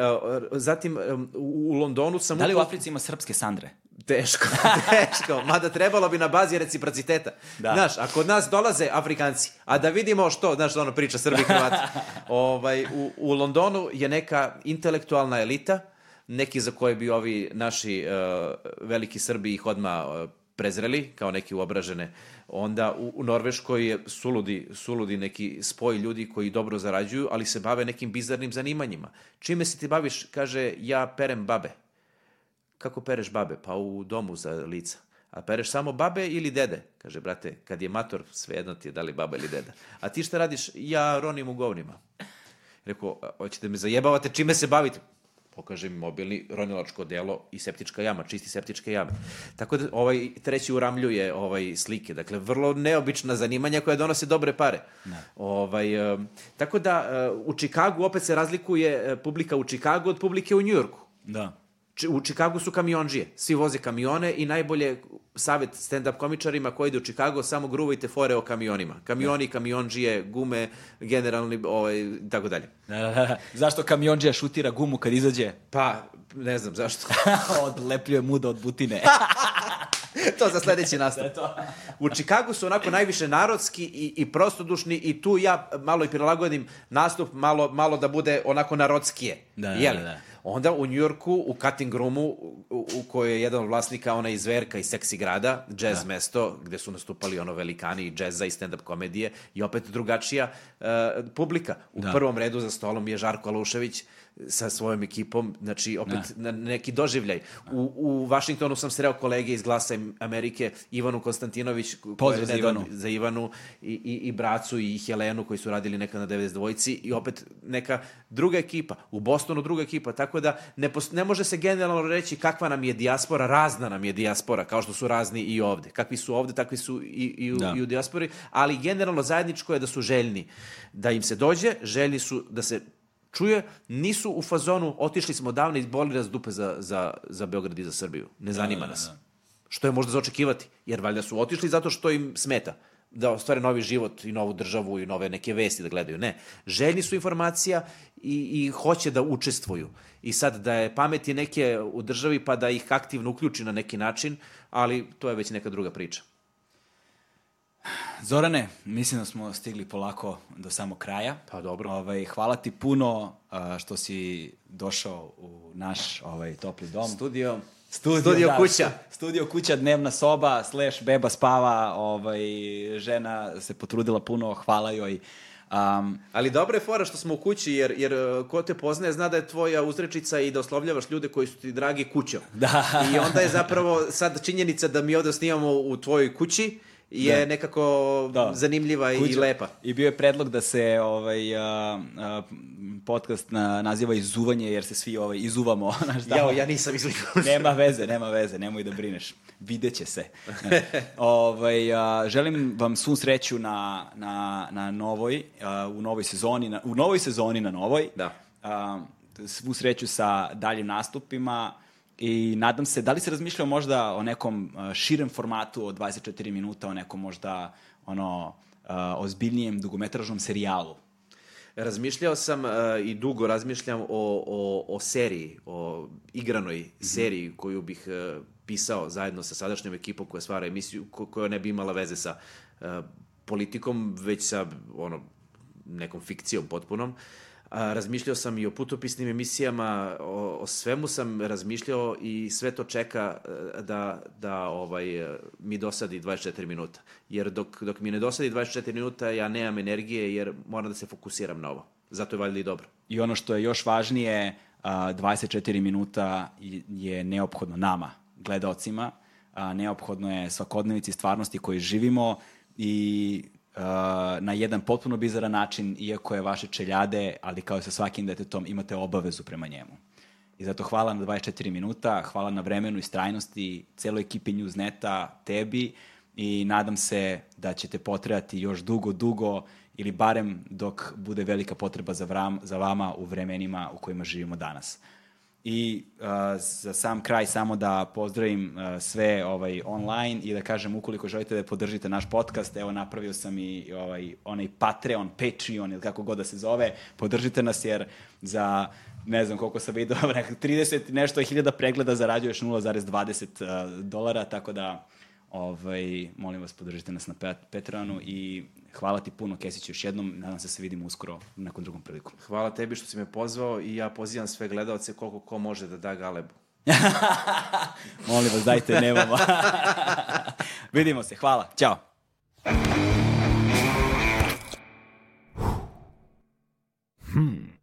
zatim, u Londonu sam... Da li u Africi ima srpske Sandre? Teško, teško. Mada trebalo bi na bazi reciprociteta. Da. Znaš, a kod nas dolaze Afrikanci, a da vidimo što, znaš, ono priča Srbi Hrvati. ovaj, u, u Londonu je neka intelektualna elita, neki za koje bi ovi naši uh, veliki Srbi ih odma uh, prezreli, kao neki uobražene. Onda u, u Norveškoj je suludi, suludi neki spoj ljudi koji dobro zarađuju, ali se bave nekim bizarnim zanimanjima. Čime se ti baviš? Kaže, ja perem babe kako pereš babe? Pa u domu za lica. A pereš samo babe ili dede? Kaže, brate, kad je mator, svejedno ti je da li baba ili deda. A ti šta radiš? Ja ronim u govnima. Rekao, hoćete me zajebavate, čime se bavite? Pokaže mi mobilni ronilačko delo i septička jama, čisti septičke jame. Tako da ovaj treći uramljuje ovaj slike. Dakle, vrlo neobična zanimanja koja donose dobre pare. Ne. Ovaj, um, tako da, uh, u Čikagu opet se razlikuje uh, publika u Čikagu od publike u Njujorku. Da u Čikagu su kamionđije, svi voze kamione i najbolje savet stand-up komičarima koji ide u Čikago, samo gruvajte fore o kamionima. Kamioni, kamionđije, gume, generalni, ovaj, tako dalje. Da, da, da. Zašto kamionđija šutira gumu kad izađe? Pa, ne znam zašto. Odlepljuje muda od butine. to za sledeći nastup. U Čikagu su onako najviše narodski i, i prostodušni i tu ja malo i prilagodim nastup malo, malo da bude onako narodskije. Da, da, da. Onda u Njujorku, u Cutting Roomu, u, u kojoj je jedan od vlasnika, ona iz Verka iz Seksi grada, jazz da. mesto, gde su nastupali ono velikani i džeza i stand-up komedije i opet drugačija uh, publika. U da. prvom redu za stolom je Žarko Alušević, sa svojom ekipom, znači opet ne. na neki doživljaj. U, u Vašingtonu sam sreo kolege iz Glasa Amerike, Ivanu Konstantinović, Pozdrav za Ivanu. za Ivanu i, i, i Bracu i Helenu koji su radili neka na 92 i opet neka druga ekipa. U Bostonu druga ekipa, tako da ne, ne može se generalno reći kakva nam je dijaspora, razna nam je dijaspora, kao što su razni i ovde. Kakvi su ovde, takvi su i, i, u, da. i u dijaspori, ali generalno zajedničko je da su željni da im se dođe, željni su da se čuje, nisu u fazonu, otišli smo davno i boli nas dupe za, za, za Beograd i za Srbiju. Ne zanima da, da, nas. Da. Što je možda za očekivati, jer valjda su otišli zato što im smeta. da ostvare novi život i novu državu i nove neke vesti da gledaju. Ne. Željni su informacija i, i hoće da učestvuju. I sad da je pameti neke u državi pa da ih aktivno uključi na neki način, ali to je već neka druga priča. Zorane, mislim da smo stigli polako do samog kraja. Pa dobro. Ovaj, hvala ti puno što si došao u naš ovaj, topli dom. Studio. Studio, Studio da, kuća. Studio kuća, dnevna soba, slash beba spava, ovaj, žena se potrudila puno, hvala joj. Um, Ali dobra je fora što smo u kući, jer, jer uh, ko te poznaje zna da je tvoja uzrečica i da oslovljavaš ljude koji su ti dragi kućom. Da. I onda je zapravo sad činjenica da mi ovde snimamo u tvojoj kući je Da. nekako Da. zanimljiva i kuća. lepa. I bio je predlog da se ovaj, a, a, podcast na, naziva Izuvanje, jer se svi ovaj, izuvamo. Znaš, da, Jao, ja nisam izlikao. Nema veze, nema veze, nemoj da brineš. Videće se. ovaj, a, želim vam svu sreću na, na, na novoj, a, u novoj sezoni, na, u novoj sezoni na novoj. Da. A, svu sreću sa daljim nastupima i nadam se, da li se razmišljao možda o nekom a, širem formatu od 24 minuta, o nekom možda ono, a, ozbiljnijem dugometražnom serijalu? Razmišljao sam uh, i dugo razmišljam o, o, o seriji, o igranoj seriji koju bih uh, pisao zajedno sa sadašnjom ekipom koja stvara emisiju, ko, koja ne bi imala veze sa uh, politikom, već sa ono, nekom fikcijom potpunom. A, razmišljao sam i o putopisnim emisijama, o, o svemu sam razmišljao i sve to čeka e, da, da ovaj, e, mi dosadi 24 minuta. Jer dok, dok mi ne dosadi 24 minuta, ja nemam energije jer moram da se fokusiram na ovo. Zato je valjda i dobro. I ono što je još važnije, a, 24 minuta je neophodno nama, gledaocima, neophodno je svakodnevici stvarnosti koji živimo i na jedan potpuno bizaran način, iako je vaše čeljade, ali kao i sa svakim detetom, imate obavezu prema njemu. I zato hvala na 24 minuta, hvala na vremenu i strajnosti, celoj ekipi Newsneta, tebi i nadam se da ćete potrebati još dugo, dugo ili barem dok bude velika potreba za, vram, za vama u vremenima u kojima živimo danas. I uh, za sam kraj samo da pozdravim uh, sve ovaj online i da kažem ukoliko želite da podržite naš podcast, evo napravio sam i ovaj onaj Patreon, Patreon ili kako god da se zove, podržite nas jer za ne znam koliko sam vidio, nekak 30 nešto hiljada pregleda zarađuješ 0,20 uh, dolara, tako da ovaj, molim vas podržite nas na Pat- Patreonu i hvala ti puno Kesić još jednom, nadam se da se vidimo uskoro na nekom drugom priliku. Hvala tebi što si me pozvao i ja pozivam sve gledalce koliko ko može da da galebu. Molim vas, dajte, nemamo. Vidimo se, hvala. Ćao. Hmm.